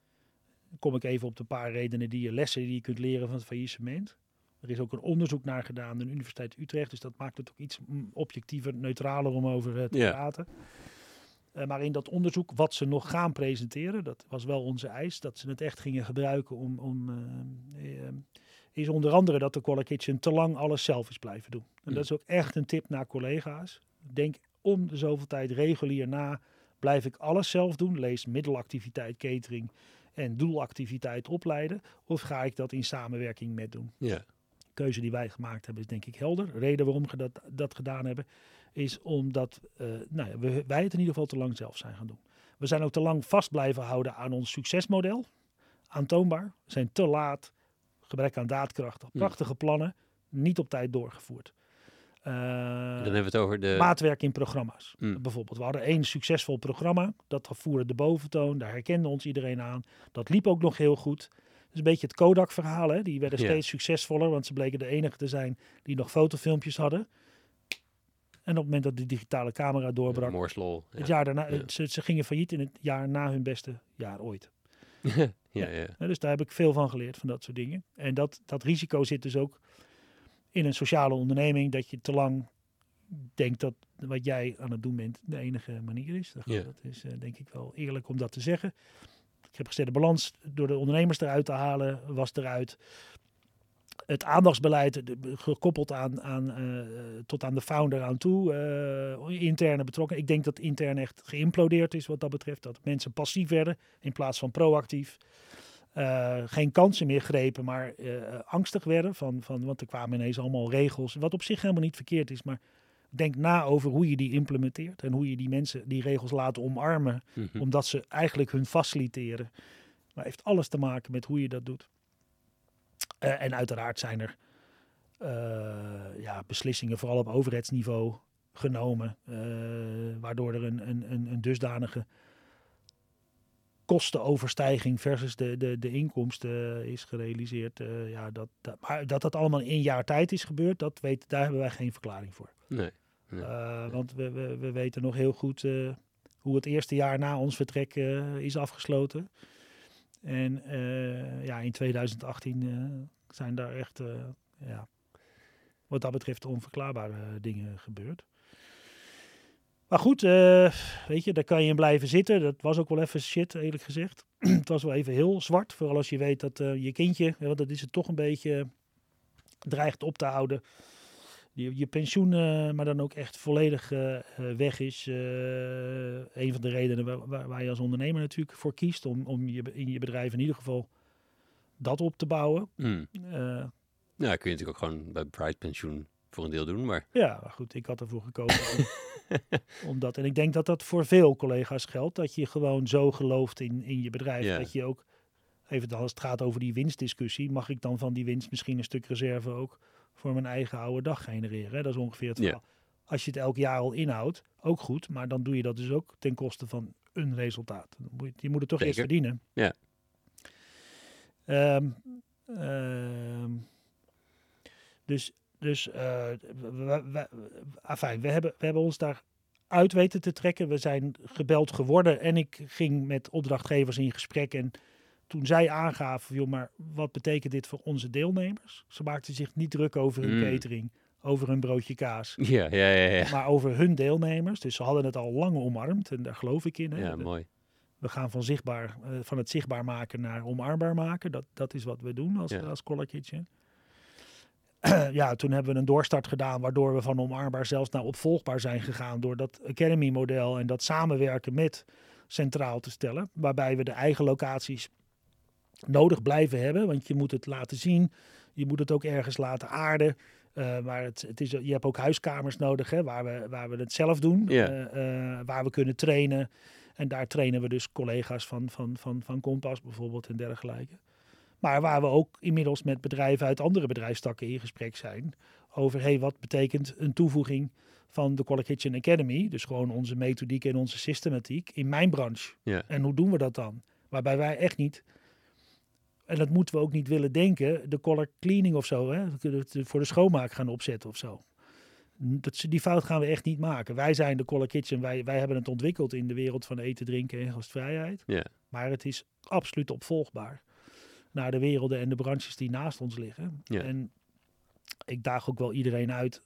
Dan kom ik even op de paar redenen die je lessen die je kunt leren van het faillissement. Er is ook een onderzoek naar gedaan aan de Universiteit Utrecht, dus dat maakt het ook iets mm, objectiever, neutraler om over eh, te Ja. praten. Eh, maar in dat onderzoek, wat ze nog gaan presenteren, dat was wel onze eis, dat ze het echt gingen gebruiken om, om eh, is onder andere dat de Collar Kitchen te lang alles zelf is blijven doen. En dat is ook echt een tip naar collega's. Denk om de zoveel tijd regulier na, blijf ik alles zelf doen, lees middelactiviteit, catering en doelactiviteit opleiden, of ga ik dat in samenwerking met doen? Ja. Keuze die wij gemaakt hebben is denk ik helder. De reden waarom we dat, dat gedaan hebben is omdat eh, nou ja, we, wij het in ieder geval te lang zelf zijn gaan doen. We zijn ook te lang vast blijven houden aan ons succesmodel. Aantoonbaar. We zijn te laat. Gebrek aan daadkracht. Hmm. Prachtige plannen. niet op tijd doorgevoerd. Eh, Dan hebben we het over de... maatwerk in programma's. Mm. Bijvoorbeeld, we hadden één succesvol programma. Dat voerde de boventoon. Daar herkende ons iedereen aan. Dat liep ook nog heel goed. Een beetje het Kodak-verhaal. Hè? Die werden steeds succesvoller, want ze bleken de enige te zijn die nog fotofilmpjes hadden. En op het moment dat de digitale camera doorbrak. Ja. het jaar daarna, Ja. ze, ze gingen failliet in het jaar na hun beste jaar ooit. [laughs] ja, ja. Dus daar heb ik veel van geleerd, van dat soort dingen. En dat, dat risico zit dus ook in een sociale onderneming, dat je te lang denkt dat wat jij aan het doen bent de enige manier is. Dat, Ja. dat is eh, denk ik wel eerlijk om dat te zeggen. Ik heb gezegd, de balans door de ondernemers eruit te halen was eruit. Het aandachtsbeleid gekoppeld aan, aan, eh, tot aan de founder aan toe, eh, interne betrokken. Ik denk dat intern echt geïmplodeerd is wat dat betreft. Dat mensen passief werden in plaats van proactief. Eh, geen kansen meer grepen, maar angstig werden. Van, van, want er kwamen ineens allemaal regels. Wat op zich helemaal niet verkeerd is. Maar denk na over hoe je die implementeert. En hoe je die mensen die regels laat omarmen. Mhm. Omdat ze eigenlijk hun faciliteren. Maar heeft alles te maken met hoe je dat doet. Eh, en uiteraard zijn er eh, ja, beslissingen, vooral op overheidsniveau, genomen. eh, waardoor er een, een, een, een dusdanige kostenoverstijging versus de, de, de inkomsten is gerealiseerd. ja, dat, dat, maar dat dat allemaal in één jaar tijd is gebeurd, dat weet, daar hebben wij geen verklaring voor. Nee. Eh, want we, we, we weten nog heel goed eh, hoe het eerste jaar na ons vertrek eh, is afgesloten. En ja, in 2018 eh, zijn daar echt, ja, wat dat betreft, onverklaarbare dingen gebeurd. Maar goed, weet je, daar kan je in blijven zitten. Dat was ook wel even shit, eerlijk gezegd. [clears throat] het was wel even heel zwart. Vooral als je weet dat je kindje, want dat is het toch een beetje, dreigt op te houden je, je pensioen, eh, maar dan ook echt volledig eh, eh, weg is. een van de redenen waar, waar, je als ondernemer natuurlijk voor kiest. Om, om je, in je bedrijf in ieder geval dat op te bouwen. Mm. Ja, kun je natuurlijk ook gewoon bij Pride pensioen voor een deel doen, maar ja, maar goed, ik had ervoor gekozen om, [laughs] om dat. En ik denk dat dat voor veel collega's geldt. Dat je gewoon zo gelooft in, in je bedrijf. Dat je ook, even als het gaat over die winstdiscussie, mag ik dan van die winst misschien een stuk reserve ook voor mijn eigen oude dag genereren. Dat is ongeveer het. Als je het elk jaar al inhoudt, ook goed. Maar dan doe je dat dus ook ten koste van een resultaat. Je moet het toch eerst verdienen. Ja. Ehm, ehm, dus, dus eh, we- afijn, we, hebben, we hebben ons daar uit weten te trekken. We zijn gebeld geworden en ik ging met opdrachtgevers in gesprek. En toen zij aangaven, joh, maar wat betekent dit voor onze deelnemers? Ze maakten zich niet druk over hun Mm. catering, over hun broodje kaas, [laughs] ja, ja, ja, ja. maar over hun deelnemers. Dus ze hadden het al lang omarmd en daar geloof ik in. Hè. Ja, mooi. We gaan van, zichtbaar, eh, van het zichtbaar maken naar omarmbaar maken. Dat, dat is wat we doen als, Ja. als [clears throat] ja, toen hebben we een doorstart gedaan, waardoor we van omarmbaar zelfs naar opvolgbaar zijn gegaan. Door dat Academy-model en dat samenwerken met centraal te stellen. Waarbij we de eigen locaties nodig blijven hebben. Want je moet het laten zien. Je moet het ook ergens laten aarden. Eh, maar het, het is, je hebt ook huiskamers nodig hè, waar, we, waar we het zelf doen. Eh, eh, waar we kunnen trainen. En daar trainen we dus collega's van, van, van, van Kompas bijvoorbeeld en dergelijke. Maar waar we ook inmiddels met bedrijven uit andere bedrijfstakken in gesprek zijn. Over hey, wat betekent een toevoeging van de Color Kitchen Academy. Dus gewoon onze methodiek en onze systematiek in mijn branche. En hoe doen we dat dan? Waarbij wij echt niet, en dat moeten we ook niet willen denken, de color cleaning of zo, hè, voor de schoonmaak gaan opzetten of zo. Dat, die fout gaan we echt niet maken. Wij zijn de Color Kitchen, wij, wij hebben het ontwikkeld in de wereld van eten, drinken en gastvrijheid. Maar het is absoluut opvolgbaar naar de werelden en de branches die naast ons liggen. En ik daag ook wel iedereen uit.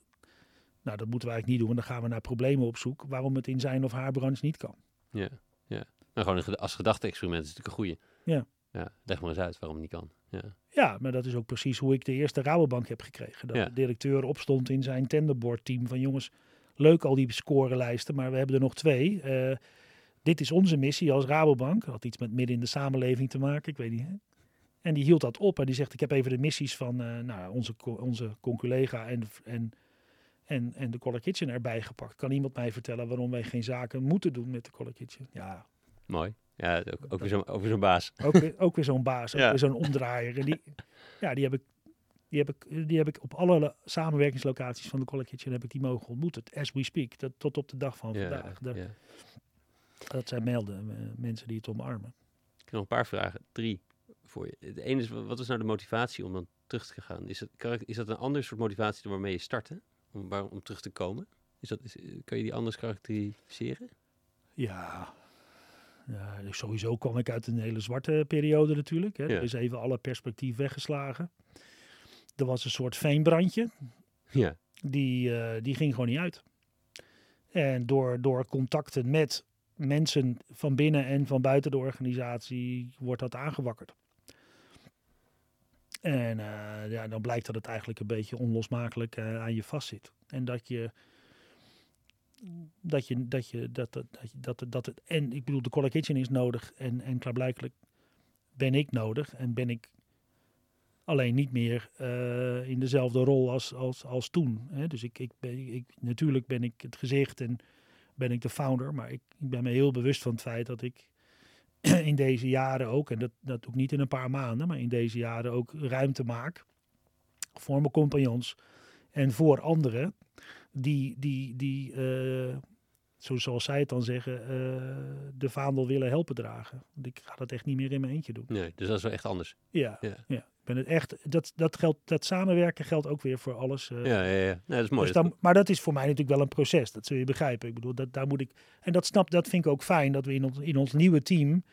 Nou, dat moeten we eigenlijk niet doen, want dan gaan we naar problemen op zoek. Waarom het in zijn of haar branche niet kan. Ja, ja. Maar gewoon een geda- als gedachte-experiment is natuurlijk een goeie. Ja. Ja, leg maar eens uit waarom het niet kan. Ja. Ja, maar dat is ook precies hoe ik de eerste Rabobank heb gekregen. Dat Ja. de directeur opstond in zijn tenderboard team van jongens, leuk al die scorelijsten, maar we hebben er nog twee. Eh, dit is onze missie als Rabobank. Had iets met midden in de samenleving te maken, ik weet niet. hè. En die hield dat op en die zegt, ik heb even de missies van eh, nou, onze, onze conculega en, en, en, en de Color Kitchen erbij gepakt. Kan iemand mij vertellen waarom wij geen zaken moeten doen met de Color Kitchen? Ja, Mooi. Ja, ook, ook weer zo'n baas. ook weer, ook weer zo'n baas, [laughs] ook Ja. weer zo'n omdraaier. En die, ja, die heb ik Die heb ik, die heb ik op alle samenwerkingslocaties van de Kitchen heb ik die mogen ontmoeten. As we speak, dat, tot op de dag van Ja, vandaag. Dat, ja. dat zijn melden, eh, mensen die het omarmen. Ik heb nog een paar vragen. Drie voor je. De ene is, wa- wat is nou de motivatie om dan terug te gaan? Is, het, karak- is dat een ander soort motivatie dan waarmee je startte? Om, waar, om terug te komen? Is dat, is, kan je die anders karakteriseren? Ja, dus sowieso kwam ik uit een hele zwarte periode natuurlijk. Hè. Ja. Er is even alle perspectief weggeslagen. Er was een soort veenbrandje. Ja. die, eh, die ging gewoon niet uit. En door, door contacten met mensen van binnen en van buiten de organisatie wordt dat aangewakkerd. En eh, ja, dan blijkt dat het eigenlijk een beetje onlosmakelijk eh, aan je vastzit. En dat je. Dat je, dat je, dat, dat, dat, dat het, en ik bedoel, de Color Kitchen is nodig en, en klaarblijkelijk ben ik nodig en ben ik Alleen niet meer eh, in dezelfde rol als, als, als toen. Hè? Dus ik, ik ben, ik, natuurlijk ben ik het gezicht en ben ik de founder. Maar ik, ik ben me heel bewust van het feit dat ik [clears throat] in deze jaren ook, en dat, dat ook niet in een paar maanden, maar in deze jaren ook ruimte maak voor mijn compagnons en voor anderen die, die, die eh, zo, zoals zij het dan zeggen, eh, de vaandel willen helpen dragen. Want ik ga dat echt niet meer in mijn eentje doen. Nee, dus dat is wel echt anders. Ja, Ja. ben het echt, dat, dat, geldt, dat samenwerken geldt ook weer voor alles. eh, Ja, ja, ja. Nee, dat is mooi. dus dan, maar dat is voor mij natuurlijk wel een proces, dat zul je begrijpen. Ik bedoel, dat, daar moet ik, en dat snap, dat vind ik ook fijn, dat we in ons, in ons nieuwe team,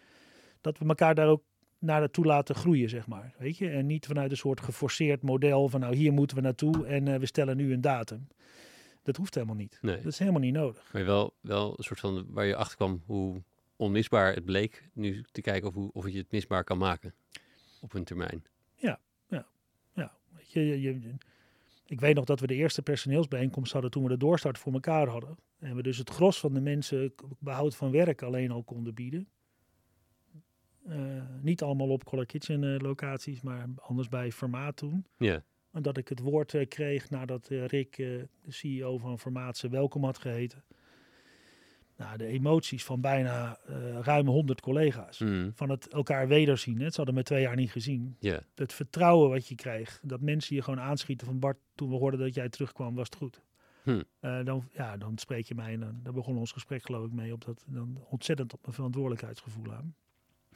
dat we elkaar daar ook naar naartoe laten groeien, zeg maar. Weet je? En niet vanuit een soort geforceerd model van nou hier moeten we naartoe en we stellen nu een datum. Dat hoeft helemaal niet. nee. Dat is helemaal niet nodig. Maar wel, wel een soort van waar je achter kwam hoe onmisbaar het bleek. Nu te kijken of, hoe- of je het misbaar kan maken op een termijn. Ja, weet je, je, je- ik weet nog dat we de eerste personeelsbijeenkomst hadden toen we de doorstart voor elkaar hadden. En we dus het gros van de mensen behoud van werk alleen al konden bieden. Eh, niet allemaal op Color Kitchen eh, locaties, maar anders bij Formaat toen. Ja, dat ik het woord eh, kreeg nadat eh, Rick, eh, de CEO van Formaat, ze welkom had geheten. Nou, de emoties van bijna eh ruim 100 collega's. Mm, Van het elkaar wederzien. Hè. Ze hadden me twee jaar niet gezien het vertrouwen wat je krijgt. Dat mensen je gewoon aanschieten van Bart, toen we hoorden dat jij terugkwam, was het goed. Hm. Dan, ja, dan spreek je mij en dan, daar begon ons gesprek geloof ik mee op dat dan ontzettend op mijn verantwoordelijkheidsgevoel aan.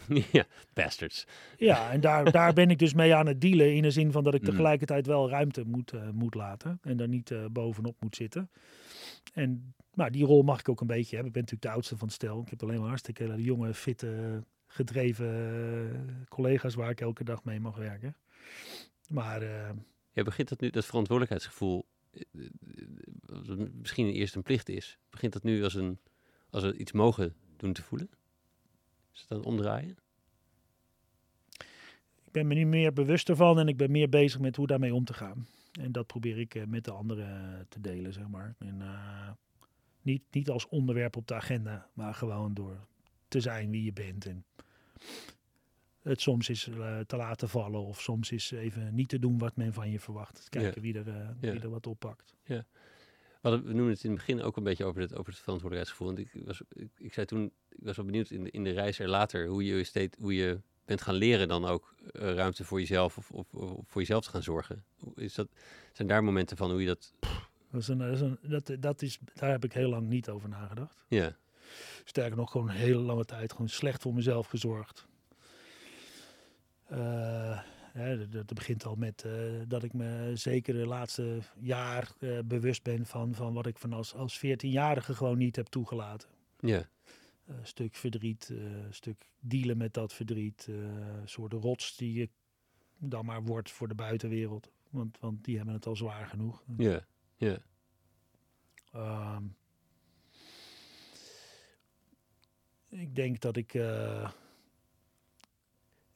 [laughs] ja, bastards. Ja, en daar, daar [laughs] ben ik dus mee aan het dealen in de zin van dat ik Mm. tegelijkertijd wel ruimte moet, eh, moet laten en daar niet eh, bovenop moet zitten. En maar die rol mag ik ook een beetje hebben. Ik ben natuurlijk de oudste van het stel. Ik heb alleen maar hartstikke hele jonge, fitte, gedreven eh, collega's waar ik elke dag mee mag werken. Maar Ja, begint dat nu, dat verantwoordelijkheidsgevoel, misschien eerst een plicht is, begint dat nu als, een, als we iets mogen doen te voelen? Is het dan omdraaien? ik ben me nu meer bewust ervan en ik ben meer bezig met hoe daarmee om te gaan. En dat probeer ik eh, met de anderen te delen, zeg maar. En, eh, niet, niet als onderwerp op de agenda, maar gewoon door te zijn wie je bent. En het soms is eh, te laten vallen of soms is even niet te doen wat men van je verwacht. Kijken Ja. wie, er, eh, Ja. wie er wat oppakt. We, hadden, we noemden het in het begin ook een beetje over het, over het verantwoordelijkheidsgevoel. Want ik, was, ik, ik zei toen, ik was wel benieuwd in de, in de reis er later, hoe je, steeds, hoe je bent gaan leren dan ook eh, ruimte voor jezelf of, of, of voor jezelf te gaan zorgen. Is dat, zijn daar momenten van hoe je dat... Dat is een, dat is een, dat, dat is, daar heb ik heel lang niet over nagedacht. Ja, Sterker nog, gewoon een hele lange tijd gewoon slecht voor mezelf gezorgd. Eh, hè, dat, begint al met eh, dat ik me zeker de laatste jaar eh, bewust ben van, van wat ik van als, als 14-jarige gewoon niet heb toegelaten. ja, Een stuk verdriet, eh, stuk dealen met dat verdriet. eh, een soort rots die je dan maar wordt voor de buitenwereld. Want, want die hebben het al zwaar genoeg. ja, ja. Ehm, ik denk dat ik. eh,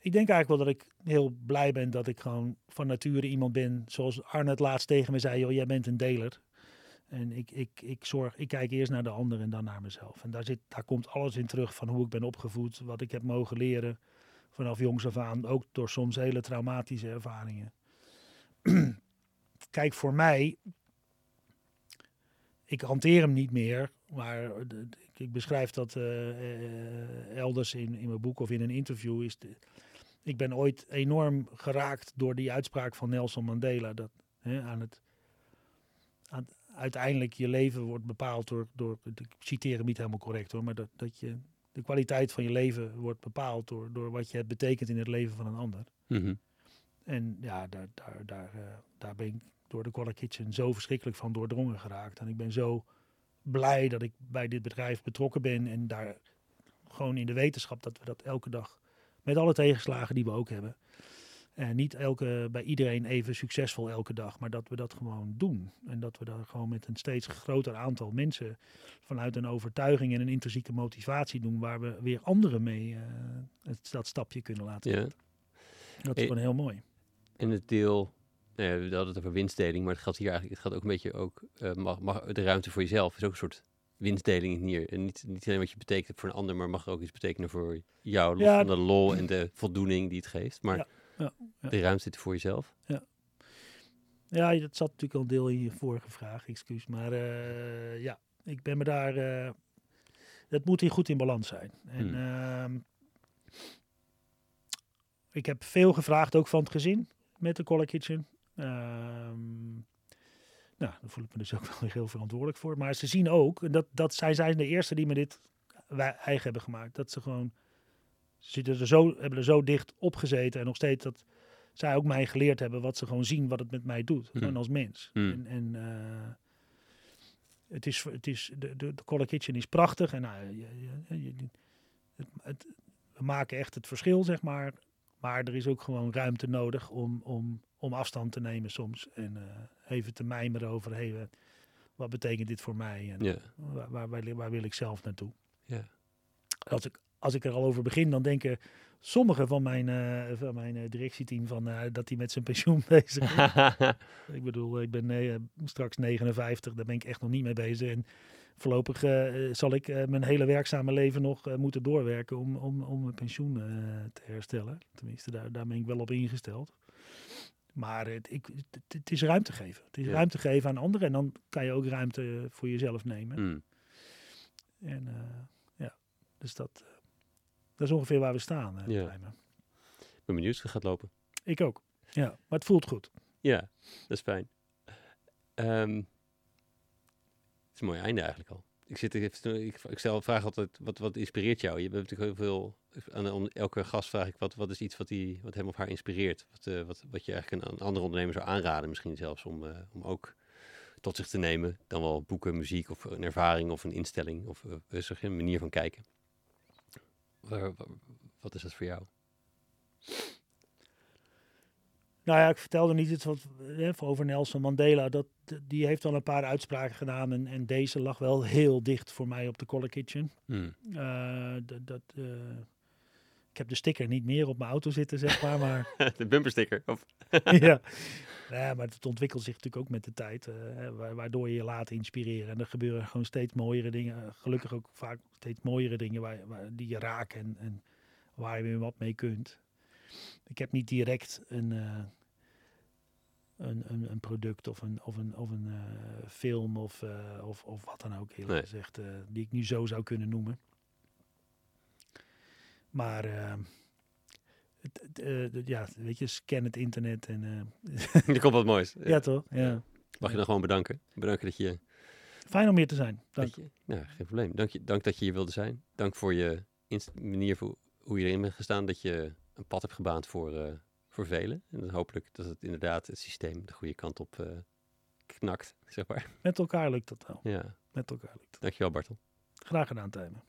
ik denk eigenlijk wel dat ik heel blij ben dat ik gewoon van nature iemand ben. Zoals het laatst tegen me zei: joh, jij bent een deler. En ik, ik, ik, zorg, ik kijk eerst naar de ander en dan naar mezelf. En daar, zit, daar komt alles in terug van hoe ik ben opgevoed, wat ik heb mogen leren vanaf jongs af aan. Ook door soms hele traumatische ervaringen. Kijk, voor mij ik hanteer hem niet meer, maar ik beschrijf dat eh, eh, elders in, in mijn boek of in een interview. Is de, ik ben ooit enorm geraakt door die uitspraak van Nelson Mandela. Dat hè, aan het, aan, uiteindelijk je leven wordt bepaald door, door, ik citeer hem niet helemaal correct hoor, maar dat, dat je, de kwaliteit van je leven wordt bepaald door, door wat je het betekent in het leven van een ander. Mhm. En ja, daar, daar, daar, eh, daar ben ik door de Collar Kitchen zo verschrikkelijk van doordrongen geraakt. En ik ben zo blij dat ik bij dit bedrijf betrokken ben en daar gewoon in de wetenschap dat we dat elke dag, met alle tegenslagen die we ook hebben, en niet elke, bij iedereen even succesvol elke dag, maar dat we dat gewoon doen. En dat we daar gewoon met een steeds groter aantal mensen vanuit een overtuiging en een intrinsieke motivatie doen, waar we weer anderen mee eh, het, dat stapje kunnen laten Ja. zetten. Dat is gewoon heel mooi. En het deel, nou ja, we hadden het over winstdeling, maar het gaat hier eigenlijk, het gaat ook een beetje ook, eh, mag, mag, de ruimte voor jezelf is ook een soort winstdeling hier. En niet, niet alleen wat je betekent voor een ander, maar mag ook iets betekenen voor jou, los Ja, van de lol en de voldoening die het geeft. Maar Ja, ja, ja. de ruimte zit voor jezelf. Ja, dat zat natuurlijk al deel in je vorige vraag, excuus. Maar eh, ja, ik ben me daar. eh het moet hier goed in balans zijn. En Hmm. ehm, ik heb veel gevraagd ook van het gezin met de Collar Kitchen. Ehm, nou, daar voel ik me dus ook [laughs] wel weer heel verantwoordelijk voor. Maar ze zien ook, en dat, dat zij zijn de eerste die me dit wij- eigen hebben gemaakt. Dat ze gewoon, ze zitten er zo, hebben er zo dicht op gezeten en nog steeds dat zij ook mij geleerd hebben wat ze gewoon zien wat het met mij doet. Hmm. Gewoon als mens. Hmm. En, en eh, het is, het is, de, de, de Collar Kitchen is prachtig. En nou, je, je- je- het, het, we maken echt het verschil, zeg maar. Maar er is ook gewoon ruimte nodig om, om, om afstand te nemen soms. En eh, even te mijmeren over, hey, eh, wat betekent dit voor mij? En waar, waar, waar, waar wil ik zelf naartoe? Als ik, als ik er al over begin, dan denken sommigen van mijn, eh, van mijn directieteam van, dat hij met zijn pensioen [laughs] bezig is. [laughs] ik bedoel, ik ben straks 59, daar ben ik echt nog niet mee bezig. En voorlopig zal ik mijn hele werkzame leven nog moeten doorwerken om, om, om mijn pensioen te herstellen. Tenminste, daar, daar ben ik wel op ingesteld. Maar het, ik, het, het is ruimte geven. Het is Ja. ruimte geven aan anderen en dan kan je ook ruimte voor jezelf nemen. Mm. En eh, ja, dus dat, eh, dat is ongeveer waar we staan. eh, Ja. Ik ben benieuwd hoe het gaat lopen. Ik ook. Ja, maar het voelt goed. Ja, dat is fijn. Ehm, het is een mooi einde eigenlijk al. Ik, zit, ik, ik, stel vraag altijd, wat, wat inspireert jou? Je hebt natuurlijk heel veel, aan elke gast vraag ik, wat, wat is iets wat, die, wat hem of haar inspireert? Wat, eh, wat, wat je eigenlijk een, andere ondernemer zou aanraden misschien zelfs, om, eh, om ook tot zich te nemen. Dan wel boeken, muziek of een ervaring of een instelling of uh, een manier van kijken. Wat is dat voor jou? Nou ja, ik vertelde niet iets wat, eh, over Nelson Mandela. Dat, die heeft al een paar uitspraken gedaan. En, en deze lag wel heel dicht voor mij op de Collar Kitchen. Hmm. Eh, dat, eh, ik heb de sticker niet meer op mijn auto zitten, zeg maar. Maar [laughs] De bumpersticker. Of, [laughs] ja. [laughs] ja, maar het ontwikkelt zich natuurlijk ook met de tijd. hè, wa- waardoor je je laat inspireren. En er gebeuren gewoon steeds mooiere dingen. Gelukkig ook vaak steeds mooiere dingen waar, waar, die je raken en, en waar je weer wat mee kunt. Ik heb niet direct een, een, een, een product of een, of een, of een eh, film of, eh, of, of wat dan ook, eerlijk Nee. gezegd, eh, die ik nu zo zou kunnen noemen. Maar eh, eh, de- ja, weet je, scan het internet en... [laughs] er komt wat moois. ja, toch? Ja. Mag je dan gewoon bedanken? Bedanken dat je Fijn om hier te zijn. Dank. Je, nou, geen probleem. Dank, je, dank dat je hier wilde zijn. Dank voor je manier voor hoe je erin bent gestaan. Dat je een pad hebt gebaand voor, voor velen. En dan hopelijk dat het inderdaad het systeem de goede kant op eh, knakt, zeg maar. Met elkaar lukt dat wel. Ja, Met elkaar lukt dat. dankjewel Bartel. Graag gedaan, Tijmen.